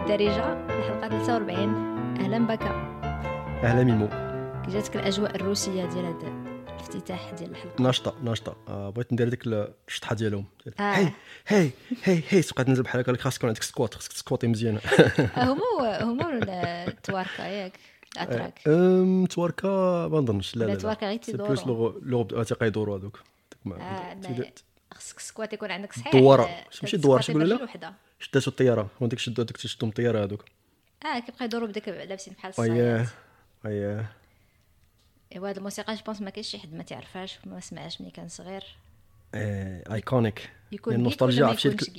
بالدارجة الحلقة 43 أهلا بك أهلا ميمو. كي جاتك الأجواء الروسية ديال هذا الافتتاح ديال الحلقة. ناشطة ناشطة. آه بغيت ندير ديك الشطحة ديالهم. آه. هاي هاي هي هي تبقى تنزل بحال هكا خاصك يكون عندك squat خاصك تسكواتي مزيان. هما هما التواركه ياك؟ الاتراك أم، توركا ما نظنش. لا لا توركا غير تيدورو. plus لوغ لوغ هذوك آه، خصك squat يكون عندك صحيح. دوارة. آه، ماشي دوار، شكون لا؟ شداتو الطيارة. هو ديك شدو تشدو من الطياره هذوك آه كيبقى يدوروا بديك لابسين بحال الصياد اييه ايوا هاد الموسيقى جو بونس ما كاينش شي حد ما تعرفهاش ما سمعهاش ملي كان صغير. iconique يكون يعني جيك ولا ال nostalgie ما عرفتي؟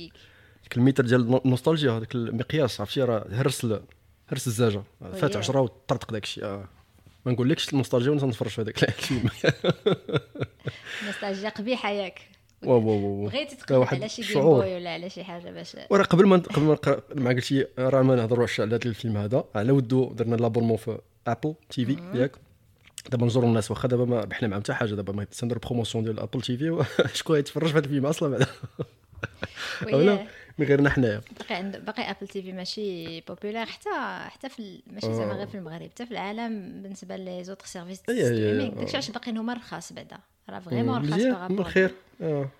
ديك الميتر ديال ال nostalgie هذاك المقياس عرفتي؟ راه هرس هرس الزاجة. فات وياه. 10 وطرطق داك الشيء آه. ما نقولكش ال nostalgie وأنا تنتفرج في هذاك الفيلم. nostalgie قبيحة ياك. واو واو واو بغيتي واحد على شي Game Boy ولا على شي حاجة باش وراه قبل ما قبل ما نقرأ ما قلتي راه ما نهضروش على هذا الفيلم هذا. على ودو درنا l'abonnement في Apple TV ياك. دابا نزوروا الناس واخا دابا ما بحنا مع حتى حاجة. دابا ما تندير promotion ديال Apple TV شكون يتفرج في هذا الفيلم أصلا؟ بعدا. ولا من غيرنا حنايا باقي عند باقي Apple TV ماشي populaire حتى حتى في ماشي زعما آه. غير في المغرب حتى في العالم بالنسبة لي autres services. streaming داكشي علاش باقيين هما رخاص بعدا. راه vraiment رخاص par rapport الخير.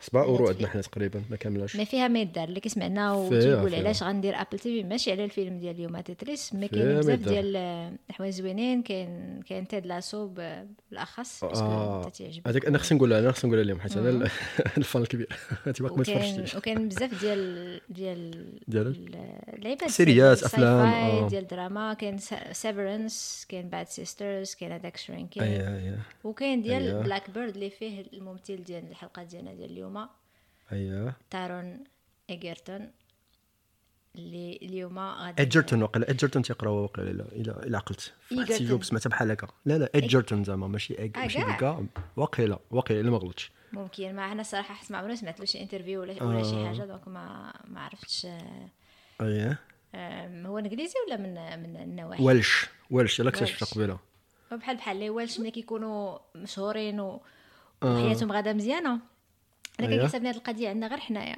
7 euros Netflix. عندنا حنا تقريبا ما كاملاش. mais فيها ما يدار اللي كيسمعنا وتيقول فيها. علاش غندير Apple TV ماشي على الفيلم ديال اليوم Tetris mais كاين ما بزاف. ديال آه، الحوايج زوينين كاين كاين Ted Lasso بالأخص parce que أنت تعجبك هذاك أنا خصني نقولها أنا خصني نقولها لهم حيت أنا ال- ال fan الكبير. تيبقى ما وكاين تفرجتيش. وكاين بزاف ديال ديال ديال ال- اللعيبات séries، فاي، آه. ديال دراما كاين Severance كاين Bad Sisters كاين هذاك Shrinking وكاين ديال. Black Bird اللي فيه الممثل ديال الحلقة ديالنا ديال اليوم اييه Taron Egerton اللي اليوم غادي Edgerton وقيلا Edgerton تيقراو وقيلا الا الا عقلت Egerton. السيجوب سمعتها بحال هكا لا لا Edgerton زعما ماشي اج آه، ماشي. ديكا وقيلا وقيلا الا ما غلطش ممكن ما أنا صراحة حسب ما عمري سمعت له شي interview ولا ولا شي آه. حاجة donc ما ما عرفتش آه، اييه آم، هو إنجليزي ولا من من النواحي والش والش يلا. اكتشفت قبيلة بحال بحال les Welsh ملي كيكونوا مشهورين و. وحياتهم غادا مزيانة. أنا. كنحسب هذه القضية عندنا غير حنايا.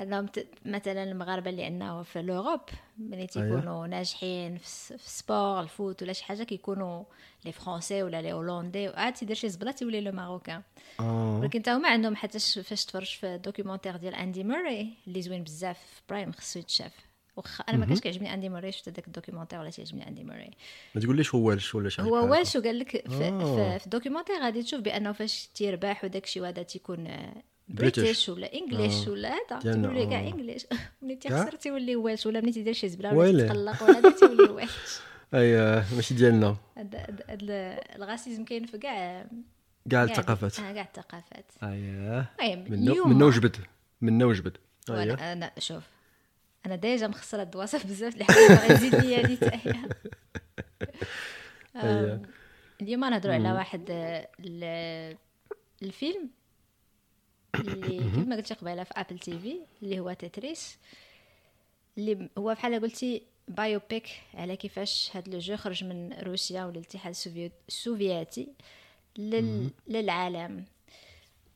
انهم مثلا المغاربة اللي عندنا في l'Europe ملي تيكونوا ناجحين في الس- في ال sport ال foot ولا شي حاجة كيكونوا les Français ولا les Hollandais. وعاد تيدير شي زبلة تيولي le Marocain. آه. ولكن تا هما عندهم حتى فاش تفرج في ال documentaire ديال أندي موري اللي زوين بزاف في Prime خصو يتشاف. واخا أنا ما كانش كيعجبني أندي موري شفت هذاك ال documentaire ولا تيعجبني أندي موري ما تقوليش هو Welsh ولا شي هو. Welsh وقال لك في, آه. في, ال documentaire غادي تشوف بأنه فاش تيرباح وداك الشيء وهذا تيكون. British ولا English آه. ولا هذا تقول لي كاع آه. English ملي كاع؟ تيخسر تيولي Welsh ولا ملي تيدير شي زبلة ولا. تتقلق ولا تيولي Welsh اييه ماشي ديالنا ال racisme كاين في كاع كاع كاع- الثقافات آه كاع الثقافات اييه المهم منو وجبد منو وجبد أنا شوف أنا déjà مخسرة الدواسة بزاف حاولت نزيد ليا هذه تاهي أييه. اليوم نهضروا على واحد ال- الفيلم اللي كما قلت قبيلة في Apple TV اللي هو Tetris اللي هو بحال قلتي biopic على كيفاش هاد le jeu خرج من روسيا ولا الاتحاد السوفيت- السوفياتي لل... للعالم.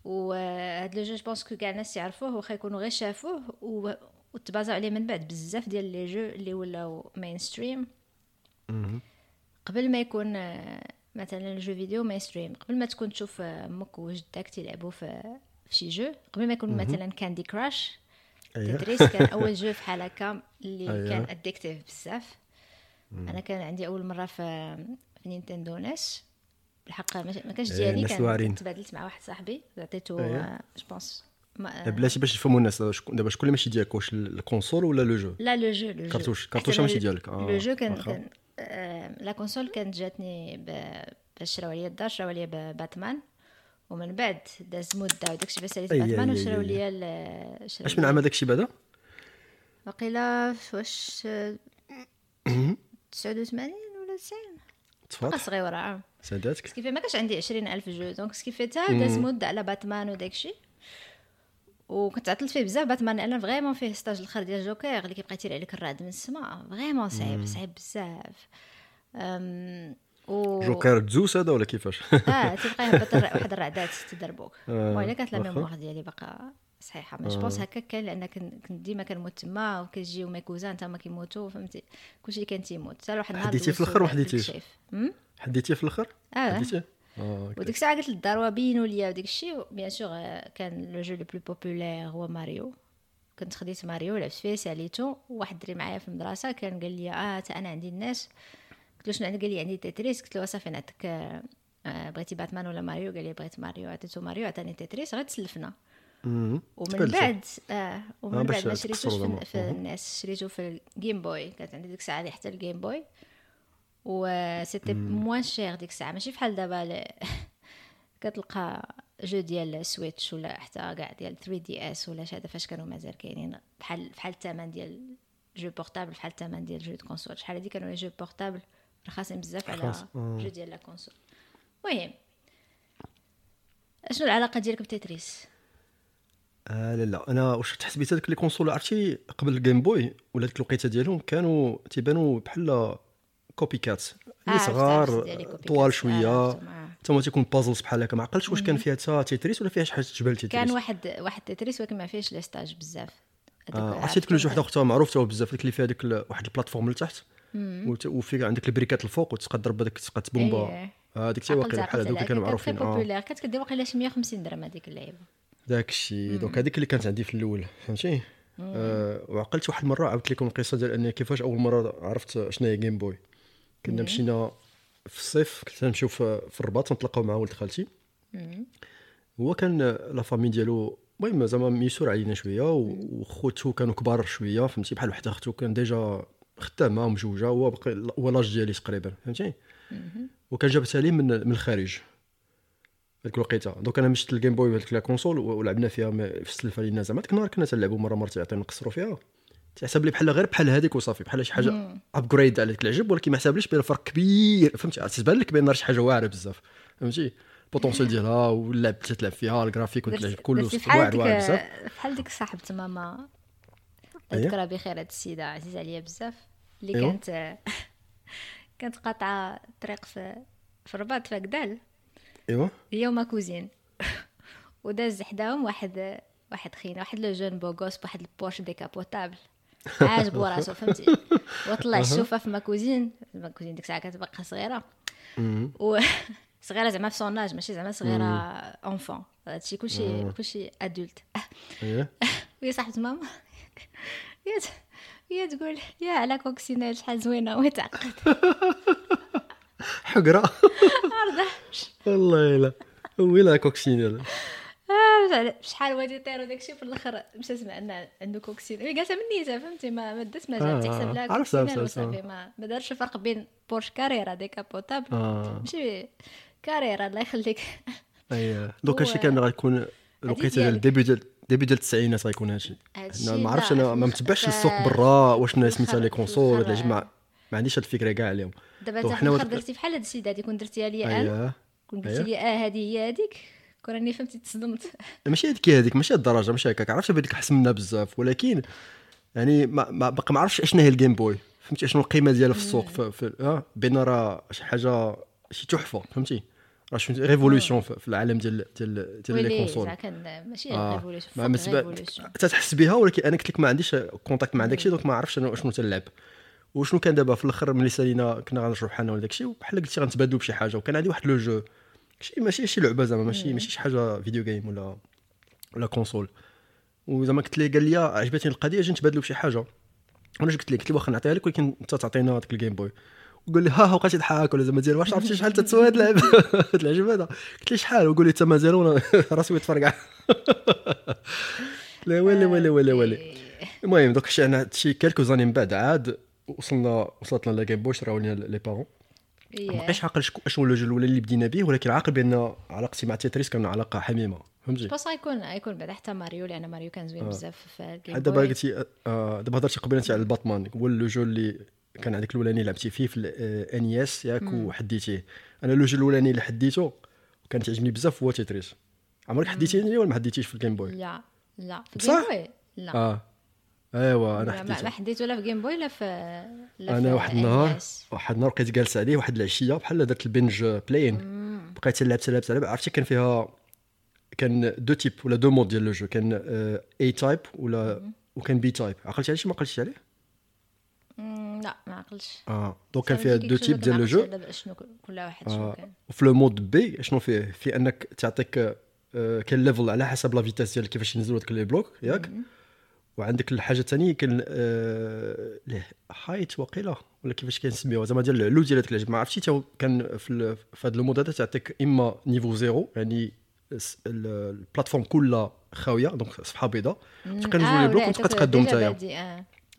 وهاد le jeu, je pense que كاع الناس يعرفوه واخا يكونوا غير شافوه و... وتبازاو عليه من بعد. بزاف ديال les jeux اللي ولاو mainstream مهم. قبل ما يكون آه، مثلا ال jeu vidéo mainstream قبل ما تكون تشوف آه، أمك وجدك تيلعبوا في شي jeu قبل ما يكون مثلا Candy Crush اييه Tetris كان أول jeu بحال هكا اللي أيوة. كان addictif بزاف. أنا كان عندي أول مرة في في Nintendo NES. بالحق ما كانش ديالي ال NES كان. تبادلت مع واحد صاحبي. عطيته. je pense بلاتي باش يفهموا الناس دابا شكون اللي ماشي ديالك واش ال console ولا لو جو لا لو جو كارتوش- أنا ماشي ال- ديالك. le jeu كان la console كانت جاتني باش شراو لي الدار شراو لي ب- باتمان ومن بعد داز مده وداكشي باش أي- باتمان وشراو أي. لي ال- شراو اش من عام هذاك الشيء بعدا وقيلا واش آه، 89 ولا 90 تفاضل بقى صغيره. ساداتك سكيفي ما كانش عندي عشرين ألف جو دونك سكيفي تا داز مده على باتمان وداكشي وكنت عطلت فيه بزاف. باتمان لأن فريمون فيه ستاج الآخر ديال جوكر اللي كيبقى يطير عليك الرعد من السماء. فريمون صعيب صعيب بزاف. و جوكر تزوس هذا ولا كيفاش؟ آه تبقى يهبط واحد الرعدات تدربوك. آه، المهم الا كانت لا. ميموار ديالي باقا صحيحة. mais je pense هكا كان لأن كن- كنت ديما كنموت تما وكيجيو mes cousins تما كيموتوا فهمتي؟ كلشي كان تيموت. حتى واحد النهار حديتي في؟ الشيف. أم؟ حديتيه في الأخر؟ آه. أوكي. وديك الساعة قلت للدار بينوا ليا وديك الشيء bien sûr آه، كان le jeu le plus populaire هو ماريو. كنت خديت ماريو لعبت فيه ساليتو وواحد الدري معايا في المدرسة كان قال لي آه تا أنا عندي ال NES. قلت له شنو عندك؟ قال لي عندي Tetris. قلت له صافي نعطيك آه، آه، بغيتي باتمان ولا ماريو؟ قال لي بغيت ماريو. عطيته ماريو عطاني Tetris. غير تسلفنا. ومن. بعد آه ومن بعد ما شريتوش. في, في. ال NES. شريته في ال Game Boy كانت عندي ديك الساعة حتى ال Game Boy و c'était moins cher ديك الساعة ماشي بحال دابا كتلقى jeu ديال Switch ولا حتى كاع ديال 3DS ولا هذا فاش كانوا مازال كاينين بحال بحال الثمن ديال jeu portable بحال الثمن ديال jeu console شحال هادي كانوا les jeux portables رخاصين بزاف على آه. jeux ديال la console المهم شنو العلاقة ديالك ب Tetris آه لا لا. أنا واش تحسبيت هذوك les consoles عرفتي قبل ال Game Boy ولا ديك الوقيتة ديالهم كانوا تيبانوا بحال copycat آه، اللي صغار copy طوال. شوية. تما تيكون puzzles بحال هكا. ما عقلتش واش كان فيها حتى Tetris ولا فيها شي حاجة تشبه ل Tetris كان واحد واحد Tetris ولكن ما فيهش les stages بزاف عرفتي ديك كان- واحد أختها معروف تا هو بزاف ديك اللي فيها ديك واحد ال plateforme لتحت وفي عندك البريكات الفوق وتبقى تضرب هذيك تبقى تبومبا إيه. آه، ديك تي واقيلا بحال هذوك. كانوا معروفين. آه. كانت كدير واقيلا شي 150 درهم هذيك اللعيبة. داك الشيء donc هذيك اللي كانت عندي في الأول. فهمتي؟ آه وعقلت واحد المره عاودت لكم القصة ديال أني كيفاش أول مرة عرفت شنو هي Game Boy كنا مشينا في الصيف كنت نمشيو في, الرباط نتلاقاو مع ولد خالتي. هو كان la famille ديالو المهم زعما ميسور علينا شوية وخوتو كانوا كبار شوية فهمتي؟ بحال وحده أختو كان déjà خدامة ومجوجه هو باقي هو l'âge ديالي تقريبا فهمتي؟ وكان جابتها لي من من الخارج. هذيك الوقيتة. donc أنا مشيت لل Game Boy هذيك la console ولعبنا فيها في السلفة لينا زعما. ديك النهار كنا تنلعبوا مرة مره تعطينا نقصروا فيها. تحسب لي بحال غير بحال هذيك وصافي بحال شي حاجة upgrade على ديك العجب ولكن ما حسبليش بان فرق كبير فهمتي؟ تبان لك بان شي حاجة واعرة بزاف فهمتي؟ ال potentiel ديالها واللعب تلعب فيها الجرافيك وتلعب كله واعر واعر بزاف. بحال ديك صاحبة ماما. أييه. ذكرى بخير هاد السيدة عزيزة عليا بزاف. اللي أيوة. كانت كانت قاطعة طريق في في الرباط في أكدال ايوا هي و ma cousine. وداز حداهم واحد واحد خينا واحد le jeune beau gosse بواحد ال Porsche décapotable. عاجبو راسو فهمتي؟ وطلع الشوفه في ma cousine ma cousine ديك الساعة كتبقى صغيرة. مم. و صغيرة زعما في son âge ماشي زعما صغيرة اونفون هادشي كلشي كلشي ادولت وهي صاحبة ماما. هي تقول يا على كوكسينيل شحال زوينة. وتعقد حقرة. عرضه والله الا ويلا كوكسينيل آه، شحال وادي طير وداكشي في الآخر؟ مشى سمع إن عنده كوكسين هي قالتها من نيتها فهمتي ما ما دات ما آه، جات تحسب لها عرفت، وصافي ما ما دارش الفرق بين بورش كاريرا ديكابوتابل ماشي Carrera الله يخليك. اييه دوك هادشي كان غيكون الوقيتة ديال ديالك. début ديال début ديال التسعينات غيكون هادشي. أنا ما عرفتش أنا ما متبعش السوق برا واش سميتها les consoles ولا ما. ما عنديش هاد الفكرة كاع عليهم دابا انت درتي بحال هاد السيدة هادي كون درتيها لي أنا. اييه كون. قلتي لي آه هادي هي هاديك. كون راني فهمتي تصدمت. ماشي هذيك هذيك ماشي الدرجه ماشي هكاك. عرفت بهذيك حس منها بزاف ولكن يعني ما, ما باقي ما عرفتش اشنا هي ال Game Boy فهمتي؟ شنو القيمة ديالها في السوق في, في آه بين راه شي حاجة شي تحفة فهمتي؟ راه شي révolution في, العالم ديال ديال ديال les consoles كان ماشي آه. révolution révolution تتحس بها ولكن أنا قلت لك ما عنديش contact مع داكشي donc ما عرفتش أنا شنو تنلعب وشنو كان دابا في الأخر ملي سالينا كنا غنرجعوا بحالنا ولا داكشي وبحال قلتي غنتبادلوا بشي حاجة وكان عندي واحد le jeu. شي ماشي شي لعبة زعما ماشي ماشي شي حاجة video game ولا ولا console وزعما قلت لي قال لي عجبتني القضية أجي نتبادلوا بشي حاجة. وأنا قلت لك قلت له واخا نعطيها لك ولكن انت تعطينا هذاك ال Game Boy وقال لي ها ها بقيتي تضحك ولا زعما ديال واش عرفتي شحال تتسوى هاد اللعبة؟ هاد العجب هذا. قلت لي شحال؟ وقول لي حتى مازال وأنا راسي يتفرقع لا ولا ولا ولا ولا المهم دوك شي أنا شي quelques années من بعد عاد وصلنا وصلت لنا la Game Boy شراو لنا les parents ما بقيتش عاقل شكو- اشنو le jeu الأولى اللي بدينا به ولكن عاقل بأن علاقتي مع Tetris كان علاقة حميمة فهمتي؟ بس غيكون غيكون بعد حتى ماريو لأن ماريو كان زوين بزاف في دابا. قلتي آه، دابا هضرتي قبيله على الباتمان هو le jeu اللي كان عندك الاولاني لعبتي فيه في ال NES ياك وحديتيه. أنا le jeu الاولاني اللي حديته وكان تعجبني بزاف هو Tetris. عمرك حديتيه ولا ما حديتيش في ال Game Boy لا لا. في بصح؟ ال Game Boy لا. آه. ايوا أنا لا، ما حديته حديته لا في Game Boy لا في أنا واحد النهار. واحد النهار بقيت جالس عليه واحد العشية بحال درت ال binge playing بقيت لعبت لعبت لعبت. عرفتي كان فيها كان deux types ولا deux modes ديال le jeu. كان A type ولا وكان B type عقلتي عليه شي ما عقلتيش عليه؟ مم، لا ما عقلتش. آه donc كان فيها deux types ديال le jeu. شنو كل واحد شنو آه. كان. وفي le mode B شنو فيه؟ في أنك تعطيك آه، كاين level على حسب la vitesse ديال كيفاش ينزلوا داك les blocs ياك؟ وعندك الحاجة الثانية كاين آه، les heights وقيله ولا كيفاش كنسميوها زعما ديال العلو ديال هذاك العجب ما عرفتش حتى هو كان في ال- في هذا ال mode هذا تعطيك إما niveau zéro يعني ال plateforme كلها خاوية donc صفحة بيضاء. تبقى نزلوا les blocs وتبقى تقدم نتايا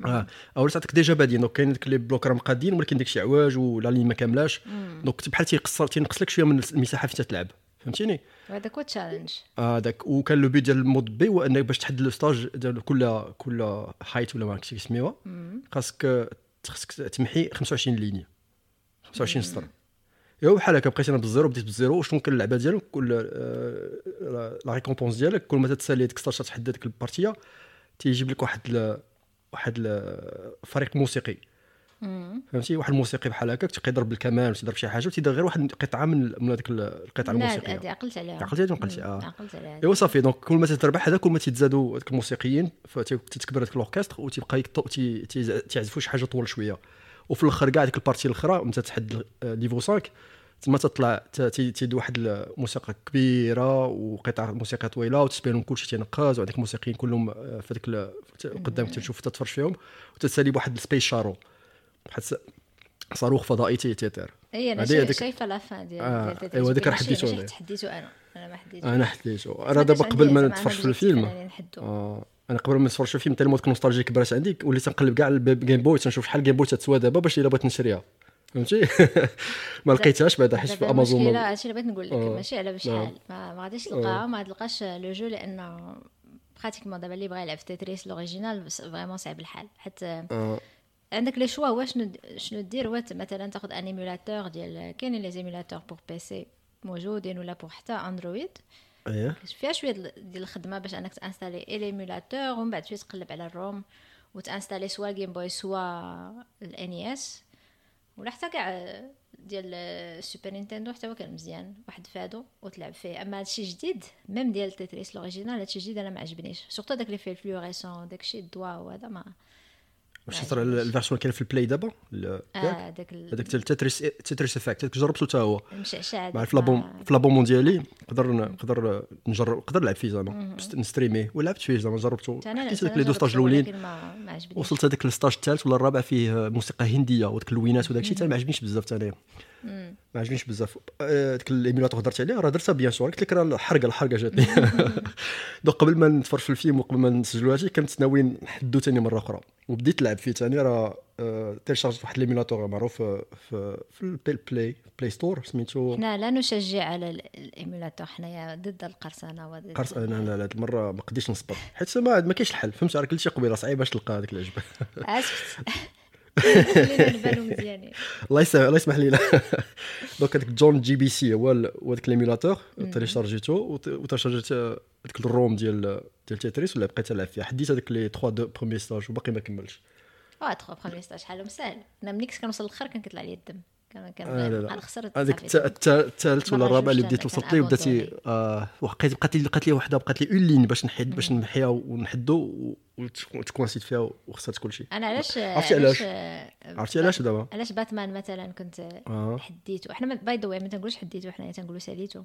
آه. اولا تعطيك déjà بادين donc كاين ديك les blocs راهم قادين ولكن داك شي عواج و la ligne ما كاملاش. donc بحال تيقصر تينقص لك شوية من المساحة فين تلعب فهمتيني؟ وهذاك هو challenge آه داك وكان le but ديال ال mode B هو إنك باش تحدد le stage ديال كل كل height ولا ما عرفتش سميوها خاصك خاصك تمحي 25 لينية. 25 سطر. ايوا بحال هكا بقيت أنا بال zéro بديت بال zéro شنو كان اللعبة ديالك؟ كل آه، la récompense ديالك. كل ما تتسالي ديك stage تحدد ديك ال partie تيجيب لك واحد ال واحد ال فريق موسيقي. فهمتي؟ واحد الموسيقي بحال هكاك تيبقى يضرب تيضرب شي حاجة وتيدير غير واحد قطعة من من هذيك القطعة الموسيقية. عقلت عليها. ما عقلتي؟ مم، آه. عقلت عليها. ايوا صافي دونك كل ما تتربح هذا كل ما تيتزادوا هذوك الموسيقيين فتتكبر هذاك l'orchestre وتيبقى تيعزفوا شي حاجة طول شوية. وفي الأخر كاع ديك la partie الأخرى متى تحد niveau 5 تما تطلع ت- تي- تيدي واحد الموسيقى كبيرة وقطع موسيقى طويلة وتسبان لهم كلشي تينقز وعندك الموسيقيين كلهم آه، في هذاك ال- قدامك تشوف تتفرج فيهم وتتسالي بواحد السبيس شاتل. س- صاروخ فضائي تي- تيطير اي أنا شايفة la fin ديال آه، أيوا هذيك راه حديتو أنا. أنا ما حديتش أنا حديتو أنا دابا قبل ما نتفرج في الفيلم. آه أنا قبل ما نتفرج في الفيلم تالي mode nostalgie كبرات عندي وليت تنقلب كاع الجيم بوي تنشوف شحال جيم بوي تتسوى دابا باش إلا بغيت نشريها. فهمتي؟ ما لقيتهاش بعدا حيت في امازون لا هادشي اللي بغيت نقول لك آه. ماشي على آه. بشحال ما ما غاديش تلقاها ما تلقاش le jeu لأن pratiquement دابا اللي بغى يلعب في تيتريس l'original vraiment صعيب الحال. حتى آه. عندك les choix هو شنو دير؟ هو ت- مثلا تاخذ un émulateur ديال كاينين les émulateurs pour PC موجودين ولا pour حتى اندرويد إيه. فيها شوية ديال الخدمة باش أنك ت installer اي l'émulateur ومن بعد شوية تقلب على ال ROM وت installer soit جيم بوي سوا ال NES ولا حتى كاع ديال السوبر نينتندو حتى هو كان مزيان واحد فادو وتلعب فيه. أما هادشي جديد ميم ديال تيتريس l'original هادشي جديد أنا ما عجبنيش. surtout داك اللي فيه ال fluorescent داكشي الضواو وهذا ما واش ترى la version اللي كاين في ال Play دابا؟ داك ال- هذاك ديال تتريس Tetris Effect هذاك جربته حتى هو. مع في في لابون ديالي نقدر نقدر نجرب نقدر نلعب فيه زعما. ن streamer يه. ولعبت فيه زعما جربته. هذاك أنا les deux stages الأولين. وصلت هذاك ال stage الثالث ولا الرابع فيه موسيقى هندية وداك اللوينات وداك الشيء حتى ما عجبنيش بزاف ثاني ما عجبنيش بزاف. آه، ديك ال émulateur هضرت عليه راه درتها bien sûr. قلت لك راه الحرقة الحرقة جاتني. donc قبل ما نتفرج في الفيلم وقبل ما نسجلوا هادشي كنت ناوي نحدو ثاني مرة أخرى. وبديت نلعب فيه ثاني راه آه، téléchargeيت واحد ال émulateur معروف آه، في في البلاي Play Store سميتو. حنا لا نشجع على ال- ال émulateur حنايا ضد القرصنة وضد قرص أنا لا لا هاد المرة ما قديتش نصبر. حيت ما ما كاينش الحل. فهمت راه قلت شي قبيلة صعيب باش تلقى هذاك العجب. اسكت خلينا نبانو مزيانين الله يسمح الله يسمح لينا. donc هذاك John GBC هو داك l'émulateur téléchargeيتو وت- وتشارجيت داك ال ROM ديال ديال تيتريس ولا بقيت نلعب فيها حديت هذاك les 3 deux premiers stages وباقي ما كملتش آه trois premiers stages حالهم سهل أنا ملي كنت كنوصل الآخر كان كيطلع لي الدم. كان كان آه، لا، لا. الت- الت- الثالث ولا الرابع اللي بديت وصلت ليه بداتي abandonner. آه بقيت بقات لي بقات لي وحده بقات لي une ligne باش نحيد باش نمحيها ونحدو وتكوانسيت فيها وخسرت كل شيء أنا علاش عرفتي علاش؟ آه، عرفتي علاش دابا علاش باتمان مثلا كنت آه حديتو حنا by the way ما تنقولوش حديتو حنا تنقولوا ساليتو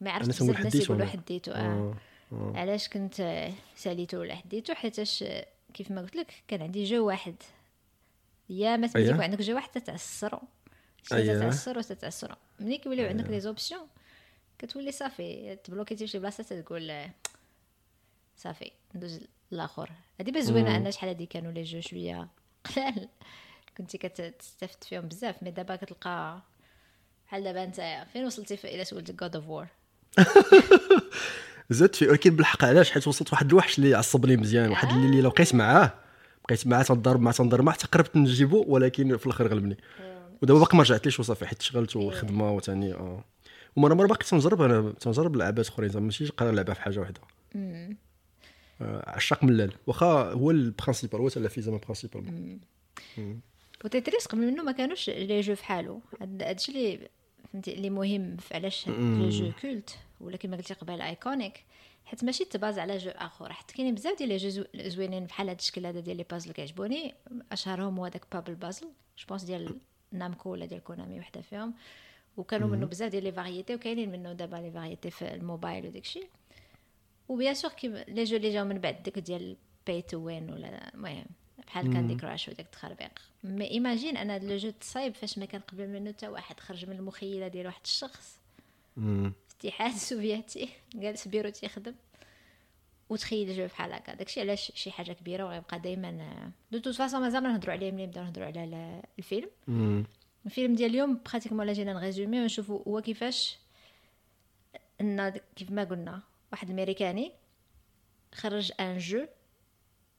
ما عرفتش بزاف الناس يقولوا آه آه آه. علاش كنت آه، ساليتو ولا حديتو حيتاش آه، كيف ما قلت لك كان عندي jeu واحد يا ما تملي أييه. يكون عندك jeu واحد أييه. تتعسر وتتعسر ملي كيوليو عندك les options كتولي صافي تبلوكيتي في شي بلاصة تقول آه، صافي ندوز الآخر هادي باش زوينة أن شحال هادي كانوا les jeux شوية قلال. كنتي كتستافد فيهم بزاف mais دابا كتلقى بحال دابا أنت فين وصلتي في إلى سولتك God of War زدت فيه. ولكن بالحق علاش؟ حيت وصلت واحد الوحش اللي عصبني مزيان واحد اللي, اللي لو بقيت معاه بقيت معاه تنضرب معاه تنضرب معاه حتى قربت نجيبو ولكن في الآخر غلبني. ودابا باقي ما رجعتليش وصافي؟ حيت شغلت والخدمه وثاني آه. ومرة مرة باقي تنجرب أنا تنجرب لعبات أخرين زعما ماشي قرا لعبة في حاجة واحدة آه، عشاق ملال واخا هو ال principal هو تاع في زعما principal وتيتريس قبل منه ما كانوش les jeux فحالو هاد- هادشي اللي فهمتي اللي مهم في علاش le jeu culte ولا كما قلتي قبل iconique حيت ماشي تبازا على jeu آخر. حيت كاينين بزاف ديال les jeux زوينين بحال هاد الشكل هذا ديال les puzzles كيعجبوني. أشهرهم هو داك Puzzle Bobble jeu bonus ديال نامكو ولا ديال كونامي وحدة فيهم. وكانوا منه بزاف ديال les variétés وكاينين منه دابا les variétés في الموبايل وداكشي. و bien sûr كيما les jeux اللي جاو من بعد داك ديال pay to win ولا المهم بحال Candy Crush وداك التخربيق. mais imagine أنا le jeu تصايب فاش ما كان قبل منه حتى واحد خرج من المخيلة ديال واحد الشخص. الاتحاد السوفيتي جالس بيرو تيخدم وتخيل jeu بحال هكا. داكشي علاش شي حاجة كبيرة وغيبقى دائما de toute façon مازال نهضروا عليه ملي نبداو نهضروا على الفيلم. الفيلم ديال اليوم pratiquement لا جينا ن résumer ونشوفوا هو كيفاش إن كيف ما قلنا واحد الامريكاني خرج un jeu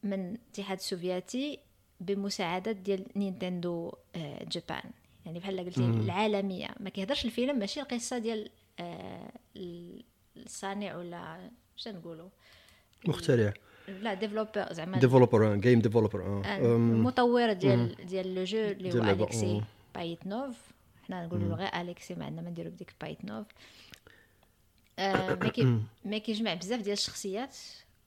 من الاتحاد السوفيتي بمساعدة ديال نينتندو آه، Japon. يعني بحال قلتي العالمية. ما كيهضرش الفيلم ماشي القصة ديال آه، الصانع ولا شنو نقولوا مخترع. le développeur زعما développeur game developer المطور ديال ديال le jeu اللي هو اليكسي باجيتنوف حنا نقولوا غير اليكسي ما عندنا ما نديرو بديك باجيتنوف آه ما كيجمع بزاف ديال الشخصيات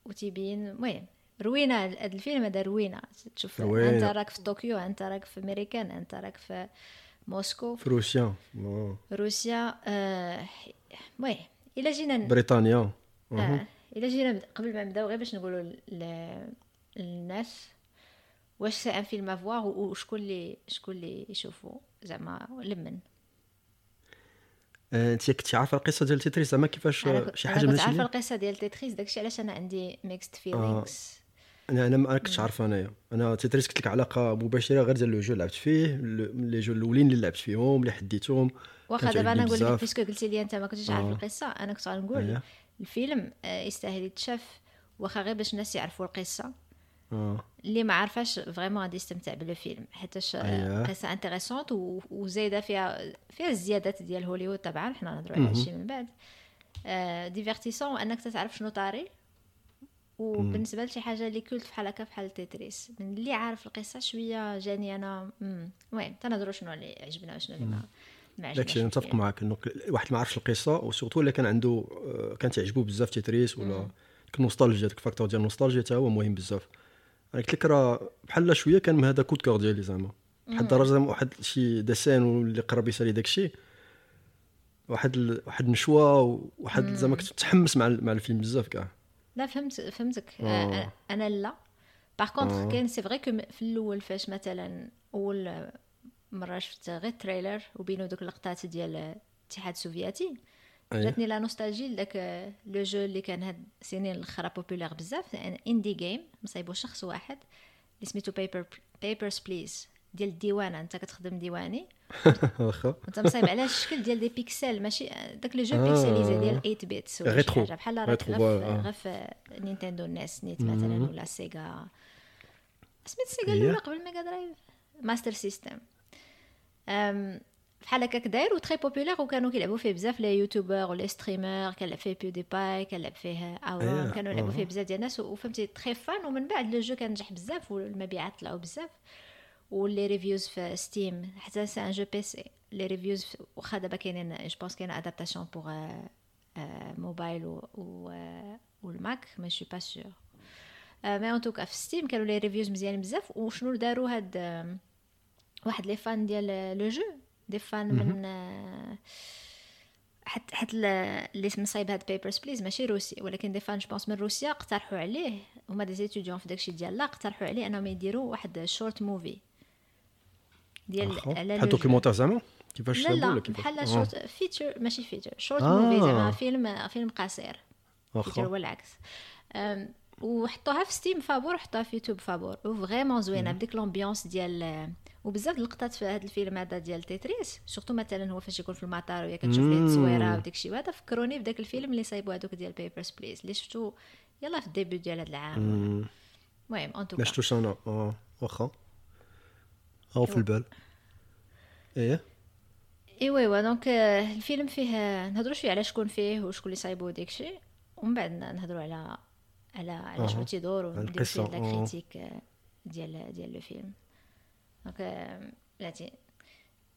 وتيبين. المهم روينه هذا الفيلم هذا روينه تشوف. انت راك في طوكيو انت راك في أمريكان انت راك في موسكو. في روسيا. روسيا آه المهم إلا جينا بريطانيا. آه. الا جينا قبل ما نبداو غير باش نقولوا للناس واش c'est un film à voir وشكون اللي شكون اللي يشوفوا زعما لمن؟ آه، أنت كنتي عارفة القصة ديال تيتريس؟ زعما كيفاش شي حاجة من عارفة القصة ديال تيتريس داكشي علاش أنا عندي mixed feelings أنا أنا ما كنتش عارف أنايا. أنا تيتريس قلت لك علاقة مباشرة غير ديال le jeu لعبت فيه les jeux الأولين اللي لعبت فيهم اللي حديتهم. واخا دابا أنا نقول لك parce que قلتي لي أنت ما كنتيش عارف آه. القصة أنا كنت غنقول. الفيلم آه، يستاهل يتشاف واخا غير باش الناس يعرفوا القصة. آه. اللي ما عرفاش vraiment غادي يستمتع بالفيلم حيتاش أيه. قصة intéressante وزايدة فيها فيها الزيادات ديال هوليوود طبعا حنا نهضروا على هادشي من بعد. آه divertissant وأنك تعرف شنو طاري. وبالنسبه لشي حاجة اللي culte بحال هكا بحال تيتريس. من اللي عارف القصة شوية جاني أنا المهم تنهضروا شنو اللي عجبنا وشنو اللي ما. داكشي نتفق معك إنه واحد ما عرفش القصة و surtout إلا كان عنده آه، كان تعجبو بزاف تيتريس ولا ديك النوستالجيا ديك ال facteur ديال النوستالجيا حتى هو مهم بزاف. أنا قلت لك راه بحال شوية كان من هذا coup de cœur ديالي زعما. واحد الدرجه واحد شي des scènes اللي قرب يسالي داكشي واحد ال... واحد النشوه وواحد زعما كنت متحمس مع مع الفيلم بزاف كاع. لا فهمت فهمتك. آه. أنا لا. par contre كاين c'est vrai que في الأول فاش مثلا أول مرة شفت غير trailer وبينو دوك اللقطات ديال الاتحاد السوفيتي. جاتني la nostalgie لذاك le jeu اللي كان هاد السنين الأخرى populaire بزاف indie game مصايبو شخص واحد اللي سميتو Paper Papers Please ديال الديوانة. أنت كتخدم ديواني. واخا. انت مصايب على الشكل ديال des pixels ماشي داك le jeu آه. pixélisé ديال 8 bits ولا شي حاجة. بحال في نينتندو نيس نيت مثلا ولا سيجا سميت سيجا الاولى قبل Mega Drive Master System بحال هكاك داير و très populaire وكانوا كيلعبوا فيه بزاف les youtubeurs و les streamers كنلعب فيه PewDiePie كنلعب فيه اورون كانوا يلعبوا فيه بزاف ديال الناس وفهمتي très fun ومن بعد le jeu كان نجح بزاف والمبيعات طلعوا بزاف و les reviews في Steam حتى c'est un jeu PC les reviews واخا دابا كاينين je pense كاين adaptation pour mobile و وال Mac mais je suis pas sûr mais en tout cas في Steam كانوا les reviews مزيانين بزاف وشنو داروا هاد واحد les fans ديال le jeu des fans من حتى حتى اللي مصايب هاد Papers Please ماشي روسي ولكن des fans je pense من روسيا اقترحوا عليه هما des étudiants في داكشي ديال لا اقترحوا عليه انهم يديروا واحد short movie ديال على بحال documentaire زعما؟ كيفاش لا لا بحال شورت feature ماشي feature short movie زعما فيلم فيلم قصير. feature هو العكس. وحطوها في Steam فابور وحطوها في يوتيوب فابور و vraiment زوينة بديك l'ambiance ديال وبزاف اللقطات في هذا الفيلم هذا ديال تيتريس surtout مثلا هو فاش يكون في المطار ويا كتشوف ليه التصويرة وداك الشيء. وهذا فكروني بداك الفيلم اللي صايبوا هذوك ديال Papers Please اللي شفتو يلا في ال début ديال هذا العام. المهم en tout cas ما شفتوش أنا. آه. واخا. أو في البال. إيه. ايوا ايوا donc الفيلم فيه نهضروا شوية على شكون فيه وشكون اللي صايبوا داك الشيء. ومن بعد نهضروا على على على شنو تيدور ونديرو فيه la critique ديال ديال le film. donc بلاتي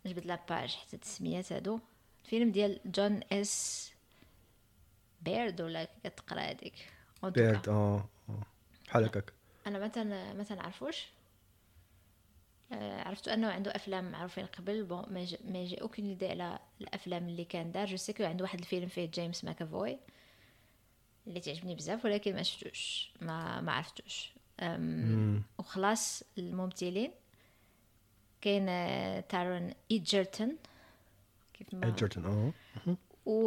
نجبد la page حتى التسميات هادو. فيلم ديال جون إس بيرد ولا كتقرا هذيك. بيرد آه آه. بحال هكاك. أنا ما تن... ما تنعرفوش. آه، عرفت أنه عنده أفلام معروفين قبل. bon moi j'ai moi j'ai aucune idée على الأفلام اللي كان دار. je sais que عنده واحد الفيلم فيه جيمس ماكافوي اللي تعجبني بزاف ولكن ما شفتوش. ما ما عرفتوش. وخلاص الممثلين كاين آه، تارون ايجرتون كيف ما ايجرتون آه و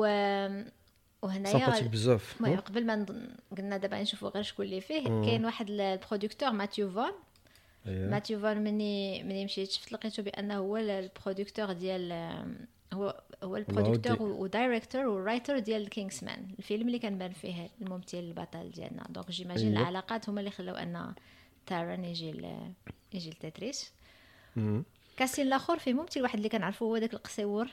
وهنايا بزاف. المهم قبل ما قلنا دابا نشوفوا غير شكون اللي فيه. كاين واحد ال- ال producteur ماتيو فون. ماتيو فون مني مني مشيت شفت لقيته بأنه هو ال- ال producteur ديال هو هو ال producteur ودي. و director و writer ديال Kingsman الفيلم اللي كان بان فيه الممثل البطل ديالنا. donc j'imagine أيوة. العلاقات هما اللي خلاو أن تارن يجي يجي لتتريس. كاسين الآخر فيه ممثل واحد اللي كنعرفو هو داك القصيور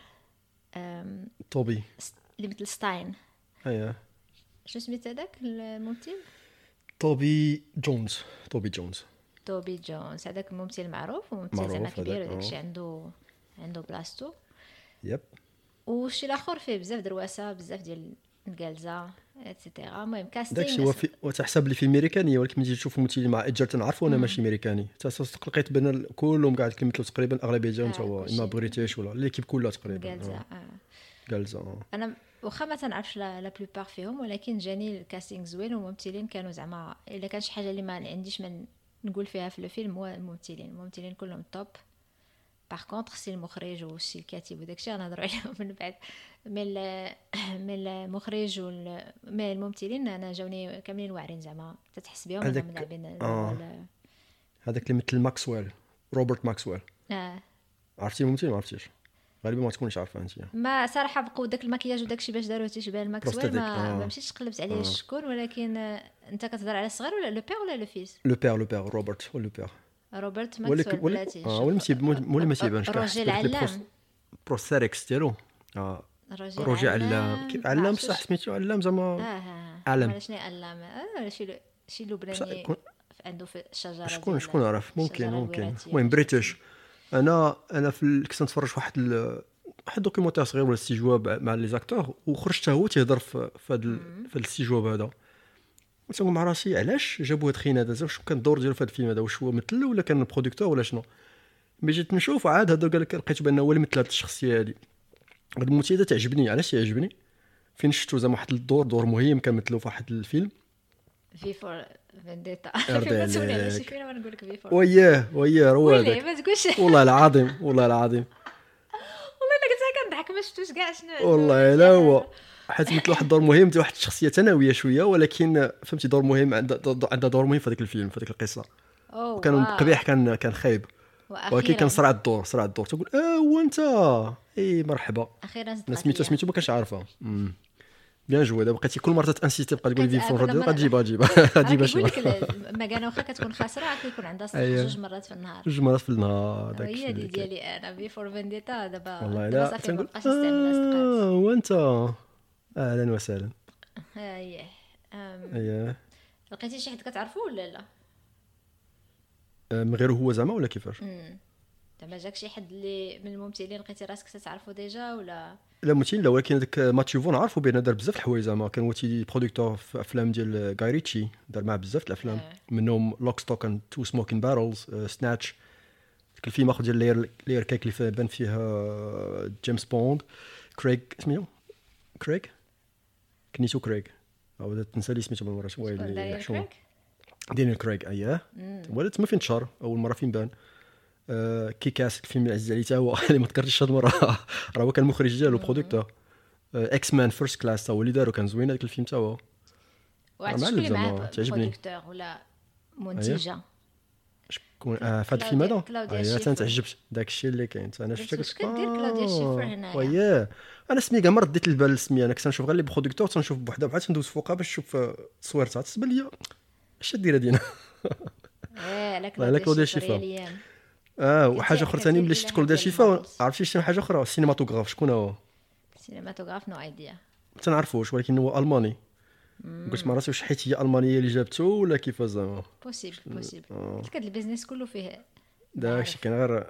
س- اللي مثل ستاين. اييه شنو سميت هذاك الممثل؟ توبي جونز. توبي جونز. توبي جونز. هذاك الممثل معروف وممثل زعما كبير آه. وداكشي عنده عنده بلاصتو. يب. وشي الآخر فيه بزاف درواسة بزاف ديال الكالزه اتسيتيرا المهم كاستينغ داكشي هو في وتحسب لي في امريكانيه ولكن ملي تشوف ممثلين مع ايجرتون عارفو أنا ماشي أمريكاني تا لقيت بان كلهم قاعد كيمثلوا تقريبا اغلبيه ديالهم آه، تا هو كلشي. إما بريتيش ولا ليكيب كلها تقريبا الكالزه آه. آه. آه. أنا واخا ما تنعرفش la plupart فيهم ولكن جاني ال casting زوين والممثلين كانوا زعما إلا كان شي حاجة اللي ما عنديش من نقول فيها في الفيلم هو الممثلين الممثلين كلهم top par contre c'est المخرج و c'est الكاتب وداكشي غنهضروا عليهم من بعد من من المخرج من الممثلين أنا جاوني كاملين واعرين زعما تتحس بهم هذاك- لاعبين آه. هذاك اللي مثل ماكسويل روبرت ماكسويل آه. عرفتي الممثل ما عرفتيش غالبا ما تكونيش عارفه انت ما صراحة بقوا داك المكياج وداك الشيء باش داروا تيشبه الماكسويل ما, آه. ما مشيتش قلبت عليه شكون ولكن آه، انت كتهضر على الصغير ولا le père ولا le fils le père le père روبرت le père روبرت ماكسويل بلاتي آه ولا مسيب ولا ما تيبانش روجي علام prosthetics ديالو آه علام علام بصح سميتو علام زعما. علم شنو علام شي لبناني عنده في الشجره شكون شكون عرف ممكن ممكن. المهم بريتش أنا أنا في كنت نتفرج في واحد. واحد documentaire صغير ولا استجواب مع les acteurs وخرجت هو تيهضر في هذا في هذا الاستجواب هذا نقول مع راسي علاش جابوا هاد الخين هذا؟ واش كان الدور ديالو في هذا الفيلم هذا؟ واش هو مثل ولا كان producteur ولا شنو؟ ملي جيت نشوف عاد هذا قال لك لقيت بان هو اللي مثل هذه الشخصية هذه هذا الممثل هذا تعجبني. علاش تعجبني؟ فين شفتو زعما واحد الدور دور مهم كنمثلو في واحد الفيلم؟ V for على شي. فيلم نقول لك V for. وياه وياه هو هذاك ما تقولش. والله العظيم والله العظيم. والله أنا قلت كنضحك ما شفتوش كاع شنو. والله لا هو. حيت مثل واحد الدور مهم ديال واحد الشخصيه ثانوية شوية ولكن فهمتي دور مهم عندها عندها دور مهم في هذاك الفيلم في هذيك القصة. أوه، كان واو. قبيح كان كان خايب. ولكن كان صرع الدور صرع الدور. تقول آه هو أنت. إي مرحبا. أخيرا سميتو. سميتو ما كانش عارفها أمم. bien joué دابا بقيتي كل مرة تانسيستي بقى تقول V for مرة- غتجيبها جيبها راه غتجيبها شي المكانه واخا كتكون خاسرة كيكون عندها صدق أيوه. جوج مرات في النهار. جوج مرات في النهار داك هي الشيء اللي كاين. ديالي أنا V for Vendetta دابا والله لا. تنقول آه هو انت أهلا وسهلا. اييه أم، اييه لقيتي شي حد كتعرفو ولا لا؟ من غير هو زعما ولا كيفاش. زعما جاك شي حد اللي من الممثلين لقيتي راسك تتعرفو déjà ولا؟ لا ممثل لا ولكن هذاك ماتيو فون عارفو بان دار بزاف الحوايج زعما. كان هو تي producteur في أفلام ديال جاي ريتشي دار معاه بزاف الأفلام. آه. منهم Lock Stock and Two Smoking Barrels Snatch ديك الفيلم آخر ديال Layer Layer Cake اللي بان فيه آه، جيمس بوند كريغ سميتو كريغ كنيتو كريغ. أو تنسى لي سميتو بالمرة داريال حشومه كريك دانيال كريغ؟ اييه ولا تما فين تشهر أول مرة فين بان. آه Kick-Ass الفيلم اللي عزيز عليه هو اللي ما تكررتش هاد المرة. راه هو كان المخرج ديالو producteur X-Men First Class تا هو اللي دارو كان زوين هذاك الفيلم تا هو. معلم شكون اللي معاه. producteur ولا منتجة؟ شكون آه في هذا الفيلم هذا كلاوديا اييه شيفر. تعجبت داك الشيء اللي كاين أنا قلت شفت واش كدير كلاوديا شيفر هنايا؟ أنا سمي كاع ما رديت البال السميه أنا كنت نشوف غير les producteurs تنشوف بوحدها بحال تندوز فوقها باش نشوف تصويرتها تسبل لي اش دير هادي إيه على كلاوديا كلاوديا شيفر شيفر. آه وحاجه أخرى ثاني ملي شفت لها كل دا ديال شيفا ال models. عرفتي شنو حاجة أخرى ال cinématographe شكون هو cinématographe no idea ما تنعرفوش ولكن هو الماني قلت مع راسي واش حيت هي ألمانية اللي جابته ولا كيفاش زعما؟ possible possible. قلت لك هاد ال business كله فيه داكشي. كان غير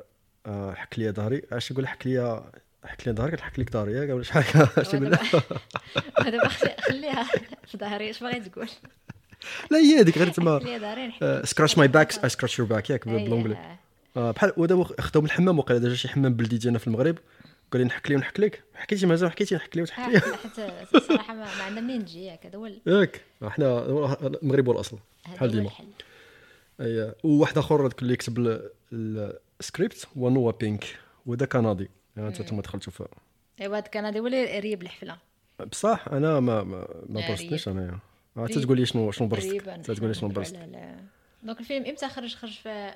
آه، حك ليا ظهري اش نقول حك ليا حك لي ظهرك نحك لك ظهري ياك ولا شحال شي ودابا خلي- خليها في ظهري اش باغي تقول؟ لا هي هذيك غير تما scratch my back I scratch your back ياك أيه. بال anglais آه، بحال ودابا خداو من الحمام وقيلا déjà شي حمام بلدي ديالنا في المغرب. قال لي نحك لي ونحك لك. حكيتي مازال حكيتي نحك لي وتحك لي. آه، حتى الصراحة ما, عندنا منين نجي ياك هذا هو ياك حنا المغرب هو الاصل بحال ديما. اي وواحد آخر اللي ال- السكريبت هو نوا بينك وهذا كندي. يعني أنت تما دخلتوا في ايوا هذا هذا هو اللي ريب الحفله بصح أنا ما ما, ما برستنيش. انايا آه، ريب. تتقول لي شنو شنو برستك تقريبا تتقول لي شنو ال- donc الفيلم إمتى خرج؟ خرج في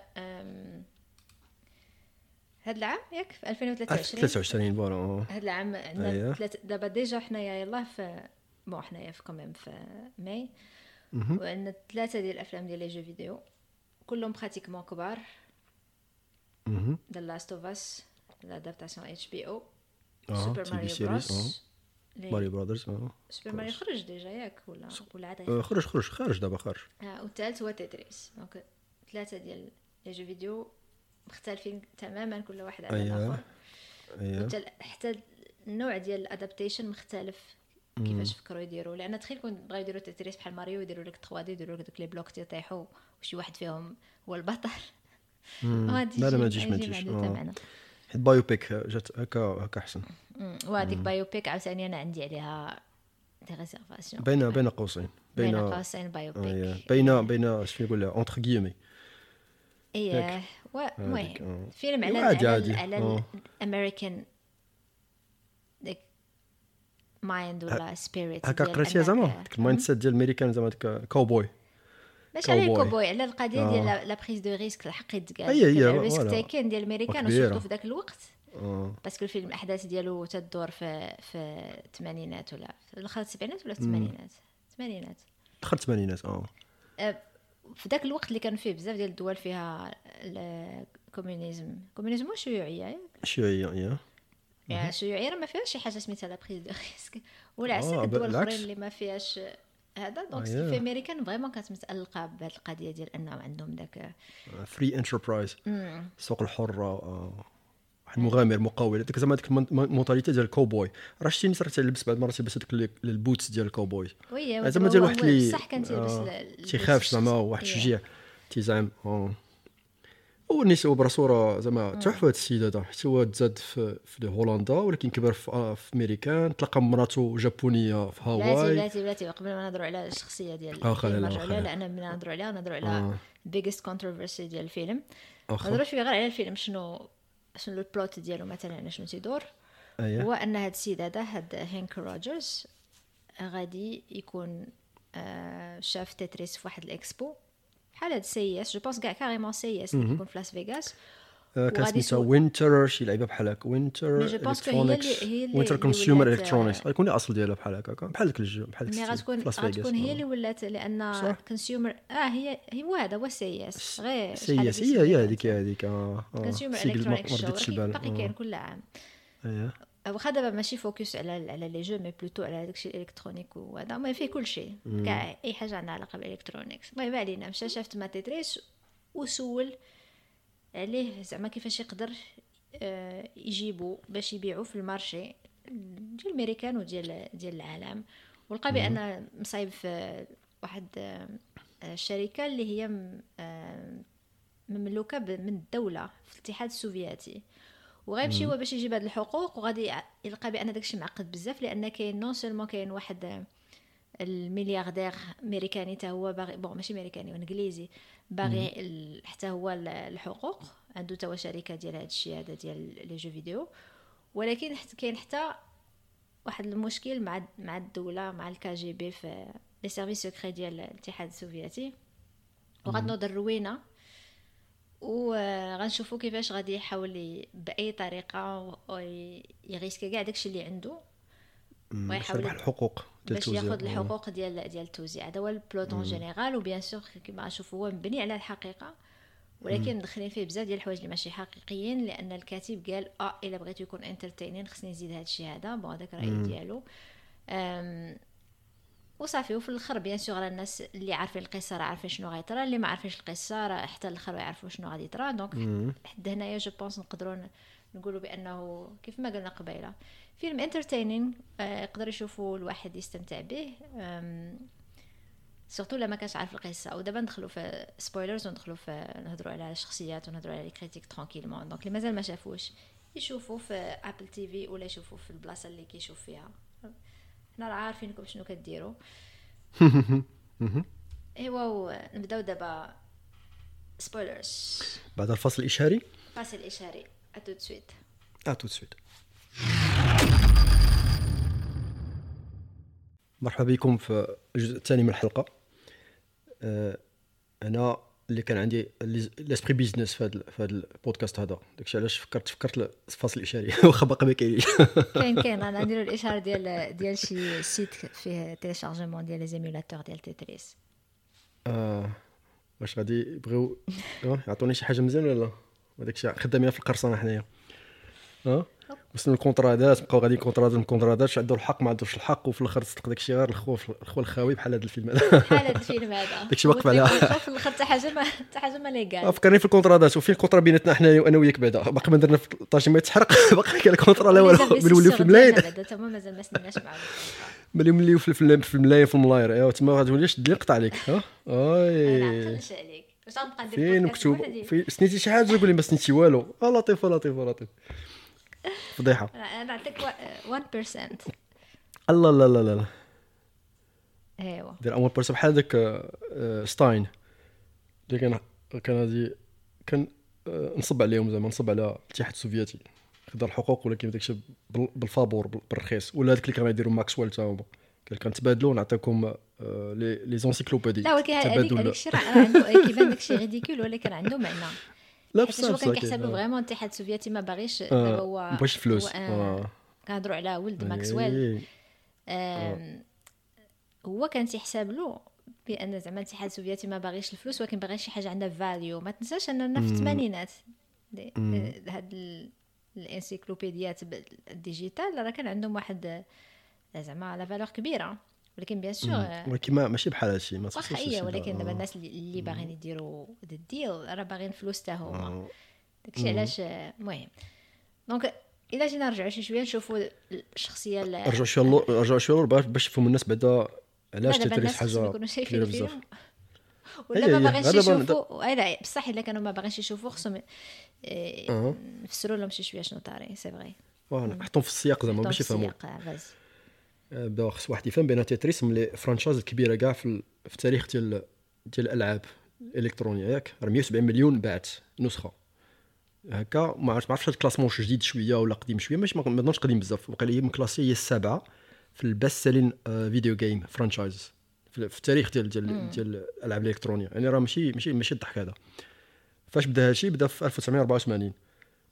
هاد العام ياك؟ في 2023 23 voilà. هاد العام عندنا أييه. ثلاث دابا déjà حنايا يلاه في bon حنايا في quand même في ماي. وعندنا ثلاثة ديال الأفلام ديال les jeux vidéo كلهم pratiquement كبار. The Last of Us l'adaptation HBO Super Mario Bros les- Mario Brothers آه Super Mario خرج déjà ياك ولا ولا عاد آه، خرج خرج خارج دابا خارج آه والثالث هو تيتريس donc ثلاثة ديال les jeux vidéo مختلفين تماما كل واحد على أيوة. الآخر. اييه حتى النوع ديال ال adaptation مختلف كيفاش فكروا يديروا. لأن تخيل كون بغاو يديروا تيتريس بحال ماريو يديروا لك 3 D يديروا لك دوك les blocs تيطيحوا وشي واحد فيهم هو البطل. غادي لا لا ما تجيش ما تجيش آه. حيت biopic جات هكا هكا أحسن. وهذيك biopic عاوتاني أنا عندي عليها des réservations بين بين قوسين. بين قوسين bio أييه. pic بين بين شنو لها entre guillemets إيه و- المهم آه. فيلم على عادي، على عادي، على آه. الامريكان ديك mind ولا spirit هكا قريتيها زعما ديك ال mind set ديال الامريكان زعما ديك كاوبوي ماشي على. الكوبوي على القضية آه. ديال la- la prise de risque الحق يتقال هي- هي، ال risk. taking ديال الامريكان. و surtout في ذاك الوقت آه parce que الفيلم الأحداث ديالو تدور في في الثمانينات ولا في الآخر السبعينات ولا في الثمانينات الثمانينات دخل الثمانينات آه في ذاك الوقت اللي كان فيه بزاف ديال الدول فيها ال communisme communisme شيوعية ياك شوية إيه يعني الشيوعيه راه ما فيهاش شي حاجة سميتها la prise de risque ولا آه، عساك الدول. الاخرين اللي ما فيهاش هذا donc آه، في يا. امريكان vraiment كانت متالقه بهذه القضية ديال أنهم عندهم ذاك free enterprise. السوق الحر آه. واحد مغامر مقاول هذيك زعما ديك ال mentalité ديال الكوبوي راه شتي راه تلبس بعد مرات تلبس هذوك ال boots ديال ال cowboy oui آه، زعما ديال واحد اللي صح كان تيلبس آه، تيخافش زعما. واحد إيه. الشجيع تيزعم آه والنساء براسو راه زعما تحفه هذا السيد هذا حيت هو تزاد في في هولندا ولكن كبر في, آه، في امريكان تلاقى مراتو جابونية في هاواي بلاتي بلاتي قبل ما نهضروا على الشخصية ديال آه، خلينا، خلينا. عليها لأن ملي نهضروا عليها نهضروا على آه. biggest controversy ديال الفيلم نهضروش فيه غير على الفيلم شنو شنو ال plot ديالو مثلا شنو تيدور اييه هو أن هاد السيد هذا هاد هينك روجرز غادي يكون آه، شاف تتريس في واحد الإكسبو. بحال هاد سي إس جو بونس كاع كاريمون سي إس اللي كيكون في لاس فيغاس. كان وغادي سميتها وينتر شي لعيبة بحال هكا. وينتر اللي- وينتر كونسيومر آه، غيكون الاصل ديالها بحال هكا بحال داك الجو بحال الستيل غتكون غتكون هي آه. اللي ولات لأن. كونسيومر آه هي هي هو هذا هو سي اس غير سي اس هي هي هذيك هذيك آه. كونسيومر شو البال باقي آه. كاين كل عام. واخا دابا ماشي فوكس على على لي جو مي بلوتو على داكشي الالكترونيك وهذا ما فيه كل شيء. كاع أي حاجة عندها علاقة بال electronics المهم ما علينا. مشى شاف تما تيتريس وسول عليه زعما كيفاش يقدر آه، يجيبوا باش يبيعوا في ال marché ديال الميريكان وديال ديال العالم. ولقى بأن مصايب في واحد آه، الشركة اللي هي آه، مملوكة من الدولة في الاتحاد السوفيتي. وغيمشي هو باش يجيب هاد الحقوق وغادي يلقى بأن داكشي معقد بزاف لأن كاين non seulement كاين واحد الملياردير أمريكاني حتى هو باغي bon ماشي أمريكاني إنجليزي باغي حتى هو ال- الحقوق عنده توا شركة ديال هذا الشيء هذا ديال les jeux vidéo. ولكن حت كاين حتى واحد المشكل مع مع الدولة مع ال KGB في les services secrets ديال الاتحاد السوفيتي. وغتنوض الروينه وغنشوفوا كيفاش غادي يحاول بأي طريقة يريسكي كاع داكشي اللي عنده. ويحاول الحقوق. باش. ياخذ. الحقوق ديال ديال التوزيع. هذا هو ال plot en général و bien sûr كيما غنشوفوا هو مبني على الحقيقة. ولكن مدخلين فيه بزاف ديال الحوايج اللي ماشي حقيقيين لأن الكاتب قال آه إلا بغيتو يكون entertaining خصني نزيد هذا الشيء هذا. bon هذاك الرأي ديالو. وصافي وفي الآخر bien sûr الناس اللي عارفين القصة راه عارفين شنو غيطرى اللي ما عارفينش القصة راه حتى الآخر يعرفوا شنو غادي يطرى donc حد هنايا je pense نقدروا نقولوا بأنه كيف ما قلنا قبيلة. فيلم entertaining يقدر يشوفوا الواحد يستمتع به. surtout لما كانش عارف القصة. أو دابا ندخلوا في spoilers وندخلوا في نهضروا على الشخصيات ونهضروا على les critiques donc اللي مازال ما شافوش. يشوفوا في Apple TV ولا يشوفوا في البلاصة اللي كيشوف فيها. حنا راه عارفينكم شنو كديروا. إيوا نبداو دابا spoilers بعد الفاصل الإشهاري فاصل إشهاري à tout de suite à tout de suite مرحبا بكم في الجزء الثاني من الحلقة. أه أنا اللي كان عندي l'esprit business في هذا في هذا البودكاست هذا. داكشي علاش فكرت فكرت الفاصل الإشهاري. واخا باقي ما كاينش. كاين كاين. أنا نديرو الإشهار ديال ديال شي site فيه téléchargement ديال les émulateurs ديال تيتريس آه واش غادي؟ يبغيو آه، يعطوني شي حاجة مزيان ولا لا؟ وداك الشيء خدامين في القرصنة حنايا. أه؟ وصلنا ال contratات بقاو غادي contratات contratات عنده الحق ما عندوش الحق وفي الآخر تصدق داك الشيء غير الخو الخو الخاوي بحال هذا الفيلم هذا. بحال هذا الفيلم هذا. داكشي واقف على في الآخر حتى حاجة ما حتى حاجة ما légal فكرني في ال contratات وفين ال contrat بيناتنا حنا وأنا وياك بعدا. باقي ما درنا في الطاجين ما يتحرق. باقي كاين ال contrat لا والو. ملي نوليو في الملاين بعدا تما مازال ما سنيناش معاهم. ملي نوليو في في الملاين في الملاير أيوا تما غتولي شد نقطع عليك؟ ها؟ اي عليك. واش غنبقى ندير فين مكتوب؟ سنيتي شي حاجة؟ قول لي ما سنيتي والو. آه لطيف لطيف لطيف. فضيحة. أنا نعطيك 1% الله لا لا لا لا ايوا دير أول بيرسون بحال هذاك آه، ستاين اللي كان كان غادي كان آه، نصب عليهم زعما نصب على الاتحاد السوفيتي. خدا الحقوق ولكن داك بال- بال fabor بال- بالرخيص. ولا هذاك اللي كانوا يديروا ماكسويل تا هما. قال كنتبادلوا نعطيكم آه، les encyclopédies لا ولكن. هذيك الشيء راه راه عنده كيبان داك الشيء ridicule ولكن عنده معنى. لا بصح هو كان بصح كيحسب كاين، آه. vraiment الاتحاد السوفيتي ما باغيش آه، دابا هو هو، آه، آه. كنهضروا على ولد ماكسويل. إيه. آم، هو كان تيحسب له بأن زعما الاتحاد السوفيتي ما باغيش الفلوس ولكن باغي شي حاجة عندها value ما تنساش اننا في الثمانينات. آه، هاد ال- ال encyclopédiات ال digital راه كان عندهم واحد آه، زعما la valeur كبيرة. ولكن bien sûr آه، ولكن ما ماشي بحال هادشي ما واخا هادشي ولكن. دابا الناس اللي, باغيين يديروا هاد ال deal راه باغيين فلوس تا هما. آه. داكشي علاش آه، المهم donc إلا جينا نرجعوا شي شوية نشوفوا الشخصية ال- رجعوا شوية رجعوا شوية باش يفهموا الناس بعدا علاش تتريس حاجة كبيرة بزاف. ولا ما. باغينش دابا- يشوفوا أي لا بصح إلا كانوا ما باغينش يشوفوا خصهم. نفسروا لهم شي شوية شنو طاري c'est vrai واه نحطهم في السياق زعما باش يفهموا آه، بدا خص واحد يفهم بان تيتريس من les franchises الكبيره كاع في, ال- في التاريخ ديال ديال الألعاب الإلكترونية. ياك راه 170 مليون باعت نسخة. هكا ما عرفتش ما عرفتش ال classement جديد شوية ولا قديم شوية ماشي ما نظنش قديم بزاف. وقيلا هي مكلاسيه هي السابعة في ال best selling video game franchise في التاريخ ديال ديال ديال الألعاب الإلكترونية. يعني راه ماشي ماشي ماشي الضحك هذا. فاش بدا هادشي؟ بدا في 1984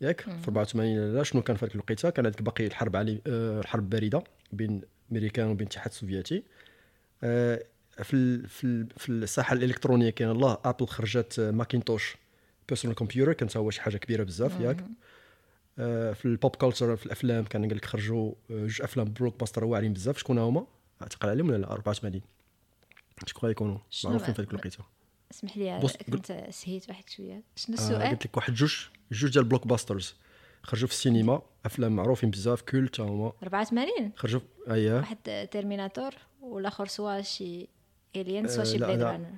ياك؟ في 84 لا شنو كان في هذيك الوقيته؟ كان هذيك باقي الحرب علي آه، الحرب الباردة بين الامريكان وبين الاتحاد السوفيتي آه، في في في الساحة الإلكترونية كاين الله Apple خرجت Macintosh personal computer كانت هو شي حاجة كبيرة بزاف ياك. آه، في ال pop culture في الأفلام كان قال لك خرجوا آه، جوج أفلام blockbuster واعرين بزاف. شكون هما؟ عقلتي عليهم ولا لا؟ 84 شكون غيكونوا معروفين؟ في هذيك الوقيتة. اسمح لي كنت سهيت واحد شوية. شنو السؤال؟ قلت لك واحد جوج جوج ديال ال blockbusters خرجوا في السينما أفلام معروفين بزاف cultes هما. 84 خرجوا أييه. واحد Terminator والآخر soit شي Alien soit آه، شي لا، Blade لا. Runner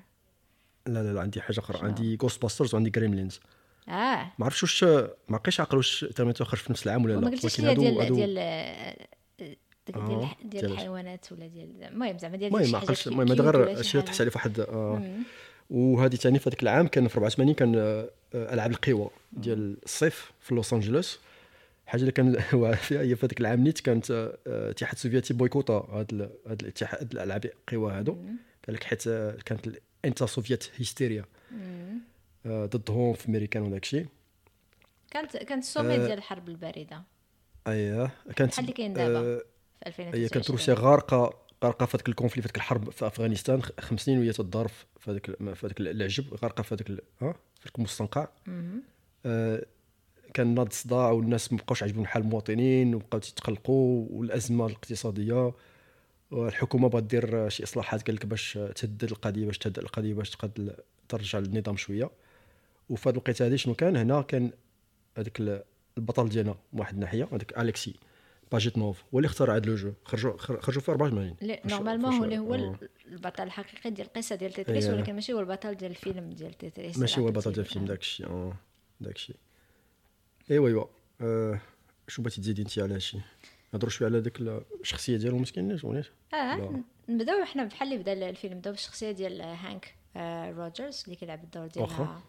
لا لا لا عندي حاجة أخرى؟ عندي Ghostbusters وعندي Gremlins آه. ما عرفتش واش ما عقلش عقل واش Terminator خرج في نفس العام ولا لا. ولكن ليا هادو- ديال ديال آه، ديال آه، ديال الحيوانات. ولا ديال المهم زعما ديال المهم ما كي- المهم هذا غير شي. تحس عليه فواحد آه. وهذه ثاني في هذاك العام كان في 84 كان آه، ألعاب القوى ديال الصيف في لوس أنجلوس. حاجة اللي كان فيها هي في هذاك العام نيت كانت آه، الاتحاد السوفيتي ال- هاد الاتحاد هاد الألعاب القوى هادو. قال لك حيت آه، كانت ال anti Soviet hysteria ضدهم في أمريكان وداك الشيء. كانت كانت ال sommet ديال الحرب الباردة. اييه كانت بحال اللي كاين دابا. في 2023 هي كانت روسيا غارقة غارقه في هذاك ال conflit في هذيك الحرب في أفغانستان خمس سنين وهي تضارب في هذاك في هذاك العجب غارقه في هذاك ها في هذاك المستنقع. آه، كان ناض صداع والناس ما بقاوش عاجبهم حال المواطنين وبقاو تيتقلقوا والأزمة الاقتصادية. والحكومة بغات دير شي إصلاحات قال لك باش تهدد القضية باش تهدد القضية باش تقد ترجع للنظام شوية. وفي هذه الوقيتة هذه شنو كان؟ هنا كان هذيك ال- البطل ديالنا من واحد الناحيه هذاك أليكسي. باجيتنوف هو اللي اخترع هذا le jeu. خرجوا خرجوا في 84 لا normalement هو اللي هو آه. البطل الحقيقي ديال القصة ديال Tetris إيه. ولكن ماشي هو البطل ديال الفيلم ديال Tetris. ماشي هو ديال البطل ديال الفيلم. داك الشيء آه. داك الشيء ايوا ايوا آه، شو بغيتي تزيدي انت على هادشي؟ نهضروا شوية على ديك الشخصية ديالو مسكين ناش ولا آه. نبداو حنا بحال اللي بدأ الفيلم. نبداو بالشخصية ديال هانك آه، روجرز اللي كيلعب الدور. ديالها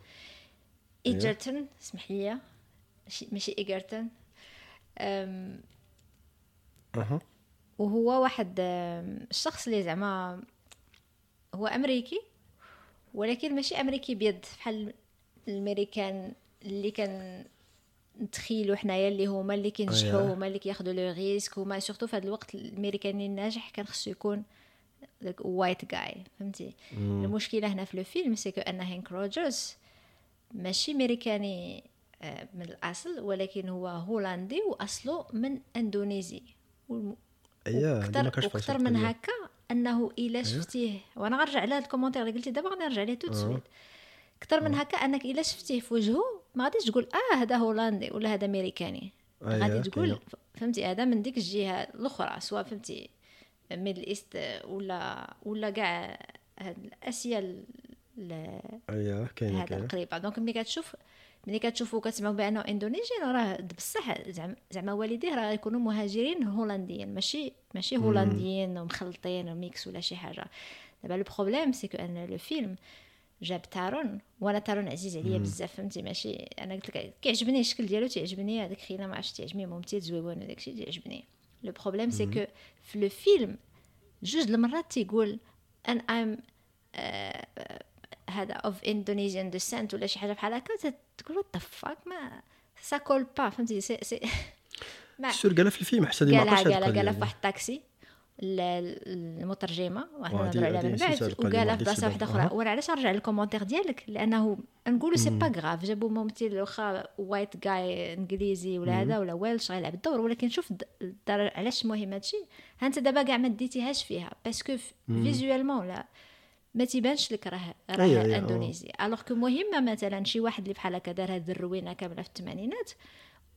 إيجرتون اسمح لي ماشي إيجرتون. وهو واحد الشخص اللي زعما هو أمريكي ولكن ماشي أمريكي بيض بحال الأمريكان اللي كان نتخيلوا حنايا اللي هما اللي كينجحوا أييه. هما اللي كياخذوا le risque هما surtout في هذا الوقت الامريكاني الناجح كان خصو يكون white guy فهمتي؟ المشكلة هنا في le film c'est que أن هانك روجرز ماشي أمريكاني آه، من الأصل ولكن هو هولندي وأصله من اندونيسي هاد من. هكا أنه إلا شفتيه. وأنا غنرجع لهاد ال commentaire اللي قلتي دابا غادي نرجع ليه tout de suite أكثر من هكا أنك إلا شفتيه في وجهه ما غاديش تقول آه هذا هولندي ولا هذا أمريكاني. أييه، غادي تقول كاينة. فهمتي هذا من ديك الجهة الأخرى سواء فهمتي Middle East ولا ولا كاع هاد اسيا ال- ال- اييه كاينة هذا القريبة. donc ملي كتشوف ملي كتشوفوا كتسمعوا بأنه indonésien راه بصح زعما زعما والديه راه يكونوا مهاجرين هولنديين ماشي ماشي هولنديين ومخلطين و mix ولا شي حاجة. دابا le problème c'est أن le film جاب تارون وأنا تارون عزيز عليا بزاف فهمتي؟ ماشي أنا قلت لك كيعجبني الشكل ديالو تيعجبني هذيك خينا ما عرفتش تيعجبني ممثل زويون وداك الشيء تيعجبني. le problème c'est que في le film جوج المرات تيقول I'm هذا of Indonesian descent ولا شي حاجة بحال هكا تقول what the fuck mais ça colle pas فهمتي؟ si si mais sûr قالها في الفيلم حتى ما قالها قالها قالها في. واحد الطاكسي ال- ال- المترجمة وهادي- نهضروا عليها من بعد وقالها في بلاصة واحدة. أخرى. وأنا علاش نرجع لل commentaire ديالك؟ لأنه نقولوا c'est pas grave جابوا ممثل واخا white guy إنجليزي ولا هذا ولا Welsh غيلعب الدور. ولكن شوف علاش مهم هادشي؟ ها انت دابا كاع ما ديتيهاش فيها. parce que visuellement لا ما تيبانش لك راه راه إندونيزي. alors que même مثلا شي واحد اللي بحال هكا دار هاد الروينة كاملة في الثمانينات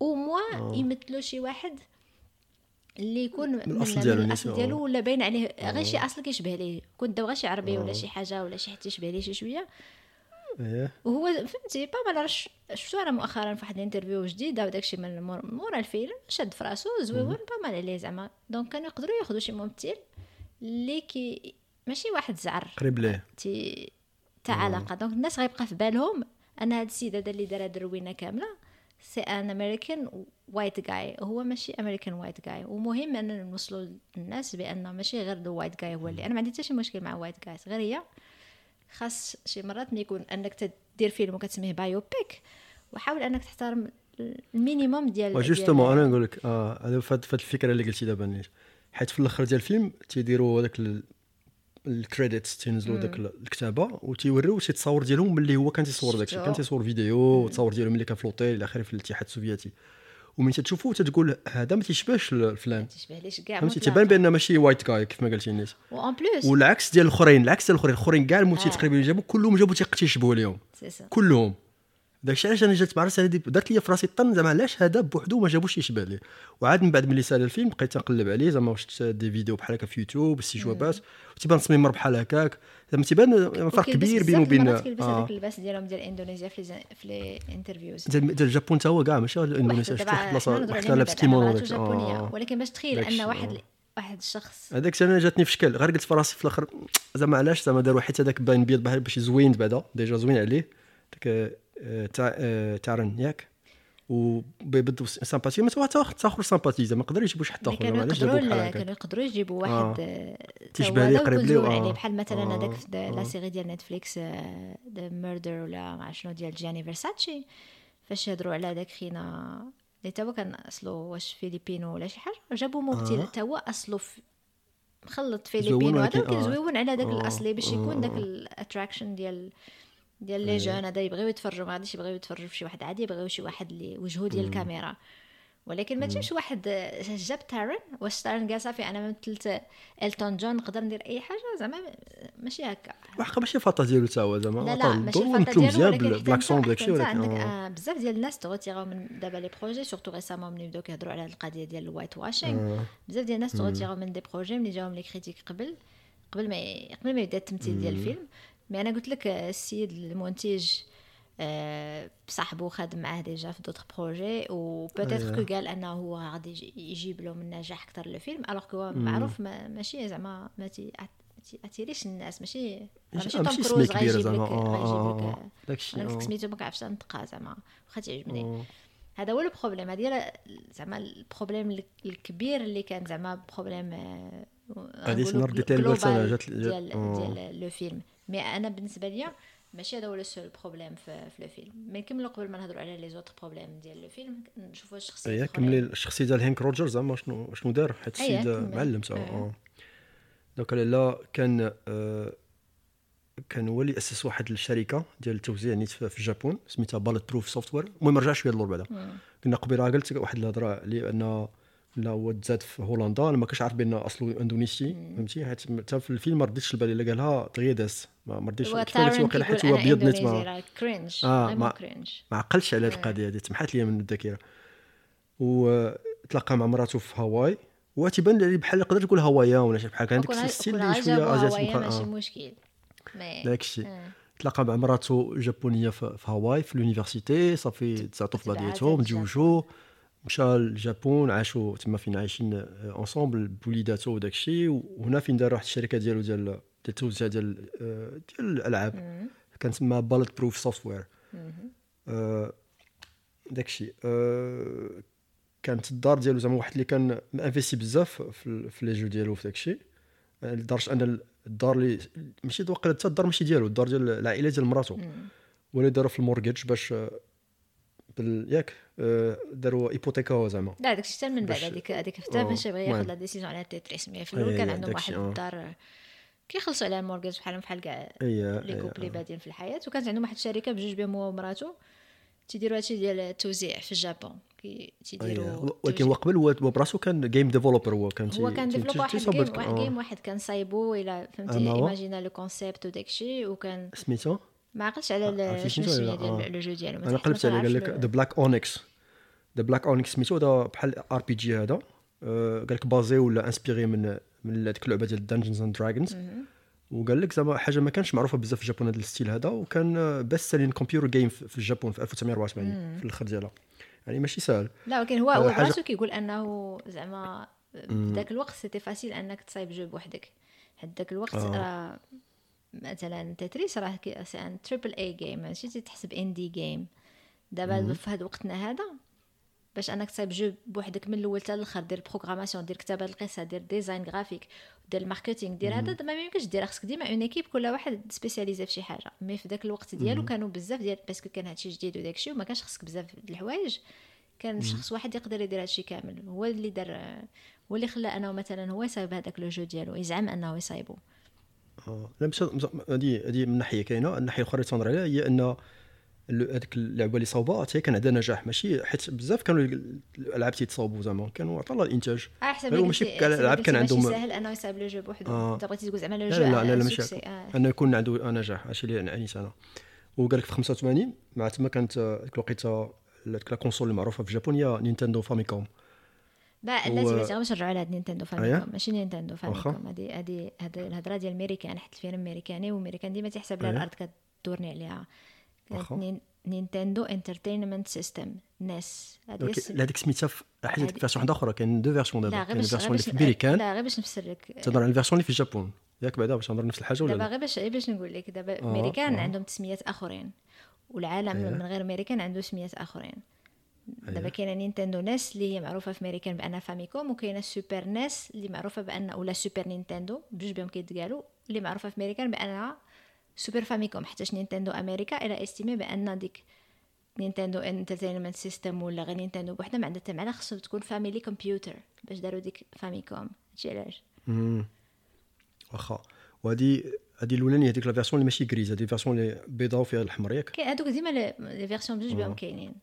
أو موا يمثلوا شي واحد اللي يكون من ديالو الأصل ديالو آه. ولا باين عليه غير شي أصل كيشبه ليه. كنت داو غير شي عربي ولا شي حاجة ولا شي حتى يشبه ليه شي شوية. اييه وهو فهمتي pas mal شفتو أنا مؤخرا في واحد ال interview جديده وداكشي من مور- مورا الفيلم شاد في راسو زويون pas mal عليه زعما. donc كانوا يقدروا ياخذوا شي ممثل اللي كي ماشي واحد زعر. قريب ليه. تي تاع علاقة. donc الناس غيبقى في بالهم ان هاد السيد هذا اللي دار هاد الروينه كاملة c'est un American white guy هو ماشي American white guy ومهم ان نوصلوا للناس بان ماشي غير le white guy هو اللي. أنا ما عندي حتى شي مشكل مع white guys غير هي خاص شي مرات ملي يكون أنك تدير فيلم وكتسميه biopic وحاول أنك تحترم ال minimum ديال و justement ديال- أنا نقول لك آه هذا فهاد الفكرة اللي قلتي دابا حيت في الأخر ديال الفيلم تيديروا هذاك ال credits تينزلوا داك ال- الكتابة وتيوريو شي تصاور ديالهم ملي هو كان تيصور داك الشيء شفتو. كان تيصور فيديو وتصاور ديالهم ملي كان في لوطيل إلى آخره في الاتحاد السوفيتي. ومن تتشوفو تتقول هذا ما تيشبهش الفلان. تشبهليش كاع فهمتي. تيبان بان ماشي white guy كيف ما قلتي نيت و en plus والعكس ديال الأخرين العكس ديال الأخرين الاخرين كاع الموتي آه. تقريبا اللي جابوا كلهم جابوا تيق تيشبهوا ليهم سي سا كلهم. داكشي علاش أنا جات بعرس هذه دارت لي في راسي طن زعما علاش هذا بوحدو ما جابوش يشبه ليه وعاد من بعد ملي سأل الفيلم بقيت نقلب عليه زعما شفت des vidéos بحال هكا في يوتيوب استجوابات وتيبان تصميم بحال هكاك. زعما تيبان فرق كبير بينه وبين كيلبس آه. هذاك اللباس ديالهم ديال اندونيسيا في لي في لي انترفيوز ديال ديال الجابون تا هو كاع ماشي غير الاندونيسيا شفت واحد البلاصة واحد لابس كيمونو آه. ولكن باش تخيل أن واحد آه. واحد الشخص هذاك أنا جاتني في شكل. غير قلت في راسي في الآخر زعما علاش؟ زعما داروا حيت هذاك باين بيض بحال باش زوين بعدا ديجا زوين عليه. داك آه، آه، تارن ياك وبيبدو سامباتي ما تا تا اخر سامباتي زعما يقدر يجيبوا شي حد اخر كانوا يقدروا كانوا يقدروا يجيبوا آه. واحد آه، ليه هذا قريب زوين آه. عليه بحال مثلا آه. هذاك في د- لا آه. série ديال Netflix the murder ولا ما شنو ديال جياني فيرساتشي فاش يهضروا على داك خينا اللي هو كان أصله واش فيليبينو ولا شي حاجة جابوا ممثل آه. تا هو أصله في مخلط فيليبينو هذا ولكن- ولكن آه. زوين على داك آه. الأصلي باش يكون داك آه. ال attraction ديال ديال les jeunes هذا يبغيو يتفرجوا ما غاديش يبغيو يتفرجوا في شي واحد عادي يبغيو شي واحد اللي وجهه ديال الكاميرا. ولكن ما تجيبش واحد جاب Taron واش Taron قال صافي أنا مثلت إلتون جون نقدر ندير أي حاجة؟ زعما ماشي هكا. وحقا ماشي faute ديالو تا هو زعما لا لا ماشي ال faute ديالو ولكن par accent داكشي ولكن عندك آه بزاف ديال الناس تروتيراو من دابا les projets surtout récemment ملي بداو كيهضروا على هذه القضية ديال ال whitewashing بزاف ديال الناس تروتيراو من des projets ملي جاهم les critiques قبل قبل ما قبل ما يبدا التمثيل ديال الفيلم. mais أنا قلت لك السيد المنتج آه، صاحبو خادم معاه déjà في d'autres projets و peut-être que قال أنه هو غادي يجيب له من نجاح أكثر le film alors que معروف ما ماشي زعما ما تي اتيريش الناس ماشي ماشي توم كروز غيجيب لك غيجيب لك سميتو ما كنعرفش نطقها زعما واخا تعجبني هذا هو ال problème هذه زعما ال problème الكبير اللي كان زعما problème هذه سنور ديال ديال ديال le film. mais أنا بالنسبة لي ماشي هذا هو ال seul problème في, في le film ما نكملوا قبل ما نهضروا على les autres problèmes ديال le film نشوفوا الشخصيه اي كملي الشخصيه ديال Henk Rogers زعما شنو شنو دار حيت السيد معلم تا آه. دوك لا كان آه كان هو اللي اسس واحد الشركة ديال التوزيع نيت في الجابون سميتها Bullet-Proof Software المهم رجع شوية للور بعدا كنا قبيله قلت واحد الهضره اللي ان لا هو تزاد في هولندا. أنا ما كنتش عارف بأن أصله إندونيسي فهمتي؟ حيت في الفيلم ما رديتش البال إلا قالها دغيا داز ما رديتش واقيلا حيت هو أبيض نيت ما cringe آه ما, ما عقلش على هذه القضية هذه تمحات لي من الذاكرة. وتلاقى مع مراته في هاواي. وتيبان لي بحال يقدر تقول هوايا ولا شي بحال هذاك ال style اللي شوية asiatique ماشي مشكل. داكشي. تلاقى مع مراته جابونية في هاواي في l'université صافي تسعطوا في بعضياتهم تزوجوا مشى للجابون عاشوا تما فين عايشين ensemble بوليداتو وداك الشيء وهنا فين دار واحد الشركة ديالو ديال ديال التوزيع ديال ديال الألعاب. كان سماها Bullet-Proof Software داك الشيء كانت الدار ديالو زعما واحد اللي كان investi بزاف في les jeux ديالو في داك الشيء لدرجة أن الدار اللي ماشي واقيلا حتى الدار ماشي ديالو الدار ديال العائلة ديال مراتو. ولا داروا في ال mortgage باش بال ياك. آه، داروا hypothèque زعما لا داكشي حتى من بعد هذيك هذيك حتى باش بغى ياخذ la décision على Tetris mais في الأول كان عندهم واحد الدار كيخلصوا على ال mortgage بحالهم بحال كاع les couples بادين في الحياة وكانت عندهم واحد الشركة بجوج بهم هو ومراته تيديروا هادشي ديال التوزيع في الجابون تيديروا ولكن هو قبل هو براسو كان game developer هو كان هو كان developer واحد game واحد game واحد كان صايبو إلى فهمتي ايماجينا le concept وداكشي وكان سميتو ما عقلتش على شنو سميه ديال le jeu ديالو أنا قلبت عليه قال لك The Black Onyx The Black Onyx سميتو هذا بحال RPG هذا. قال لك basé ولا inspiré من من هذيك اللعبة ديال Dungeons and Dragons وقال لك زعما حاجة ما كانش معروفة بزاف في الجابون هذا ال style هذا وكان best-selling computer game في الجابون في 1984 في الأخر ديالها. يعني ماشي سهل. لا ولكن هو هو براسو كيقول أنه زعما في ذاك الوقت c'était facile أنك تصايب jeu بوحدك حد ذاك الوقت راه مثلا Tetris راه un triple A game ماشي؟ تحسب indie game دابا في هذا وقتنا هذا باش أنك تصايب jeu بوحدك من الأول حتى الآخر دير programmation دير كتابة القصة دير design graphique دير ال marketing دير هذا ما يمكنش دير خصك ديما une équipe كل واحد spécialisé في شي حاجة. mais في ذاك الوقت ديالو كانوا بزاف ديال parce que كان هادشي جديد وداك الشيء وما كانش خصك بزاف د الحوايج. كان شخص واحد يقدر يدير هادشي كامل. هو اللي دار هو اللي خلى أنه مثلا هو يصايب هذاك le jeu ديالو يزعم أنه يصايبو. لا هذه هذه من ناحية كاينة الناحيه الاخرى اللي تنظر عليها هي إن هذيك اللعبة اللي صوبها حتى كان عندها نجاح ماشي؟ حيت بزاف كانوا الألعاب تيتصاوبوا زعما كانوا عطى الله الإنتاج. احسن ماشي كاع الألعاب كان عندهم ساهل انه يصايب le jeu بوحدو آه. أنت بغيتي تقول زعما le jeu لا لا لا, لا ماشي آه. أنه يكون عنده نجاح هادشي اللي عنيت أنا وقال لك في 85 مع تما كانت ديك الوقيتة la console المعروفة في الجابون هي نينتندو فاميكوم. لا لازم لازم باش نرجعوا على هاد نينتندو فاميكوم ماشي نينتندو فاميكوم هادي هادي هاد الهضره ديال الميريكان حيت الفيلم أمريكاني والميريكان ديما تيحسب لها الأرض كتدورني عليها. Nintendo Entertainment System NES. هذيك سميتها حيت version واحدة أخرى كاين deux versions دابا كاين ال version اللي في امريكان لا غير باش نفسر لك. تهضر على ال version اللي في الجابون. ياك بعدا باش نهضر نفس الحاجة ولا دابا غير باش باش نقول لك. دابا أمريكان عندهم تسميات آخرين والعالم من غير أمريكان عنده سميات آخرين. دابا أيوة. كاينة نينتندو NES اللي هي معروفة في أمريكان بأنها فاميكوم وكاينة سوبر NES اللي معروفة بأن ولا سوبر نينتندو بجوج بهم كيتقالوا اللي معروفة في أمريكان بأنها سوبر فاميكوم حيتاش نينتندو أمريكا إلى estimé بأن ديك Nintendo Entertainment System ولا غير نينتندو بوحدها ما عندها حتى معنى خصو تكون Family Computer باش داروا ديك فاميكوم. هادشي علاش؟ واخا. وهادي هذه الأولانية هذيك la version اللي ماشي grise هذه ال version اللي بيضاء وفيها الحمر ياك. هذوك ديما les versions بجوج بهم كاينين.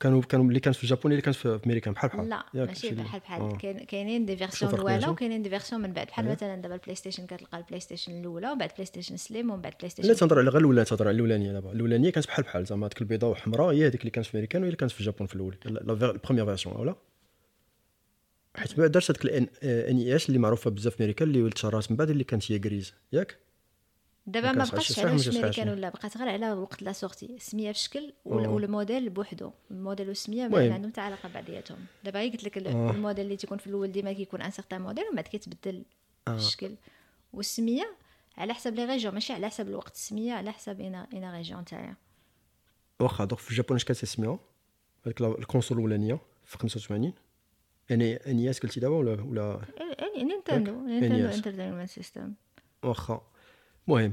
كانوا كانوا اللي كانت في الجابون اللي كانت في امريكان بحال بحال. لا ماشي بحال بحال. آه. كاين- كاينين des versions الاولى؟ وكاينين des versions من بعد. بحال أيوة. مثلا دابا البلاي ستيشن كتلقى البلاي ستيشن الأولى ومن بعد بلاي ستيشن Slim ومن بعد بلاي لا ستيشن تنهضر على غير الأولى تهضر على الأولانية دابا. الأولانية كانت بحال بحال. زعما ديك البيضاء وحمراء هي هذيك اللي كانت في امريكان وهي اللي كانت في الجابون في الأول. لا ال première version ولا حيت بعد دارت هذيك ال NES اللي معروفة بزاف في أمريكا اللي تشهرات من بعد اللي كانت هي grise ياك؟ دابا ما بقاش على صحيح، واش ما كانش امريكان عايش. ولا بقات غير على وقت la sortie السميه في شكل وال-. والموديل بوحدو. الموديل والسمية ما. عندهم حتى علاقة بعضياتهم. دابا قلت لك ال-. الموديل اللي تيكون في الأول ديما كيكون un certain modèle ومن بعد كيتبدل الشكل والسمية على حسب les régions ماشي على حسب الوقت. السمية على حسب اين اين région تاعها واخا دوك في الجابون اش كانت اسمها هذيك ال console الأولانية في 85 يعني NES قلتي دابا ولا ولا؟ نينتندو Nintendo. Entertainment System. واخا. المهم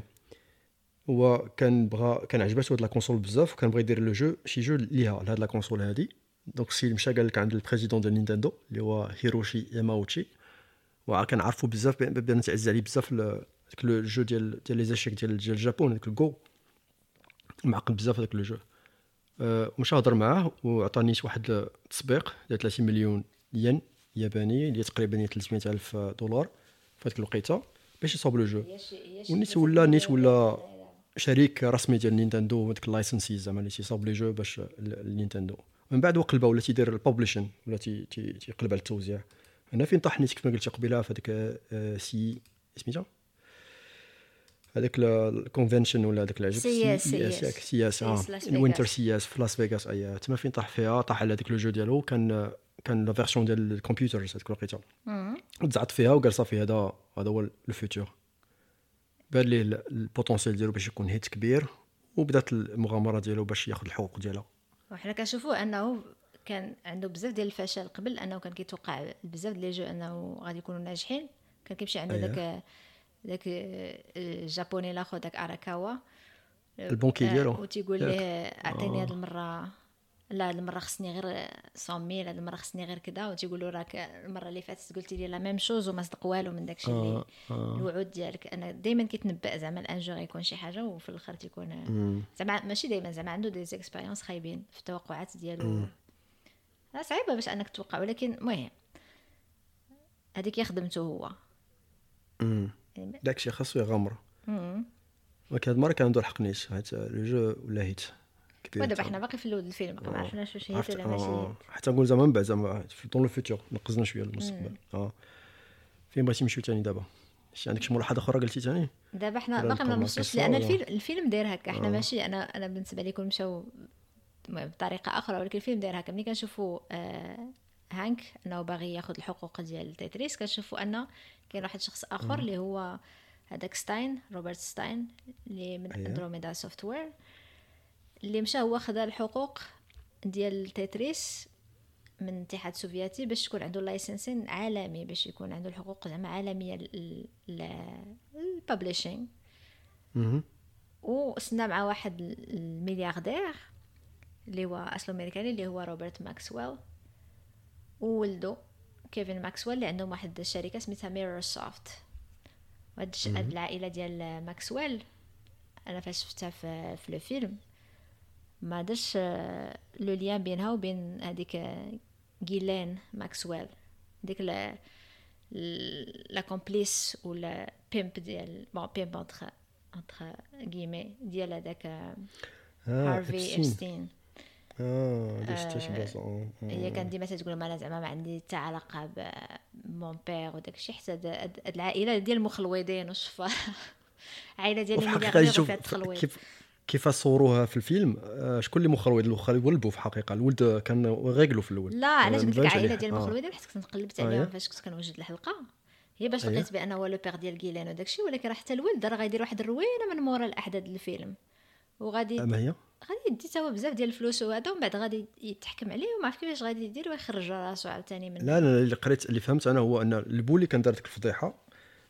هو كان بغى كان عجباتو هاد la console بزاف بغى يدير le jeu شي jeu ليها لهاد la console هادي. donc سي مشى قال لك عند ال président ديال نينتندو اللي هو هيروشي ياماوتشي. وكان عارفو بزاف بان تعز عليه بزاف داك le jeu ديال ديال les échecs ديال ديال الجابون هذاك ال jeu معقد بزاف هذاك le jeu. أه ومشى هضر معاه وعطاني واحد التسبيق ديال 30 مليون ين ياباني اللي تقريبا 300 ألف دولار في هذيك الوقيتة. باش يصاوب le jeu. ونيت ولا نيت ولا شريك رسمي ديال نينتندو ديك ال licenses زعما اللي تيصاوب les jeux باش لنينتندو من بعد وقلبة ولا تيدير ال publishing ولا تي- تي- تيقلب على التوزيع. هنا فين طاح نيت كيف ما قلت قبيلة في هذيك آه، سي سميتها؟ هذاك ال convention ولا هذاك العجب CES CES ال winter Vegas. CES في لاس فيغاس اي تما فين طاح فيها؟ طاح على هذاك le jeu ديالو كان كان la version ديال ال computers هذيك الوقيته وتزعط فيها وقال صافي هذا هذا هو ال futur بان ليه ال- ال potentiel ديالو باش يكون hit كبير وبدات المغامرة ديالو باش ياخذ الحقوق ديالها. وحنا كنشوفوا أنه كان عنده بزاف ديال الفشل قبل أنه كان كيتوقع بزاف ديال les jeux أنه غادي يكونوا ناجحين. كان كيمشي عنده أييه. داك داك الجابوني الآخر داك أراكاوا. البونكي آه، ديالو. وتيقول. ليه أعطيني هاد المرة لا هاد المرة خصني غير 100 هاد المرة خصني غير كذا وتيقول له راك المرة اللي فاتت قلتي لي la même chose وما صدق والو من داكشي اللي آه، آه. الوعود ديالك. أنا دائما كيتنبأ زعما ال un jeu غيكون شي حاجة وفي الآخر تيكون زعما ماشي دائما زعما عنده des expériences خايبين في التوقعات ديالو. صعيبة باش أنك توقع ولكن المهم هذيك خدمته هو. يعني- داكشي خاصو يغامر. ولكن هاد المرة كان عنده الحق نيت حيت le jeu ولا hit. كبير ودابا حنا باقي في الفيلم ما عرفناش واش هي ولا ماشي آه. حتى نقول زعما من بعد زعما في dans le futur نقزنا شوية المستقبل آه. فين بغيتي نمشيو تاني دابا؟ شي عندك شي ملاحظة أخرى قلتي تاني؟ دابا حنا باقي ما القصة لأن؟ الفيلم الفيلم داير هكا. حنا ماشي أنا أنا بالنسبة لي كون مشاو بطريقة أخرى ولكن الفيلم داير هكا. ملي كنشوفوا آه هانك إنه باغي ياخذ الحقوق ديال تيتريس كنشوفوا ان كاين واحد الشخص آخر اللي هو هذاك ستاين روبرت ستاين اللي من أيوة. Andromeda Software اللي مشى هو خدا الحقوق ديال تيتريس من الاتحاد السوفيتي باش تكون عنده licensing عالمي باش يكون عنده الحقوق زعما عالمية لل publishing مهم. وسنا مع واحد الملياردير اللي هو أصله أمريكاني اللي هو روبرت ماكسويل. وولده كيفن ماكسويل اللي عندهم واحد الشركة سميتها Mirrorsoft وهاد العائلة ديال ماكسويل أنا فاش شفتها في في le film ما درش آه، le lien بينها وبين هذيك آه، غيلين ماكسويل. ديك لا la complice ولا pimp ديال bon pimp entre entre guillemets ديال هذاك آه، هارفي إبستين. إبستين آه آه، آه. هي كانت ديما تقول ما أنا زعما ما عندي حتى علاقة ب mon père وداك الشيء حتى العائلة ديال المخلوضين والشفار عائلة ديال شوف وفيها التخلويض كيف صوروها في الفيلم آه، شكون اللي مخلوض الخالد ولبو في الحقيقة الولد كان غيقلو في الأول لا علاش ما قلت لك مبانش عائله عليه. ديال آه. المخلوضين حيت كنت قلبت آه، عليهم يا. فاش كنت كنوجد الحلقة هي باش أييه. لقيت بأن هو le père ديال غيلين وداك الشيء ولكن راه حتى الولد راه غيدير واحد الروينة من مورا الأحداث ديال الفيلم وغادي اما هي غادي يدي هو بزاف ديال الفلوس وهذا ومن بعد غادي يتحكم عليه وما عرف كيفاش غادي يدير ويخرج راسو عاوتاني من لا أنا اللي قريت اللي فهمت أنا هو أن البو اللي كان دار ديك الفضيحة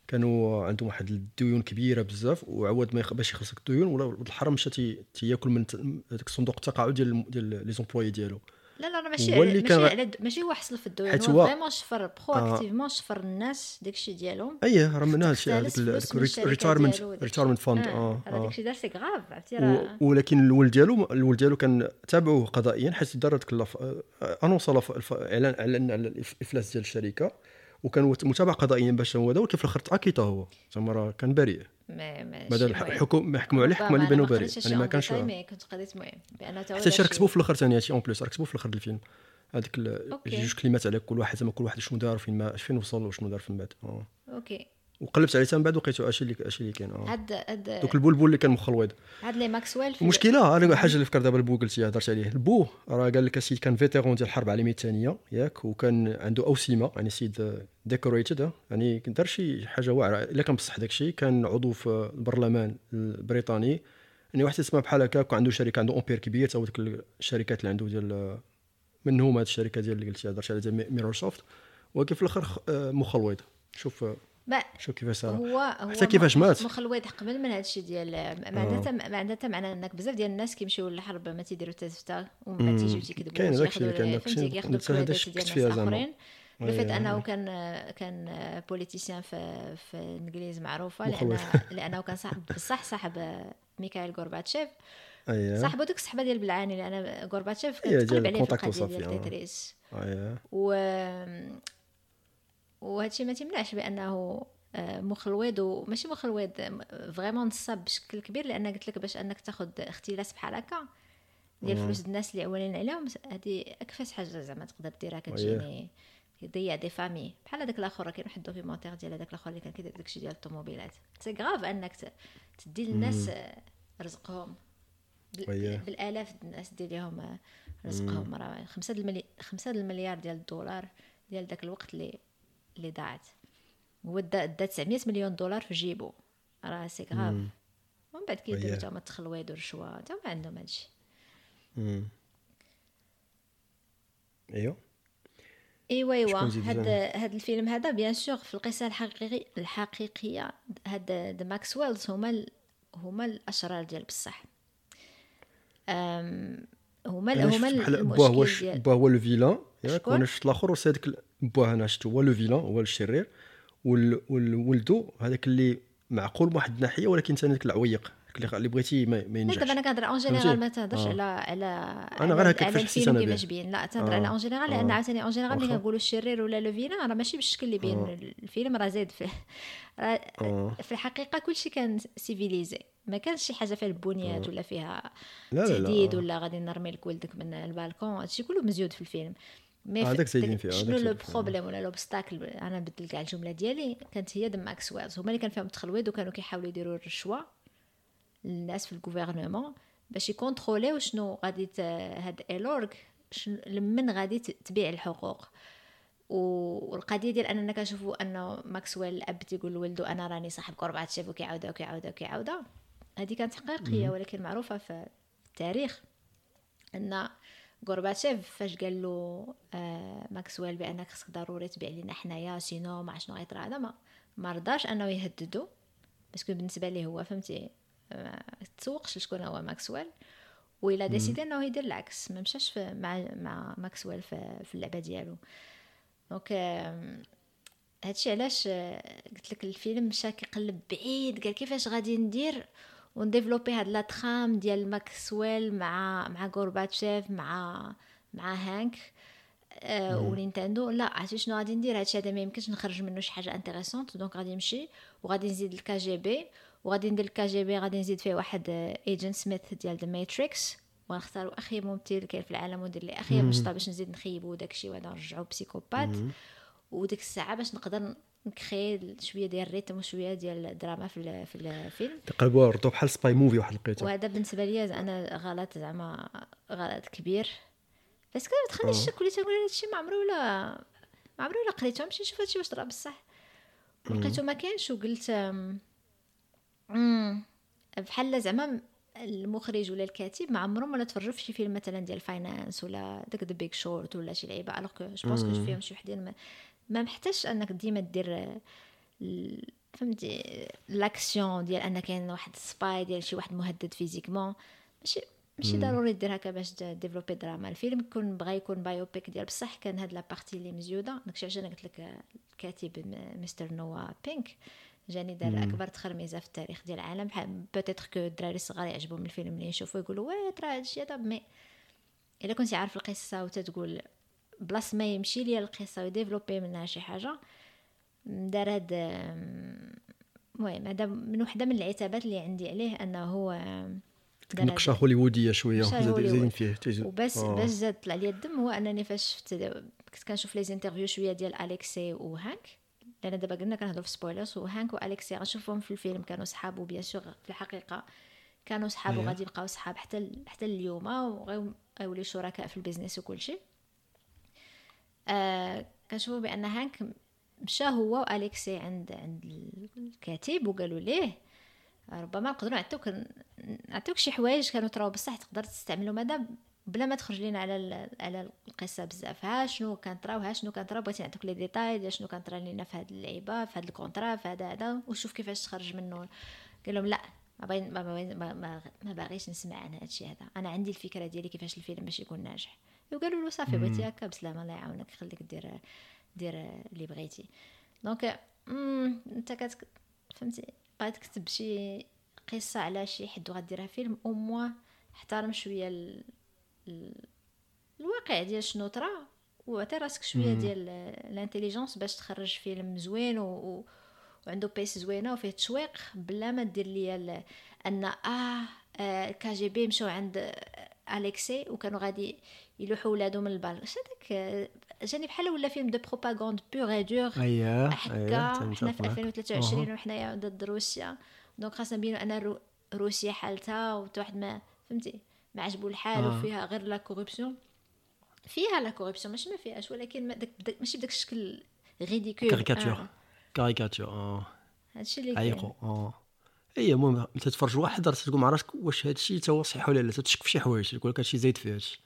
كانوا عندهم واحد الديون كبيرة بزاف وعوض ما يخ... باش يخلص ديك الديون ولا الحرام مشى تي... تياكل من داك صندوق التقاعد ديال ديال les employés ديالو. لا لا راه ماشي ماشي كان غ- على ماشي هو حصل في حيت هو vraiment شفر proactivement شفر الناس داكشي ديالهم. إيه راه من هادشي تختلس هذاك فلوس من الشركة retirement. retirement fund آه آه راه آه. داكشي دار c'est grave عرفتي راه ولكن الولد ديالو الولد ديالو كان تابعوه قضائيا حيت دار آه، annonce اعلان اعلن على الافلاس ديال الشركة. وكان مت- متابع قضائيا باش هو هذا ولكن في الآخر t'acquitté هو. زعما راه كان بريء. ما مهم. الحكم حكموا عليه حكموا عليه بانه ما بريء. يعني ما كانش كنت قريت مهم. حتى شي في الآخر ثاني هادشي en plus ركبوا في الآخر الفيلم. هذيك. جوج كلمات على كل واحد زعما كل واحد شنو دار فين ما فين وصل وشنو دار من بعد okay. وقلبت عليه من بعد ولقيتو اشي اللي اشي اللي كاين آه. هاد هاد دوك البلبل اللي كان مخلوض هاد les Maxwell المشكلة أنا حاجة اللي فكر دابا البو قلتي هضرت عليه. البو راه قال لك السيد كان vétéran ديال الحرب العالمية الثانية ياك وكان عنده اوسمه يعني سيد decorated يعني دار شي حاجة واعرة. إلا كان بصح داك الشيء كان عضو في البرلمان البريطاني. يعني واحد اسمه بحال هكاك وعنده شركة عنده empire كبير. تا هو ديك الشركات اللي عنده ديال منهم هاد الشركة ديال اللي قلتي هضرت عليها ديال Mirrorsoft ولكن في الآخر آه، مخلوض شوف آه، شوف كيفاش صار هو حتى كيفاش مات. مخلوض قبل من هادشي ديال معناتها معناتها معنى انك بزاف ديال الناس كيمشيو للحرب ما تيديروا تستفتى ومن بعد تيجيو تيكذبوا كاين داكشي اللي وتياخذوا- كان داكشي فهمتي كياخذوا نتسى هذا ديال فيها زعما. أيه. أنه كان كان politicien في في الإنجليز معروفة مخلوض. لأن لأنه كان صاحب بصح صاحب ميكائيل غورباتشيف اييه صاحبو ديك الصحبه ديال بالعاني لأن غورباتشيف كان تقلب عليه في القضية ديال آه. تيتريس و وهادشي ما تيمنعش بأنه آه، مخلوض وماشي مخلوض vraiment نصاب بشكل كبير لأن قلت لك باش أنك تاخذ اختلاس بحال هكا ديال فلوس الناس اللي عوالين عليهم هذه أكفس حاجة زعما تقدر ديرها كتجيني كيضيع des familles. بحال هذاك الآخر كاين واحد ال documentaire ديال هذاك الآخر اللي كان كيدير داكشي ديال الطوموبيلات c'est grave أنك تدي للناس آه، رزقهم. بالآلاف الناس دير لهم آه، رزقهم. راه خمسة د الملي... خمسة د المليار ديال الدولار ديال داك الوقت اللي اللي ضاعت هو دا, دا 900 مليون دولار في جيبو راه c'est grave. ومن بعد كيديروا هما التخلويض والرشوه تا هما عندهم هادشي. مم. إيوا إيوا. ايوا هاد؟ هاد الفيلم هذا bien sûr في القصة الحقيقي الحقيقية. هاد the Maxwells هما ال... هما الأشرار ديال بصح. هما هما هو المشكل ديال هو le vilain ياك؟ وأنا شفت الآخر aussi أنا شفت هو le vilain هو الشرير وال- والولدو هذاك اللي معقول من واحد الناحية ولكن ثاني داك العويق اللي بغيتي ما, ينجحش دابا أنا كنهضر en? général ما تهضرش آه. على على على- غير هكاك على فاش حسيت أنا كيفاش. بين لا تهضر آه. على en général لأن آه. عاوتاني en général ملي. كنقولوا الشرير ولا le vilain راه ماشي بالشكل اللي بين آه. الفيلم راه زايد في راه آه. في الحقيقة كلشي كان civilisé ما كانش شي حاجة فيها البونيات ولا فيها تهديد آه. ولا غادي نرمي لك ولدك من البالكون هادشي كله مزيود في الفيلم mais آه، في- هذاك زايدين داك- فيه، آه، شنو le. problème ولا l'obstacle أنا نبدل كاع الجملة ديالي كانت هي the Maxwells هما اللي كان فيهم التخلويض وكانوا كيحاولوا يديروا الرشوة للناس في ال gouvernement باش يكونتروليو شنو غادي هاد Elorg لمن غادي تبيع الحقوق. والقضية ديال أننا كنشوفوا أنه ماكسويل الأب تيقول لولدو أنا راني صاحب غورباتشيف وكيعاودها وكيعاودها وكيعاودها. هذه كانت حقيقية ولكن معروفة في التاريخ أن غورباتشيف فاش قال له آه ماكسويل بأنك خصك ضروري تبيع لينا حنايا sinon ما شنو غيطرا هذا ما ما رضاش أنه يهددو parce que بالنسبة ليه هو فهمتي؟ ما تسوقش لشكون هو ماكسويل وإلا décidé أنه يدير العكس ما مشاش مع مع ماكسويل في, في اللعبة ديالو. donc هادشي علاش آه، قلت لك الفيلم مشى كيقلب بعيد قال كيفاش غادي ندير؟ ون développer هاد la trame ديال ماكسويل مع مع غورباتشيف مع مع هانك. آه ونينتندو. لا عرفتي شنو غادي ندير؟ هادشي هذا ما يمكنش نخرج منه شي حاجة intéressante. donc غادي نمشي وغادي نزيد ال KGB وغادي ندير ال KGB غادي نزيد فيه واحد Agent Smith ديال The Matrix ونختاروا اخيب ممثل كاين في العالم وندير ليه اخيب نشطه باش نزيد نخيبو داكشي وهذا نرجعو psychopathe. وديك الساعة باش نقدر ن créer شوية ديال ال rythme وشوية ديال الدراما في في الفيلم تقلبوا ردوا بحال spy movie واحد لقيته وهذا بالنسبة لي أنا غلط زعما غلط كبير. بس كان تخليني الشك وليت نقول هادشي ما عمري ولا ما عمري ولا قريته نمشي نشوف هادشي واش طرا بصح. لقيته ما كانش وقلت أمم، بحال زعما المخرج ولا الكاتب ما عمرهم ولا تفرجوا في شي فيلم مثلا ديال finance ولا داك The Big Short ولا شي لعيبة alors que je pense فيهم شي وحدين ما, محتاجش انك ديما دير فهمتي l'action ديال ان كاين واحد spy ديال شي واحد مهدد physiquement. ماشي ماشي ضروري دير هكا باش ديفلوبي دراما. الفيلم يكون بغا يكون biopic ديال بصح كان هاد la partie اللي مزيودة. داكشي علاش أنا قلت لك الكاتب Mister Noah Pink جاني دار أكبر تخرميزة في التاريخ ديال العالم. peut-être que الدراري الصغار يعجبهم الفيلم اللي يشوفوا يقولوا واه ترى هادشي هذا mais إلا كنتي عارف القصة وتتقول بلاص ما يمشي ليا القصة ويديفلوبي منها شي حاجة. دار هاد المهم هذا من وحدة من العتابات اللي عندي عليه أنه هو نقشة هوليوودية شوية زايدين فيه وبس آه. باش زاد طلع لي الدم هو أنني فاش شفت كنت كنشوف les interviews شوية ديال أليكسي وهانك لأن دابا قلنا كنهضروا في spoilers وهانك واليكسي غنشوفهم في الفيلم كانوا صحاب و bien sûr في الحقيقة كانوا صحاب وغادي يبقاو صحاب حتى حتى اليوم وغيوليو شركاء في ال business وكل شيء آه كنشوفوا بأن هانك مشى هو وأليكسي عند عند الكاتب وقالوا ليه ربما نقدروا نعطيوك نعطيوك شي حوايج كانوا تراو بصح تقدر تستعملهم هذا بلا ما تخرج لينا على على القصة بزاف. ها شنو كنطراو ها شنو كنطراو بغيتي نعطيك les détails ديال شنو كنطرا لينا في هاد اللعيبة في هاد ال contrat في هذا هذا وشوف كيفاش تخرج منه قال لهم لا ما باين ما, ما, ما, ما باغيش نسمع عن هادشي هذا. أنا عندي الفكرة ديالي كيفاش الفيلم باش يكون ناجح. وقالوا له صافي بغيتي هكا بسلامة الله يعاونك خليك دير دير اللي بغيتي. donc انت كت فهمتي؟ بغيت تكتب شي قصة على شي حد وغديرها فيلم أو موا احترم شوية ال... ال... الواقع ديال شنو طرا وعطي راسك شوية ديال l'intelligence باش تخرج فيلم زوين و... و... وعنده pace زوينة وفيه تشويق بلا ما دير ليا أن آه, آه KGB مشاو عند اليكسي وكانوا غادي يلوحوا ولادهم من البال اش هذاك جاني بحال ولا فيلم de propagande اي دور اييه هكا حنا في 2023 وحنايا ضد روسيا donc خاصنا نبينو ان روسيا حالتها وواحد ما فهمتي ما عجبو الحال آه. وفيها غير la corruption فيها la corruption ماشي ما فيهاش ولكن ما دك دك ماشي بداك الشكل ridicule caricature. caricature هادشي اللي آه اي المهم تتفرج واحد راه تقول ما عرفتش واش هادشي تا هو صحيح ولا لا؟ تتشك في شي حوايج تقول لك هادشي زايد فيه هادشي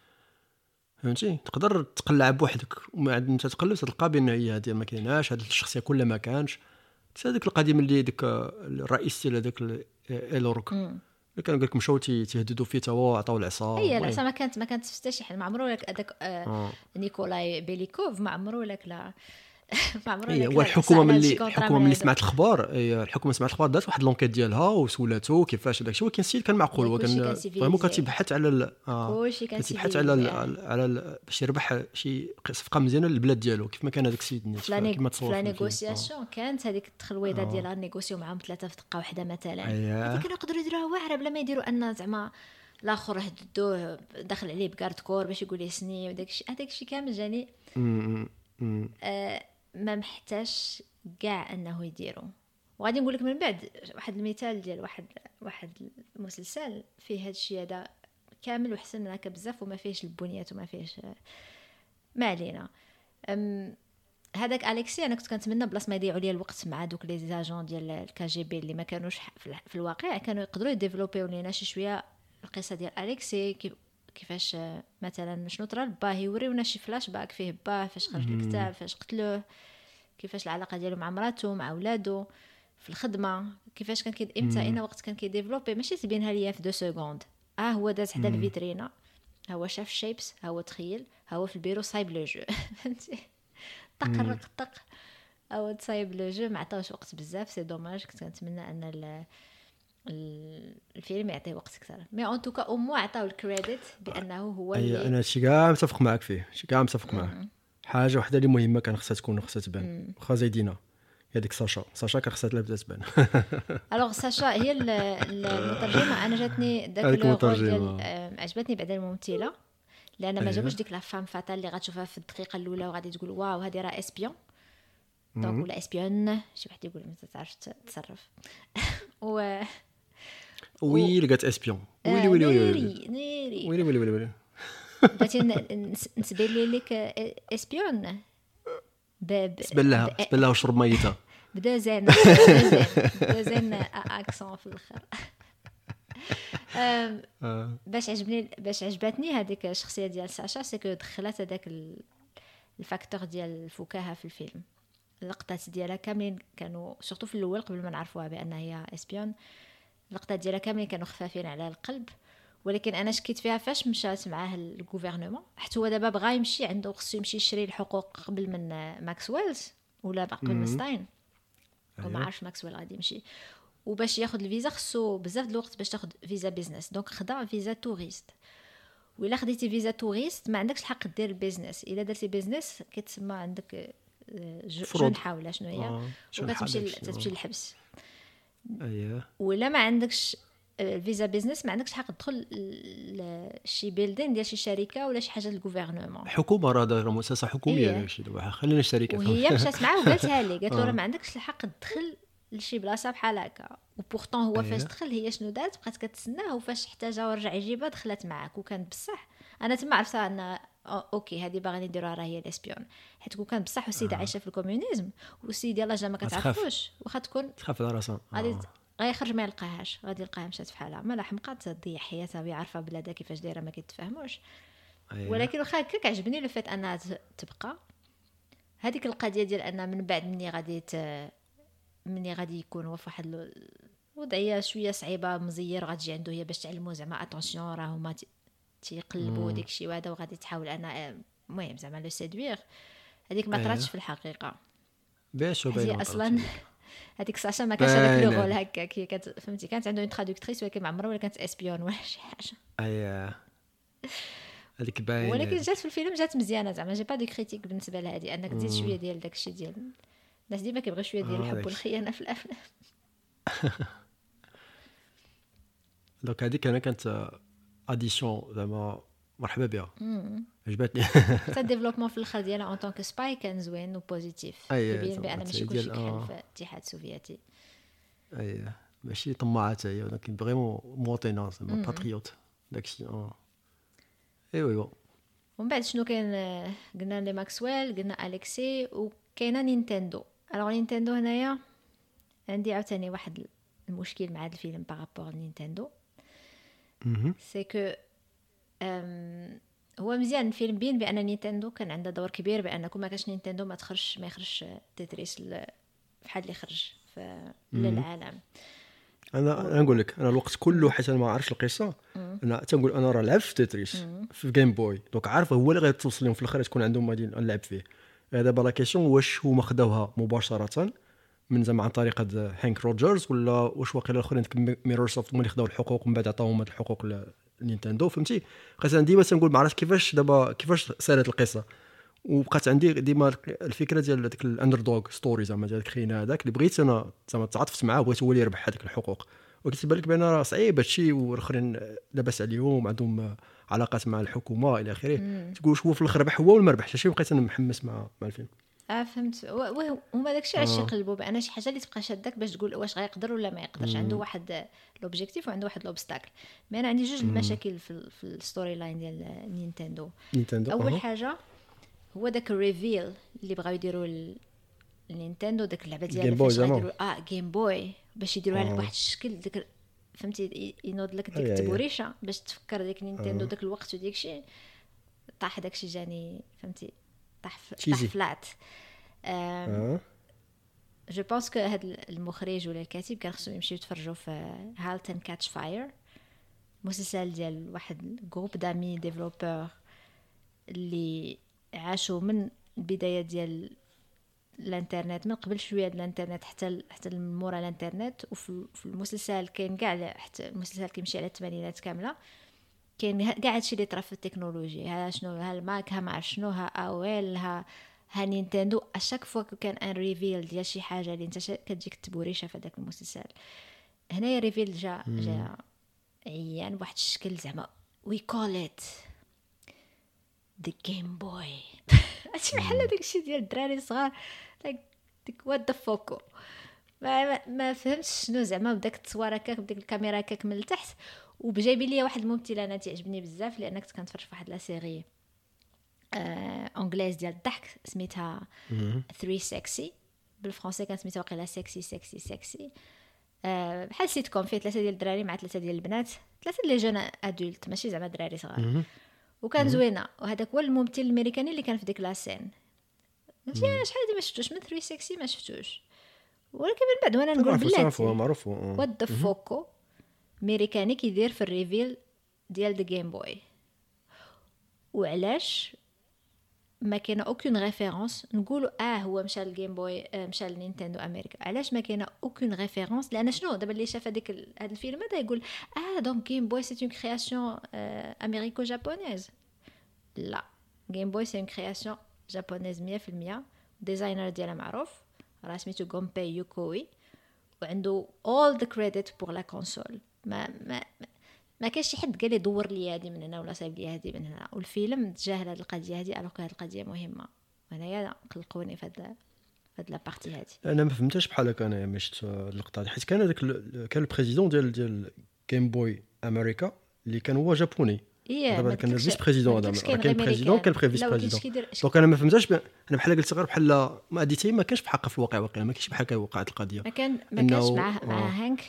فهمتي؟ تقدر تقلع بوحدك. وما عاد أنت تقلب تلقى بأن هي هذه ما كايناش هذه الشخصية كلها ما كانش. هذيك القديم اللي ديك الرئيس ديال هذاك Elorg كان قال لك مشاو تيهددوا فيه تا هو عطاو العصا. هي العصا ما كانت ما كانت حتى شي حل ما عمرو لك هذاك آه آه. نيكولاي بيليكوف ما عمرو لك لا. إيه هو الحكومة ملي الحكومة ملي سمعت الخبر الحكومة سمعت الخبر دارت واحد l'enquête ديالها وسولاتو كيفاش داك الشيء ولكن السيد كان معقول هو كان vraiment كتبحث على آه كتبحث على على باش يربح شي صفقه مزيانه للبلاد ديالو كيف ما كان هذاك السيد نيت كيما تصور في négociation كانت هذيك التخلويضه ديالها نيغوسيو معاهم ثلاثة في دقة واحدة مثلا. هذيك كانوا يقدروا يديروها واعرة بلا ما يديروا أن زعما الآخر هددوه دخل عليه ب garde corps باش يقول يسني وداك الشيء هذاك الشيء كامل جاني. ما محتاج كاع انه يديرو. وغادي نقول لك من بعد واحد المثال ديال واحد واحد المسلسل فيه هذا الشيء هذا كامل وحسن هكا بزاف وما فيهش البنيات وما فيهش ما علينا. هذاك أليكسي أنا كنت كنتمنى بلاص ما يضيعوا لي الوقت مع دوك les agents ديال ال KGB اللي ما كانوش في الواقع كانوا يقدروا يديفلوبيو لينا شي شوية القصة ديال أليكسي كيفاش مثلا شنو طرا لباه يوريونا شي فلاش باك فيه باه فاش خرج الكتاب فاش قتلوه. كيفاش العلاقة ديالو مع مراته مع ولادو في الخدمة كيفاش كان كيد إمتى اين وقت كان كيديفلوبي. ماشي تبينها ليا في deux secondes. آه هو داز حدا الفيترينا. ها هو شاف الشيبس ها هو تخيل. ها هو في البيرو صايب le jeu. فهمتي؟ طق رق طق. هو تصايب le jeu ما عطاوش وقت بزاف. c'est dommage كنت كنتمنى أن الفيلم يعطيه وقت أكثر. mais en tout cas au moins عطاو الكريديت بأنه هو اللي أنا شي كاع متفق معك فيه. شي كاع متفق معك حاجة وحدة اللي مهمة كان خصها تكون خصها تبان. واخا زايدينا هي ديك ساشا. ساشا كان خصها تبدا تبان. alors ساشا هي المترجمة. أنا جاتني داك ال rôle ديال عجبتني بعدا الممثلة. لأن ما أيوه. جابوش ديك la femme fatale اللي غتشوفها في الدقيقة الأولى وغادي تقول wow هذه راه espionne donc ولا espionne شي واحد يقول ما تعرفش تتصرف. و وي لقات اسبيون ويلي ويلي ويلي نيري ويلي ويلي ويلي. بغيتي نسبيلي لك اسبيون سبل لها سبل لها وشرب ميتها بدا زين بدا زين اكسون في الآخر باش عجبني باش عجبتني هذيك الشخصيه ديال ساشا سكو دخلت هذاك الفاكتور ديال الفكاهه في الفيلم اللقطات ديالها كاملين كانوا surtout في الأول قبل ما نعرفوها بان هي espionne اللقطات ديالها كاملين كانوا خفافين على القلب ولكن أنا شكيت فيها فاش مشات معاه ال gouvernement حتى هو دابا بغا يمشي عنده خصو يمشي يشري الحقوق قبل من ماكسويلز ولا قبل من ستاين وما. عرفش ماكسويل غادي يمشي. وباش ياخذ الفيزا خصو بزاف د الوقت باش تاخذ فيزا business. Donc خدا فيزا touriste. وإلا خديتي فيزا touriste ما عندكش الحق دير business. إلا درتي business كتسمى عندك آه،. جنحه ولا شنو هي آه، وكتمشي تمشي آه. للحبس. اييه ولا ما عندكش فيزا business ما عندكش حق تدخل ل- شي building ديال شي شركة ولا شي حاجة لل gouvernement حكومة راه دايره مؤسسه حكومية إيه. داكشي دابا. خلينا الشركة وهي مشات معاه وقالتها لي. قالت له آه. راه ما عندكش الحق تدخل لشي بلاصة بحال هكا. و pourtant هو فاش أيه. دخل هي شنو دارت؟ بقات كتسناه وفاش احتاجها ورجع يجيبها دخلت معاك. وكانت بصح أنا تما عرفتها أن o- OK هذه باغيين يديروها راه هي l'espionne حيت كون كان بصح والسيده عايشة في ال communisme والسيد يلاه جا ما. كتعرفوش. واخا تكون تخاف على راسها. غادي آه. غيخرج ما يلقاهاش. غادي يلقاها مشات في حالها مالا حمقى تضيع حياتها وهي عارفة بلادها كيفاش دايرة ما كيتفاهموش. أييه. ولكن واخا هكاك عجبني لو فات أنها تبقى. هذيك القضية ديال أن من بعد مني غادي ت... مني غادي يكون هو في واحد ال- الوضعيه شوية صعيبة مزير غتجي عنده هي باش تعلمو زعما attention راه هما تيقلبوا داك الشيء وهذا وغادي تحاول أنا المهم زعما le séduire هذيك ما أيه. طراتش في الحقيقة. باش هي أصلا. هذيك ساشا ما كانش هذاك le. rôle هكاك هي كانت فهمتي؟ كانت عنده une traductrice ولكن ما عمرها ولا كانت espionne ولا شي حاجة. اييه هذيك باينة. ولكن جات في الفيلم جات مزيانة زعما. j'ai pas de critique بالنسبة لها هذه أنك تزيد شوية ديال داك الشيء ديال الناس ديما كيبغيو شوية ديال آه، الحب والخيانة في الأفلام. donc هذيك أنا كانت addition زعما مرحبا بها عجبتني. حتى ال développement في الآخر ديالها en tant que spy كان زوين و positif زعما بأن ماشي كلشي كحل آه. في الاتحاد السوفيتي. اييه ماشي طماعه حتى هي ولكن vraiment مواطنة زعما patriote داكشي آه. ايوا ايوا ومن بعد شنو كاين آه، قلنا لي ماكسويل قلنا اليكسي وكاينة Nintendo alors Nintendo هنايا عندي عاوتاني واحد المشكل مع هذا الفيلم par rapport Nintendo. C'est que هو مزيان الفيلم. بين بأن Nintendo كان عندها دور كبير بأن كون ما كانش Nintendo ما تخرجش ما يخرجش Tetris بحال اللي خرج للعالم. أنا أنا نقول لك أنا الوقت كله حيت أنا ما عارفش القصة. أنا تنقول أنا راه لعبت في Tetris في Game Boy donc عارف هو اللي غيتوصل لهم في الآخر تكون عندهم غادي نلعب فيه. دابا la question واش هما خداوها مباشرة من زعما عن طريق هاد هانك روجرز ولا واش واقيلا الأخرين Mirrorsoft هما اللي خداو الحقوق ومن بعد عطاوهم هاد الحقوق ل Nintendo فهمتي؟ بقيت أنا ديما تنقول ما عرفتش كيفاش دابا كيفاش سالت القصة. وبقات عندي ديما الفكرة ديال ديك ال underdog story زعما ديال الخينا هذاك اللي بغيت أنا زعما تعاطفت معاه بغيت هو اللي يربح هذيك الحقوق. وكتبان لك بأن راه صعيب هادشي والآخرين لاباس عليهم عندهم علاقات مع الحكومة إلى آخره. تقول هو في الآخر ربح هو ولا ما ربحش هادشي بقيت أنا محمس مع مع الفيلم. آه فهمت هما داكشي علاش آه. يقلبوا بان شي حاجة اللي تبقى شادك باش تقول واش غيقدر ولا ما يقدرش عنده واحد l'objectif وعنده واحد l'obstacle mais أنا عندي جوج المشاكل في, في ال storyline ديال Nintendo Nintendo أول. حاجة هو داك ال reveal اللي بغاو يديروا ال Nintendo داك اللعبة Game ديال Boy فاش زعما. غيديروا آه Game Boy باش يديروها لك. بواحد الشكل ديك فهمتي ينوض لك ديك. التبوريشة باش تفكر ديك Nintendo. داك الوقت وديك الشيء طاح داك الشيء جاني فهمتي طاح ف- طاح cheesy. flat آم، آه. je pense que هاد المخرج ولا الكاتب كان خصهم يمشيو يتفرجوا في Halt and Catch Fire مسلسل ديال واحد groupe d'amis développeurs اللي عاشوا من البداية ديال الانترنت من قبل شوية الانترنت حتى حتى مورا الانترنت وفي في المسلسل كاين كاع حتى المسلسل كيمشي على الثمانينات كاملة. كاين كاع هادشي اللي طرا في التكنولوجي ها شنو ها ال Mac ها ما عرف شنو ها Apple ها ها Nintendo. À chaque fois كان un reveal ديال شي حاجة اللي انت كتجيك التبوريشه في هذاك المسلسل. هنايا reveal جا جا عيان بواحد الشكل زعما we call it the Game Boy هادشي بحال داك الشيء ديال الدراري الصغار. like ديك what the fuck ما, ما, ما فهمتش شنو زعما بداك التصوير هكاك بديك الكاميرا هكاك من التحت وبجايبين لي واحد الممثله أنا تعجبني بزاف لأن كنت كنتفرج في واحد la série آه anglaise ديال الضحك سميتها 3 سكسي بالفرنسي كانت سميتها واقيلا سكسي سكسي سكسي آه بحال سيت كوم فيه ثلاثة ديال الدراري مع ثلاثة ديال البنات ثلاثة les jeunes adultes ماشي زعما دراري صغار. وكان زوينة وهذاك هو الممثل الأمريكاني اللي كان في ديك la scène قلت يا شحال هادي ما شفتوش؟ من 3 سكسي ما شفتوش. ولكن من بعد وأنا نقول بلاتي. معروف. what the fuck امريكاني كيدير في ال reveal ديال the Game Boy وعلاش ما كاينة aucune référence نقولوا آه هو مشى لل Game Boy آه مشى ل Nintendo أمريكا علاش ما كاينة aucune référence لأن شنو دابا اللي شاف هذيك هذا الفيلم هذا يقول آه donc Game Boy c'est une création américo-japonaise لا Game Boy c'est une création japonais 100% designer ديالها معروف راه سميتو غومبي يوكوي وعنده all the credit pour la console. ما ما ما كاينش شي حد قال لي دور لي هذه من هنا ولا صايب لي هذه من هنا. والفيلم تجاهل هذه القضية هذه alors هذه القضية مهمة. وهنايا قلقوني في هذا في هذه la partie هذه أنا ما فهمتش بحال هكا انايا ملي شفت اللقطة حيت كان هذاك كان ال président ديال ديال Game Boy أمريكا اللي كان هو جابوني. إيه دابا ما كان ال vice-président ما هذا. غير président كان. Vice-président. Donc أنا ما فهمتش ب- أنا بحال قلت غير بحال ما هذه ما كانش بحال في الواقع واقيلا ما كاينش بحال هكا وقعت القضية. ما كان ما كانش معاه مع آه. Hank.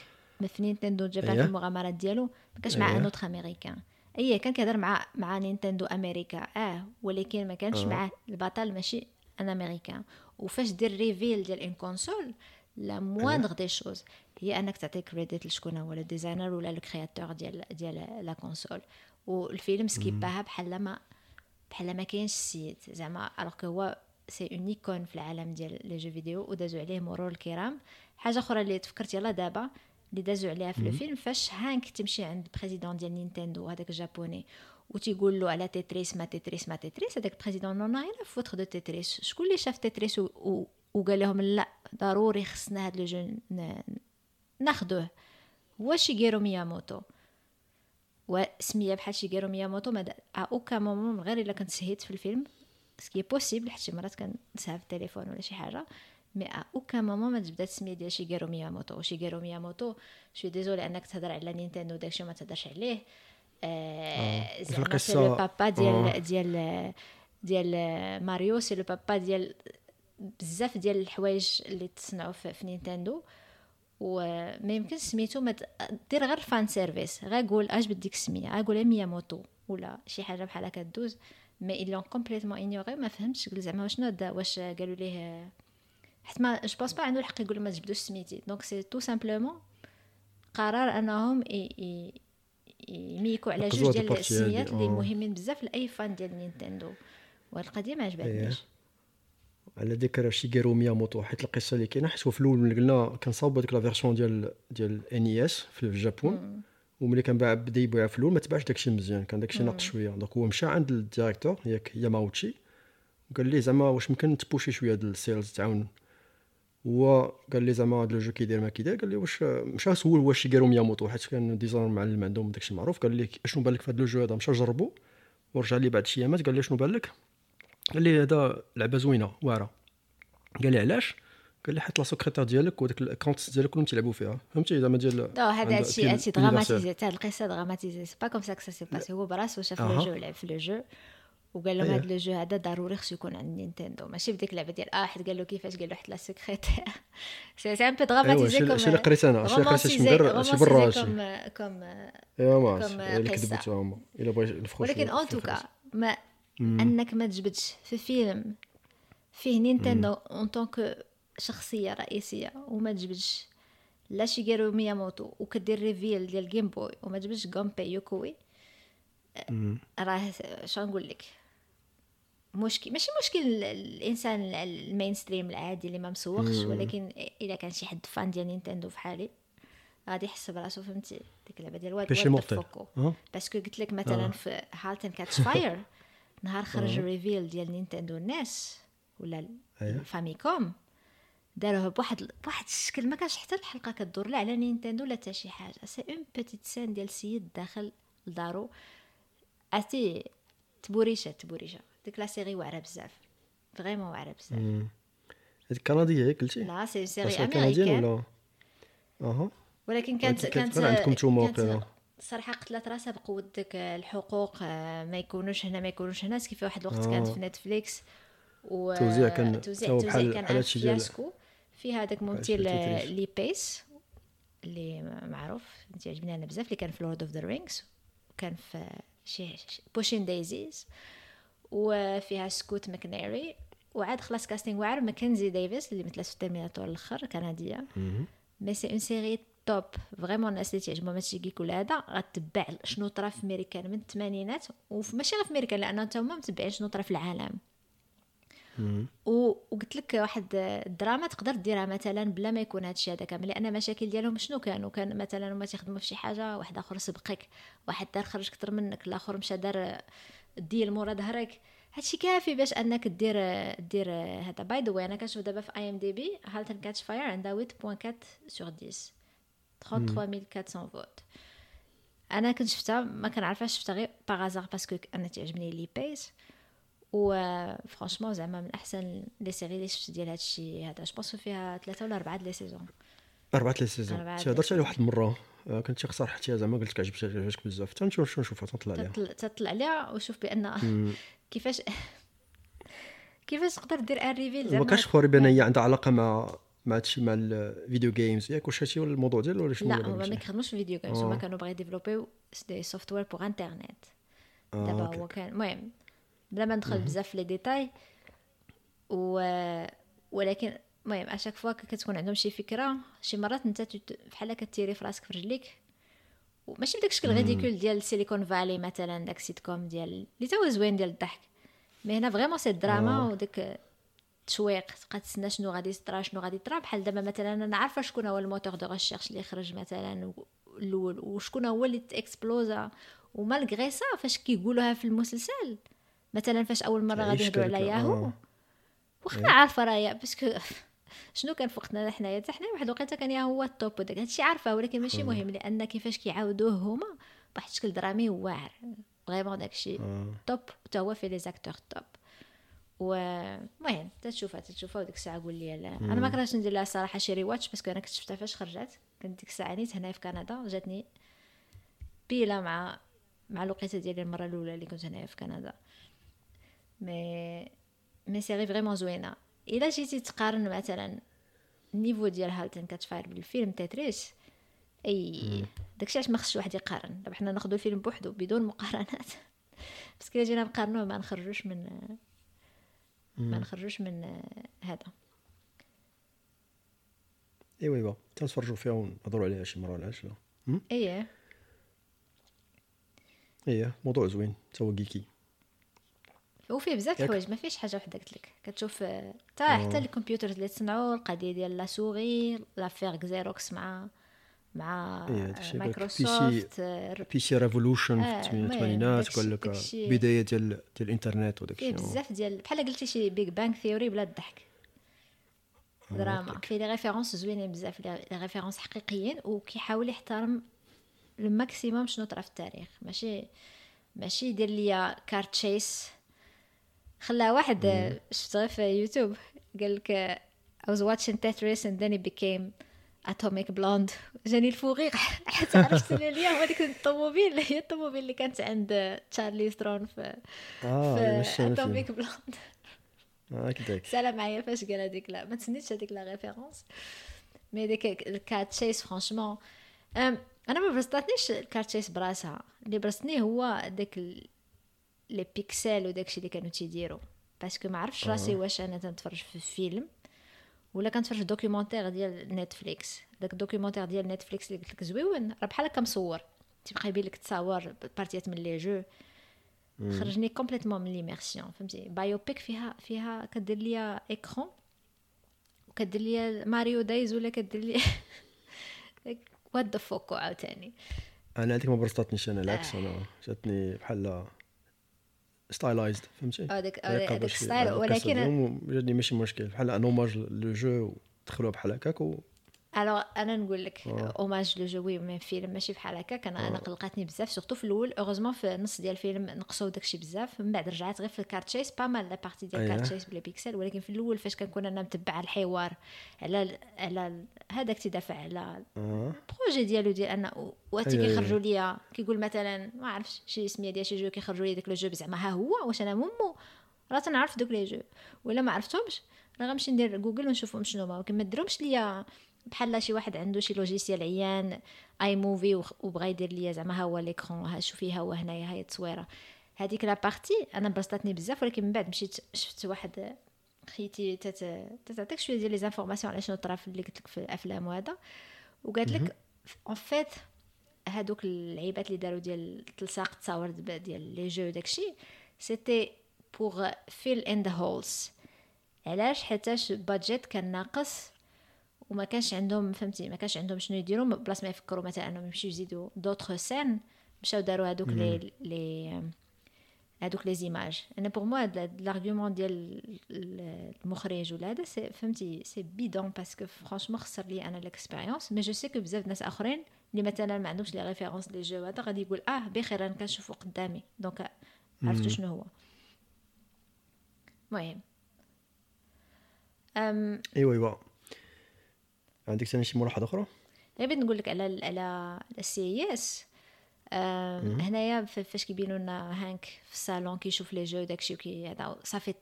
في نينتندو جابان إيه. في المغامرات ديالو؟ ما كانش مع إيه. un autre américain. اي كان كيهضر مع مع نينتندو أمريكا. آه ولكن ما كانش آه. معاه. البطل ماشي un américain. وفاش دير reveal ديال une console la moindre des choses هي أنك تعطي credit لشكون هو ال designer ولا le créateur ديال ديال la console والفيلم سكيباها بحال ما بحال ما كاينش السيد زعما alors que هو c'est une icône في العالم ديال les jeux vidéo ودازو عليه مرور الكرام. حاجة أخرى اللي تفكرت يلا دابا اللي دازو عليها في الفيلم فاش Hank تمشي عند président ديال نينتندو هذاك الجابوني وتيقول له على تيتريس ما تيتريس ما تيتريس هذاك ال président non rien à foutre de Tetris. شكون اللي شاف تيتريس و... و... وقال لهم لا ضروري خصنا هاد le jeu ن... ناخدوه. هو شيغيرو مياموتو؟ وسميه بحال شيغيرو مياموتو à aucun moment غير إلا كنت سهيت في الفيلم ce qui est possible حيت مرات كنساها في التليفون ولا شي حاجة. mais à aucun moment ما تبدا السميه ديال شيغيرو مياموتو. شيغيرو مياموتو je suis désolé أنك تهضر على نينتندو داكشي ما تهضرش عليه. آه في زعما c'est le papa آه. ديال ديال ديال ماريو c'est le papa ديال بزاف ديال الحوايج اللي تصنعوا في, في نينتندو. وما يمكنش سميتو ما دير غير fan service غير قول أش بديك السميه غير قول مياموتو. ولا شي حاجة بحال هكا دوز mais l'ont complètement ignoré. ما فهمتش زعما شنو واش قالوا ليه؟ حيت mais je pense pas عنده الحق يقول ما تجبدوش سميتي. donc c'est tout simplement قرار أنهم ي- ي- يميكوا على جوج هاد ديال السميات اللي آه. مهمين بزاف لأي fan ديال نينتندو. وهاد القضية ما عجبتنيش. على ذكر شيغيرو مياموتو حيت القصة اللي كاينة حيت هو في الأول ملي قلنا كان صاوب هذيك la version ديال ديال NES في الجابون وملي كان باع بدا يبيع في الأول ما تباعش داكشي مزيان كان داكشي ناقص شوية. donc هو مشى عند ال directeur ياك ياماوتشي وقال ليه زعما واش ممكن تبوشي شوية ديال ال sales تعاون هو قال لي زعما هذا ال jeu كيدير ما كيدير قال لي واش مشى سول واش شيغيرو مياموتو حيت كان designer معلم عندهم داكشي معروف. قال لي أشنو بان لك في هذا ال jeu هذا؟ مشى جربو ورجع لي بعد شي ايامات قال لي شنو بان لك قال لي هذا لعبة زوينة واعره قال لي علاش؟ قال لي حيت la secrétaire ديالك وداك ال accountant ديالك كلهم تيلعبوا فيها. فهمتي؟ زعما ديال هذا هادشي Universal. dramatisé تاع القصة dramatisé. c'est pas comme ça que s'est passé هو براسو شاف le. jeu لعب في le jeu. وقال لهم. هذا le jeu هذا ضروري خصو يكون عند نينتندو. ماشي بديك اللعبه ديال آه واحد قال له كيفاش؟ قال له واحد la secrétaire c'est c'est un peu dramatisé شي comme شي اللي قريت أنا شي قريت شي شي برا هادشي comme comme ايوا ما عرفتش اللي حتى هما إلا بغا يلفخوا ولكن en tout cas. ما أنك ما تجبدش في فيلم فيه نينتندو en tant que شخصية رئيسية وما تجبدش لا شيغيرو مياموتو وكدير reveal ديال Game Boy وما تجبدش غومبي يوكوي راه شنو نقول لك؟ مشكل ماشي مشكل ال- الإنسان ال- ال mainstream العادي اللي ما مسوقش ولكن الا كان شي حد fan ديال نينتندو في حالي غادي يحس براسو فهمتي؟ ديك اللعبة ديال واد. فوكو parce que قلت لك مثلا في Halt and Catch Fire نهار خرج ال reveal ديال نينتندو الناس ولا. الفاميكوم داروه بواحد بواحد الشكل ما كانش حتى الحلقة كدور لا على نينتندو لا حتى شي حاجة. c'est une petite scène ديال السيد داخل لدارو. عرفتي تبوريشة تبوريشة. ديك la série واعرة بزاف vraiment واعرة بزاف. هذيك كنديه ياك قلتي؟ لا c'est série américaine. ولا؟ أها. ولكن كانت كانت عندكم نتوما وقيلا. قتلت راسها بقوه ديك الحقوق آه، ما يكونوش هنا ما يكونوش هنا كيف واحد الوقت آه. كانت في Netflix و توزيع كان توزيع تاو توزيع بحال- كان ديال- fiasco. في هذاك ممثل آه،. Lee Pace اللي معروف انت عجبني أنا بزاف اللي كان في Lord of the Rings وكان في شي Pushing Daisies. وفيها Scoot McNairy وعاد خلاص casting واعر. Mackenzie Davis اللي مثلت في Terminator الأخر كندية. mais c'est une série top vraiment الناس اللي تعجبهم هادشي geek ولا هذا غتبع شنو طرا في امريكان من الثمانينات وماشي غير في امريكان لأن حتى هما متبعين شنو طرا في العالم. وقلت لك واحد الدراما تقدر ديرها مثلا بلا ما يكون هادشي هذا كامل لأن المشاكل ديالهم شنو كانوا؟ كان مثلا هما تيخدموا في شي حاجة واحد آخر سبقك واحد دار خرج أكثر منك الآخر مشى دار ديال مورا ظهرك هادشي كافي باش انك دير دير هذا. by the أنا كنشوف دابا في IMDb Halt and Catch Fire عندها 8.4 sur 10 33400 votes أنا كنت شفتها ما كنعرفهاش شفتها غير par hasard parce que أنا تعجبني Lee Pace و franchement زعما من أحسن les séries اللي شفت ديال هادشي هذا. je pense فيها ثلاثة ولا أربعة les saisons أربعة les saisons هضرت عليه واحد المرة. آه، كنت خسر حتى زعما قلت لك عجبتك عجبتك بزاف. شنو نشوفها تطلع عليها. تطلع عليها وشوف بأن كيفاش كيفاش تقدر دير un reveal زعما؟ ما كانش خوري بأن هي عندها علاقة مع مع هادشي مع ال video games ياك واش هادشي الموضوع ديالو ولا شنو لا هما ما كيخدموش في ال video games هما كانوا باغي développ يو des software pour internet دابا هو كان المهم بلا ما ندخل بزاف في les détails و ولكن المهم à chaque fois كتكون عندهم شي فكرة شي مرات انت بحال كتيري في راسك في رجليك وماشي بداك الشكل ridicule ديال Silicon Valley مثلا داك سيت كوم ديال اللي تا هو زوين ديال الضحك. mais هنا vraiment c'est دراما وداك التشويق تبقى تسنى شنو غادي يطرا شنو غادي يطرا. بحال دابا مثلا أنا عارفة شكون هو ال moteur de recherche اللي خرج مثلا الأول وشكون هو اللي ت explosa. و malgré ça فاش كيقولوها في المسلسل. مثلا فاش أول مرة غادي يهضروا على ياهو. واخا عارفة رايا parce que شنو كان فوقنا حنايا حتى حنا واحد الوقيته كان Yahoo ال top وداك. هادشي عارفه ولكن ماشي مهم لأن كيفاش كيعاودوه هما بواحد الشكل درامي واعر. vraiment داكشي top حتى هو في les acteurs top. المهم تتشوفها تتشوفها وديك الساعة قول لي لا. أنا ما كرهتش ندير لها الصراحه شي rewatch parce que أنا كنت شفتها فاش خرجت كنت ديك الساعة نيت هنا في كندا جاتني pile مع مع الوقيتة ديالي المرة الأولى اللي كنت هنايا في كندا. mais mais série vraiment زوينة. إلا جيتي تقارن مثلا ال niveau ديال Halt and Catch Fire بالفيلم Tetris أي داكشي علاش ما خصش واحد يقارن؟ دابا حنا ناخذ الفيلم بوحدو بدون مقارنات. parce que جينا نقارنوه ما نخرجوش من ما نخرجوش من هذا. إيوا إيوا. تنتفرجوا فيها ونهضروا عليها شي مرة ولا عشرة. اييه اييه موضوع زوين. تا هو كيكي وفيه بزاف الحوايج ما فيش حاجة وحدة قلت لك. كتشوف حتى حتى الكمبيوتر اللي تصنعوا القضية ديال la souris l'affaire Xerox مع مع Microsoft P C revolution في الثمانينات قال لك بداية ديال ديال الإنترنت وداك الشيء بزاف ديال بحال قلتي شي Big Bang Theory بلا الضحك. دراما. في les références زوينين بزاف les références حقيقيين وكيحاول يحترم ال maximum شنو طرا في التاريخ. ماشي ماشي يدير ليا car chase خلا واحد شفته في يوتيوب قال لك I was watching Tetris and then it became Atomic Blonde جاني ال fou rire. حتى عرفت لي هو ديك الطوموبيل هي الطوموبيل اللي كانت عند Charlize Theron في آه في Atomic Blonde هكذاك سالا معايا فاش قال هذيك؟ لا ما تسنيتش هذيك la référence mais ديك ال car chase franchement أنا ما برزطاتنيش ال car chase براسها. اللي برزطني هو داك les pixels وداكشي اللي كانوا تيديروا parce que ما عرفتش راسي واش أنا تنتفرج في فيلم ولا كنتفرج في documentaire ديال Netflix داك ال documentaire ديال Netflix اللي قلت لك زويون راه بحال هكا مصور تيبقى يبين لك تصاور partie ات من les jeux خرجني complètement من l'immersion فهمتي biopic فيها فيها كدير ليا écran وكدير ليا Mario dies ولا كدير ليا what the fuck عاوتاني أنا هذيك ما برزطتنيش أنا العكس أنا جاتني بحال stylized فهمتي هذاك هذاك style ولكن جاتني ماشي مشكل بحال ان hommage les jeux دخلوها بحال هكاك alors أنا نقول لك hommage les jeux ouais mais فيلم ماشي بحال هكاك أنا أنا قلقاتني بزاف surtout في الأول. heureusement في النص ديال الفيلم نقصوا داكشي بزاف. من بعد رجعت غير في ال car chase pas mal la partie ديال ال car chase ب les pixels ولكن في الأول فاش كنكون أنا متبعة الحوار على على هذاك تيدافع على ال projet ديالو ديال انه وقت كيخرجوا ليا. كيقول مثلا ما عرفتش شي سميه ديال شي jeu كيخرجوا لي داك le jeu زعما ها هو واش أنا ممو؟ راه تنعرف دوك les jeux ولا ما عرفتهمش. راه غنمشي ندير جوجل ونشوفهم شنو هما ولكن ما ديرهمش ليا بحال شي واحد عنده شي logiciel عيان iMovie وبغى يدير ليا زعما ها هو l'écran ها شوفي ها هو هنايا هاي التصويرة. هذيك la partie أنا برزطاتني بزاف ولكن من بعد مشيت شفت واحد خيتي تتعطيك شوية ديال les informations على شنو طرا في اللي قلت لك في الأفلام وهذا. وقالت لك en fait هادوك اللعيبات اللي داروا ديال تلصاق تصاور ديال les jeux داكشي c'était pour fill in the holes علاش؟ حيتاش budget كان ناقص وما كانش عندهم فهمتي؟ ما كانش عندهم شنو يديروا بلاص ما يفكروا مثلا أنهم يمشيو يزيدوا d'autres scènes مشاو داروا هادوك لي لي هادوك les images أنا pour moi l'argument ديال المخرج ولا هذا c'est فهمتي؟ c'est bidon parce que franchement خسر لي أنا l'expérience mais je sais que بزاف ناس آخرين اللي مثلا ما عندهمش les références les jeux هذا غادي يقول آه بخير أنا كنشوفو قدامي. donc عرفتو شنو هو. المهم. إيوا إيوا. عندك ثاني شي ملاحظه أخرى؟ غير نقول لك على على ال CES هنايا فاش كيبينوا لنا Henk في الصالون كيشوف les jeux داكشي وكي هذا صافي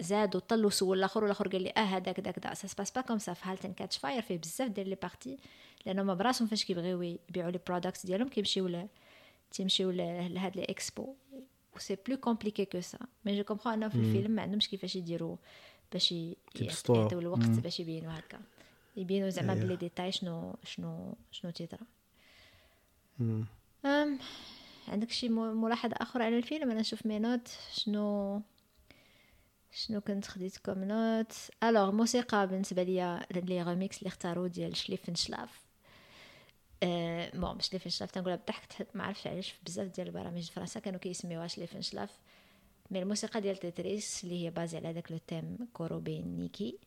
زاد وطل وسول الآخر والآخر قال لي آه هذاك داك داك ça se passe pas comme ça في Halt and Catch Fire فيه بزاف ديال les parties لأنه براسهم فاش كيبغيو يبيعوا les products ديالهم كيمشيو تيمشيو لهاد les expos c'est plus compliqué que ça mais je comprends أنه في الفيلم ما عندهمش كيفاش يديروا باش يعطيو الوقت باش يبينوا هكا. يبينوا زعما ب les détails شنو شنو شنو تيطرا عندك شي ملاحظة أخرى على الفيلم؟ أنا نشوف mes notes شنو شنو كنت خديت comme notes alors musique بالنسبة ليا les remix اللي اختاروا ديال شليفن شلاف أه bon شليفن شلاف تنقولها بالضحك ما عرفتش علاش في بزاف ديال البرامج فرنسا كانوا كيسميوها شليفن شلاف mais الموسيقى ديال تيتريس اللي هي basée على داك le thème Korobeiniki.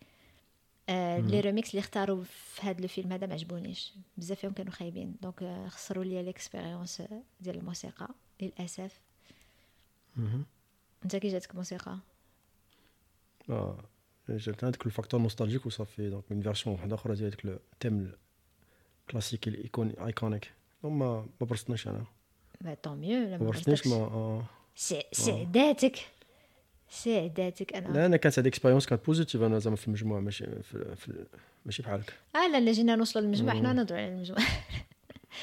آه les remix اللي اختاروا في هذا الفيلم هذا ما عجبونيش. بزاف فيهم كانوا خايبين. donc آه خسروا لي l'expérience ديال الموسيقى للأسف. أنت كي جاتك الموسيقى آه جات هذاك ال facteur nostalgique وصافي donc من version واحدة أخرى ديال داك ال thème الكلاسيكي ال icon iconique ما ما برزطتنيش أنا. ما tant mieux ما برزطتنيش ما آه. سعداتك أنا. لا أنا كانت هذه expérience كانت positive أنا زعما في المجموع ماشي في, في ماشي بحالك. آه لا لا جينا نوصلوا للمجموع حنا نهضروا على المجموع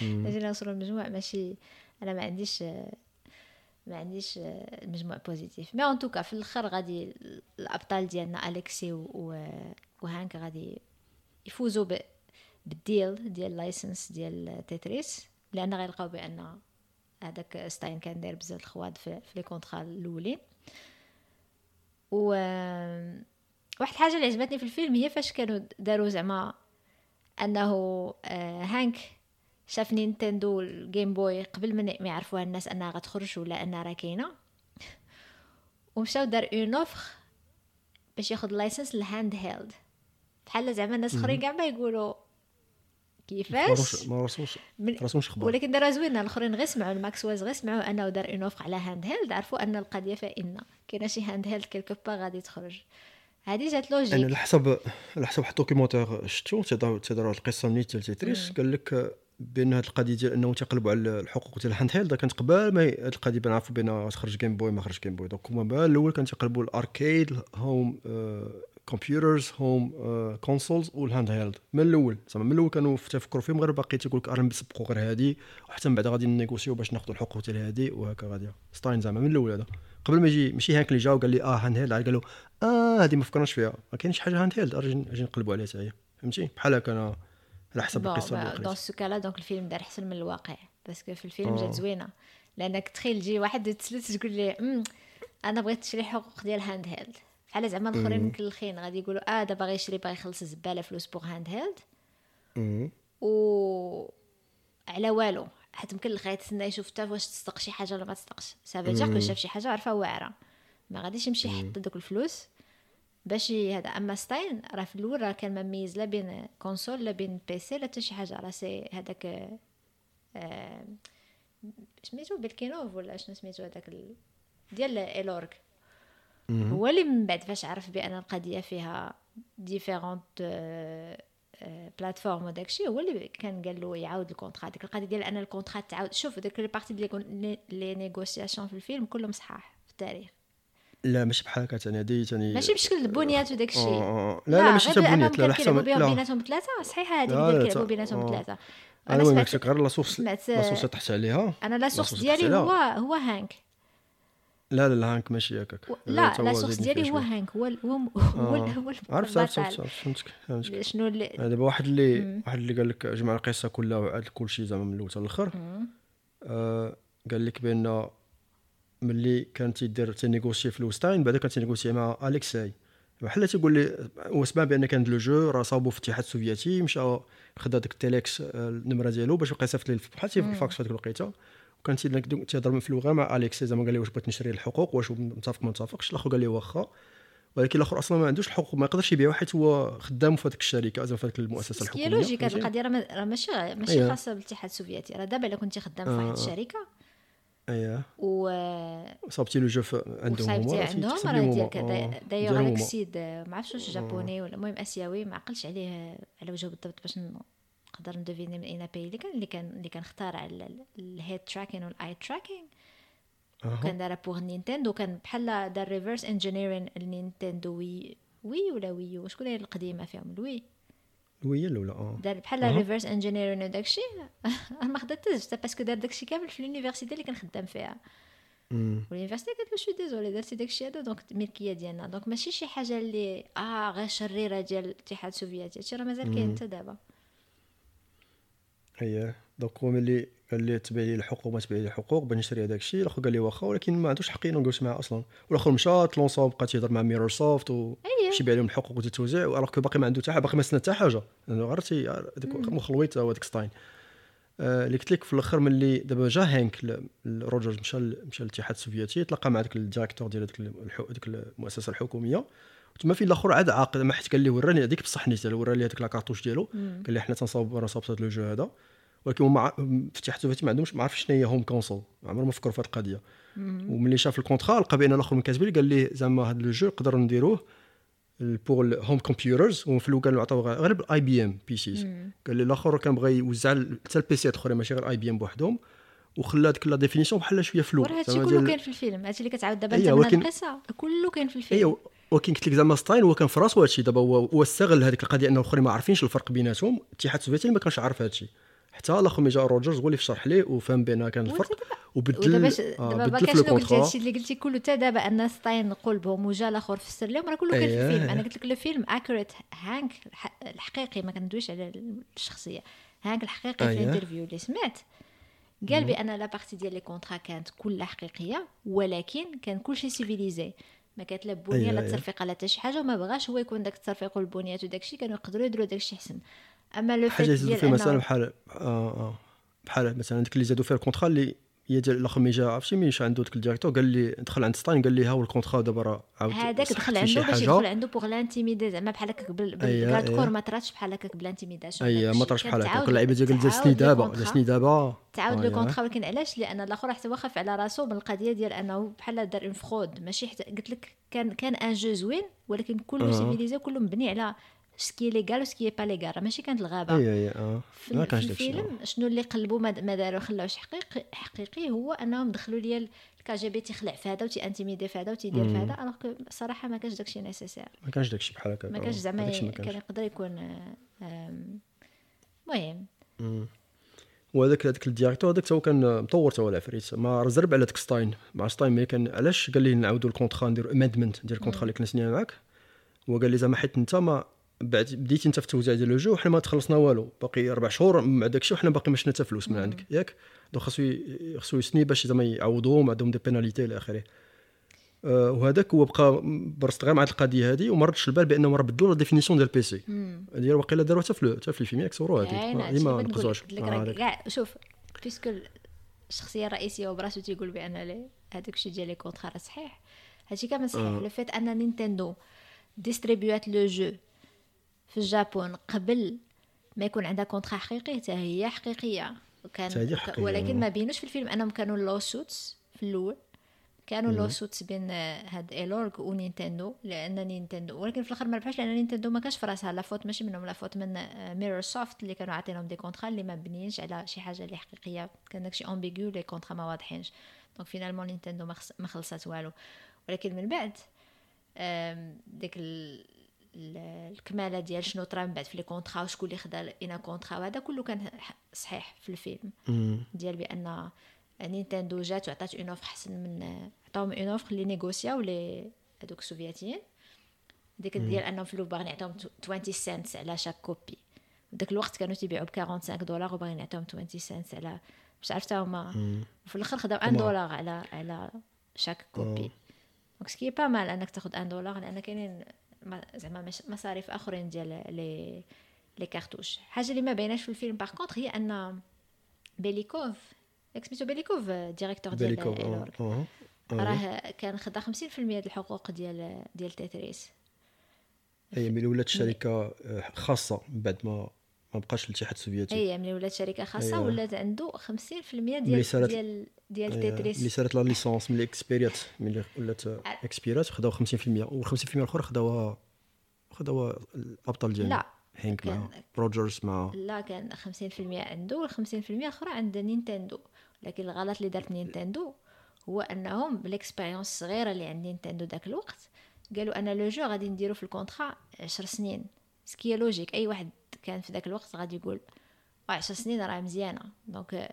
جينا نوصلوا للمجموع ماشي أنا ما عنديش ما عنديش المجموع positif mais en tout cas في الأخر غادي الأبطال ديالنا أليكسي وهانك غادي يفوزوا بال deal ديال licence ديال تيتريس لأن غيلقاو بأن هذاك ستاين كان داير بزاف الخواد في, في les contrats الأولين. و واحد الحاجة اللي عجبتني في الفيلم هي فاش كانوا داروا زعما أنه آه، هانك شاف نينتندو ال Game Boy قبل ما يعرفوها الناس أنها غتخرج ولا أنها راه كاينة. ومشاو دار une offre باش ياخذ licence ال handheld. بحال زعما الناس اخرين كاع ما يقولوا كيفاش؟ ما فراسوش فراسوش خبر. ولكن دارها زوينه الأخرين غير سمعوا ال Maxwells غير سمعوا أنه دار une على handheld عرفوا أن القضية فإن كاينة شي handheld quelque part غادي تخرج. هذه جات logique أنا على حسب على حسب واحد ال documentaire شفتو تيداروا القصة منين ديال تيتريس قال لك بأن هذه القضية ديال أنه تيقلبوا على الحقوق ديال ال handheld كانت قبل ما هذه القضية بنعرفوا بان تخرج Game Boy ما خرج Game Boy donc هما الأول كانوا تيقلبوا ال arcade home computers home consoles وال handheld من الأول زعما من الأول كانوا تفكروا فيهم غير باقي تيقول لك راه نسبقوا غير هذه وحتى من بعد غادي ن négocier و باش ناخذوا الحقوق ديال هذه وهكا غادي. ستاين زعما من الأول هذا. قبل ما يجي ماشي هاك اللي جا وقال لي آه handheld قالوا آه هذه ما فكرناش فيها. ما كاينش حاجة handheld أجي نقلبوا عليها هي فهمتي؟ بحال هكا أنا على حسب القصة دون سو كالا دونك الفيلم دار أحسن من الواقع. parce que في الفيلم جات زوينة. لأنك تخيل تجي واحد تسلت تقول لي أنا بغيت نشري حقوق ديال handheld بحال زعما الاخرين مكلخين غادي يقولوا آه دابا باغي يشري باغي يخلص زباله فلوس pour handheld و على والو حيت مكلخ غيتسنى يشوف حتى واش تصدق شي حاجة ولا ما تصدقش. ça fait que شاف شي حاجة عرفها واعرة. ما غاديش يمشي يحط دوك الفلوس باش هذا أما ستاين راه في الأول راه كان مميز لا بين console لا بين PC لا حتى شي حاجة. راه c'est هذاك آه سميتو Belikov ولا شنو سميتو هذاك ديال Elorg هو اللي من بعد فاش عرف بأن القضية فيها différentes plateformes وداكشي هو اللي كان قال له يعاود ال contrat. ديك القضية ديال أن ال contrat تعاود. شوف ديك ال partie ديال les négociations في الفيلم كلهم صحاح في التاريخ. لا ماشي بحال هكا ثاني هذه ثاني ماشي بشكل البنيات وداك الشيء. لا لا ماشي حتى بنيات. لا حتى لا بيناتهم بثلاثه صحيح هذه اللي كيلعبوا بيناتهم بثلاثه أنا سمعت غير لا سورس لا سورس تحت عليها. أنا لا سورس ديالي هو هو هانك لا لا لا هانك ماشي هكاك لا لا زايدين ديالي هو. هانك هو هو آه. هو عرفت عرفت عرفت فهمتك فهمتك شنو اللي آه، دابا واحد اللي واحد اللي قال لك جمع القصة كلها وعاد كل شيء زعما من الأول حتى الآخر آه قال لك بأن ملي كان تيدير تي négocier في الوستاين بعدا كان تي négocier مع أليكساي. بحال تيقول لي هو سمع بأن كان le jeu راه صابو في الاتحاد السوفيتي مشى خدا داك ال télex آه، النمرة ديالو باش يبقى يصيفط ليه بحال في الفاكس في هذيك الوقيتة. وكان تي- تيهضر في اللغة مع أليكسي زعما قال لي واش بغيت نشري الحقوق واش متفق ما متفقش الآخر قال لي واخا ولكن الآخر أصلا ما عندوش الحقوق ما يقدرش يبيعو حيت هو خدام في هذيك الشركة زعما في هذيك المؤسسة بس هي الحكومية logique هذه؟ القضية راه ما- راه ماشي ماشي أيوة. خاصة بالاتحاد السوفيتي راه دابا إلا كنتي خدام في آه، واحد آه. الشركة اييه و صابتي le jeu عندهم هما عندهم راه ليهم ديال هما. كذا آه، دايوغ هذاك. السيد ما عرفتش واش japonais ولا المهم آسيوي ما عقلش عليه على وجهه بالضبط باش نقدر ن définir من اين باي اللي كان اللي كان اللي كان اخترع ال head tracking وال eye tracking. كان دارها pour نينتندو كان بحال دار reverse engineering النينتندو Wii Wii ولا Wii U شكون هي القديمة فيهم؟ ال Wii Wii الأولى آه. دار بحال. ريفرس انجينيرين وداكشي ما خدتش حتى parce que دار داكشي كامل في ال université اللي كان خدام فيها. وال université قالت له chuis désolé درتي داكشي هذا. donc الملكيه ديالنا. donc ماشي شي حاجة اللي آه غير شريرة ديال الاتحاد السوفيتي. هادشي راه مازال كاين حتى دابا. اييه donc هو ملي قال لي تبيع لي الحقوق ما تبيع لي الحقوق باش نشري هذاك الشيء الآخر قال لي واخا ولكن ما عندوش حق ينقص معاه أصلا. والآخر مشى ت lança بقى تيهضر مع Mirrorsoft و أييه. باش يبيع لهم الحقوق وتتوزع alors que باقي ما عنده حتى حاجة باقي ما سنى حتى حاجة. لأنه غير تي هذاك مخلويت هو داك ستاين اللي قلت لك في الآخر ملي دابا جا هانك روجرز مشى مشى للاتحاد السوفيتي تلاقى مع داك ال directeur ديال ديك ديك المؤسسة الحكومية. تما فين الأخر عاد عاقل ما حيت قال لي وراني هذيك بصح نيت ورا لي هذيك la cartouche ديالو. قال لي حنا تنصاوب راه صابت هذا le jeu هذا. ولكن هما في الاتحاد السوفيتي ما عندهمش ما عرفش شنو هي home console عمرهم ما فكروا في هذه القضية. وملي شاف الكونترا لقى بأن الأخر من كاتب لي قال لي زعما هذا le jeu نقدروا نديروه. pour ال home computers وفي الأول كانوا عطاو غير بال IBM PCs قال لي الآخر كان بغى يوزع حتى ال PC يات الاخرين ماشي غير IBM بوحدهم وخلى ديك la définition بحال شوية floue وراه هادشي كله كاين في الفيلم هادشي اللي كتعاود دابا أيوة، انت من القصة كله كاين في الفيلم. ايوا ولكن قلت لك زعما ستاين هو كان في راسو هادشي دابا هو استغل هذيك القضية أنه الاخرين ما عارفينش الفرق بيناتهم الاتحاد السوفيتي ما كانش عارف هادشي. حتى الآخر ملي جا روجرز هو اللي شرح ليه وفهم بان كان الفرق وبدل آه، دابا شنو قلتي الكونترا هادشي اللي قلتي كله حتى دابا أن ستاين قلبهم وجا الآخر فسر لهم راه كله كاين في أييه. الفيلم أنا قلت لك الفيلم à côté هانك الح- الحقيقي ما كندويش على الشخصية هانك الحقيقي في أييه. ال interview اللي سمعت قال بأن la partie ديال les contrats كانت كلها حقيقية ولكن كان كلشي civilisé ما كانت لا بنية لا أييه. تصرفيق لا حتى شي حاجة وما بغاش هو يكون داك التصرفيق والبنيات وداك الشيء كانوا يقدروا يديروا داك الشيء حسن أما لو حاجة يزيدوا ديال فيه مثلا بحال آه آه بحال مثلا ديك اللي زادوا فيها الكونترا اللي هي ديال الآخر مي جا عرفتي مي عنده ديك الديريكتور قال لي دخل عند ستاين قال لي ها هو الكونترا دابا راه عاود هذاك دخل عنده باش. يدخل عنده بوغ لانتيميدي زعما بحال هكاك بالكارد كور أييه. ما طراتش بحال هكاك بالانتيميداسيون اي داكشي. ما كان بحال هكا تعاود- كل اللعيبه ديال قال جلسني دابا. جلسني دابا تعاود آه، لو. كونترا ولكن علاش لأن الأخر حتى واخف على راسو بالقضية ديال أنه بحال دار اون فرود ماشي حتى قلت لك كان كان ان جو زوين ولكن كله آه. civilisé وكله مبني على سكي ليغال وسكي با ليغال ماشي كانت الغابة. أي أي أه. في, في الفيلم شنو اللي قلبوا ما ما داروا خلاوش حقيقي حقيقي هو أنهم دخلوا ليا ال KGB تيخلع في هذا وتي intimider في هذا وتيدير في هذا. alors que صراحة ما كانش داكشي nécessaire. ما كانش داكشي بحال هكا ما كانش زعما كان. يقدر يكون المهم وهذاك هذاك ال directeur هذاك هو كان مطور تا هو العفريت ما رزرب على داك ستاين مع ستاين ملي كان علاش؟ قال لي نعاودوا le contrat نديروا amendement ديال le contrat اللي كنا سنينا معاك. هو قال لي زعما حيت انت ما بعد بديتي انت في التوزيع ديال le jeu وحنا ما تخلصنا والو. باقي أربع شهور مع داك الشيء وحنا باقي ما شفنا حتى فلوس من عندك ياك؟ donc خاصو خاصو يسني باش زعما يعوضوهم عندهم des pénalités إلى آخره. آه، وهذاك هو بقى pressed غير مع هاد القضية هذه وما ردش البال بانهم راه بدلوا la définition ديال ال PC هذه واقيلا داروها حتى في حتى في الفيلم ياك صوروها كاين هذه هذه ما لك آه،. كاع شوف puisque الشخصية الرئيسية وبراسو تيقول بأن هذاك الشيء ديال les contrats صحيح. هادشي كامل صحيح. le fait أن نينتندو distribuات le jeu في Japon قبل ما يكون عندها contrat حقيقي حتى هي حقيقية. وكان حقيقية. ولكن ما بينوش في الفيلم. أنهم كانوا lawsuits في الأول. كانوا lawsuits بين آه، هاد Elorg ونينتندو لأن نينتندو ولكن في الآخر ما ربحوش لأن نينتندو ما كانش في راسها. la faute ماشي منهم la faute من Mirrorsoft اللي كانوا عاطينهم des contrats اللي ما مبنيينش على شي حاجة اللي حقيقية. كان داكشي ambigu les contrats ما واضحينش. donc finalement نينتندو ما خلصات والو. ولكن من بعد ديك ال- الكمالة ديال شنو طرا من بعد في les contrats وشكون اللي خدا أنا contrat وهذا كله كان صحيح في الفيلم. ديال بأن نينتندو جات وعطات une offre أحسن من عطاهم une offre اللي négociاو لي هذوك السوفياتيين. ديك ديال أنهم في باغيين يعطيهم 20 سنت على chaque copie. ذاك الوقت كانوا تيبيعوا ب 45 دولار وباغيين يعطيهم 20 سنت على مش عرفت هما وفي الآخر خداو 1 دولار على على chaque copie. donc ce qui est pas mal أنك تاخذ 1 دولار لأن كاينين زعما مصاريف آخرين ديال les les cartouches. حاجة اللي ما بايناش في الفيلم. par contre هي أن بيليكوف سميتو بيليكوف directeur ديال بيليكوف راه كان خدا 50% ديال الحقوق ديال ديال تيتريس اي ملي ولات شركة خاصة من بعد ما ما بقاش الاتحاد السوفيتي. اي ملي ولات شركة خاصة ولات عنده 50% ديال ديال ديال تيتريس ملي صارت la licence ملي expirات ملي ولات expirات خداو 50% وال50% الأخرى خداوها خداوها الأبطال ديالنا لا Henk مع روجرز مع لا كان 50% عنده وال50% الاخرى عند نينتندو. لكن الغلط اللي دارت نينتندو هو أنهم بال expérience الصغيره اللي عند نينتندو داك الوقت قالوا أنا le jeu غادي نديرو في le contrat 10 سنين. ce qui est logique أي واحد كان في ذاك الوقت غادي يقول 10 سنين راه مزيانة. donc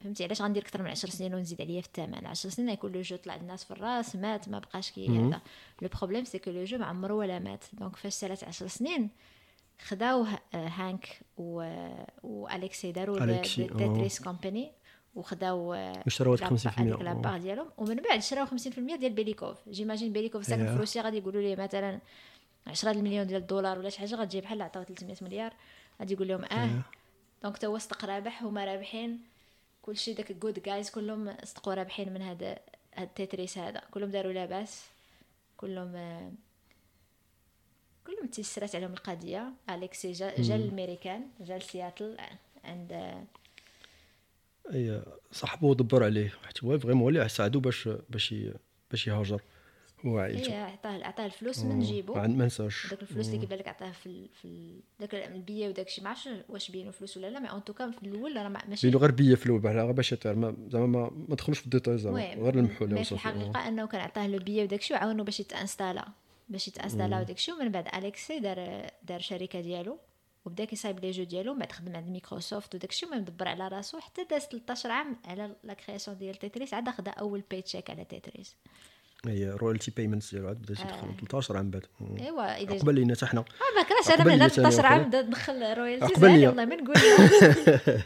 فهمتي؟ علاش غندير أكثر من 10 سنين ونزيد عليا في الثمن؟ 10 سنين يكون le jeu طلع الناس في الراس مات ما بقاش كي هذا. le problème c'est que le jeu ما عمرو ولا مات. donc فاش سالات 10 سنين خداو Henk و وأليكسي داروا Tetris Company وخداو اشتراو 50% هذيك la part ديالهم. ومن بعد شراو 50% ديال بيليكوف. j'imagine بيليكوف ساكن في روسيا غادي يقولوا لي مثلا 10 المليون ديال الدولار ولا شي حاجة غتجي بحال عطاو 300 مليار. غادي يقول لهم آه donc تا هو صدق رابح هما رابحين. كلشي داك جود جايز كلهم صدقوا رابحين من هذا هاد التتريس هذا. كلهم داروا لاباس. كلهم كلهم تيسرات عليهم القضية. أليكسي جا, جا الامريكان جا لسياتل. عند أي صاحبو دبر عليه. حيت هو vraiment اللي ساعدو باش باش باش يهاجر. هو عائلته اي عطاه عطاه الفلوس من جيبو ما ننساش داك الفلوس اللي كيبان لك عطاه في في داك البية وداك الشيء ما عرفتش واش بينوا فلوس ولا لا mais en tout cas في الأول راه ماشي بينوا غير بية في الأول غير باش زعما ما ما دخلوش في الديتاي زعما غير المحو mais في الحقيقة أنه كان عطاه le billet وداك الشيء وعاونو باش يت installa باش يت installa وداك الشيء ومن بعد أليكسي دار دار شركة ديالو وبدا كيصايب les jeux ديالو بعد خدم عند مايكروسوفت وداك الشيء مدبر على راسو حتى داز 13 عام على la création ديال تيتريس عاد خدا أول paycheck على تيتريس. هي royalty payments ديالو عاد بدا تيدخل 13 عام بعد. إيوا إذا قبل لينا حتى حنا ما كرهتش أنا من 13 عام بدا ندخل royalties والله ما نقول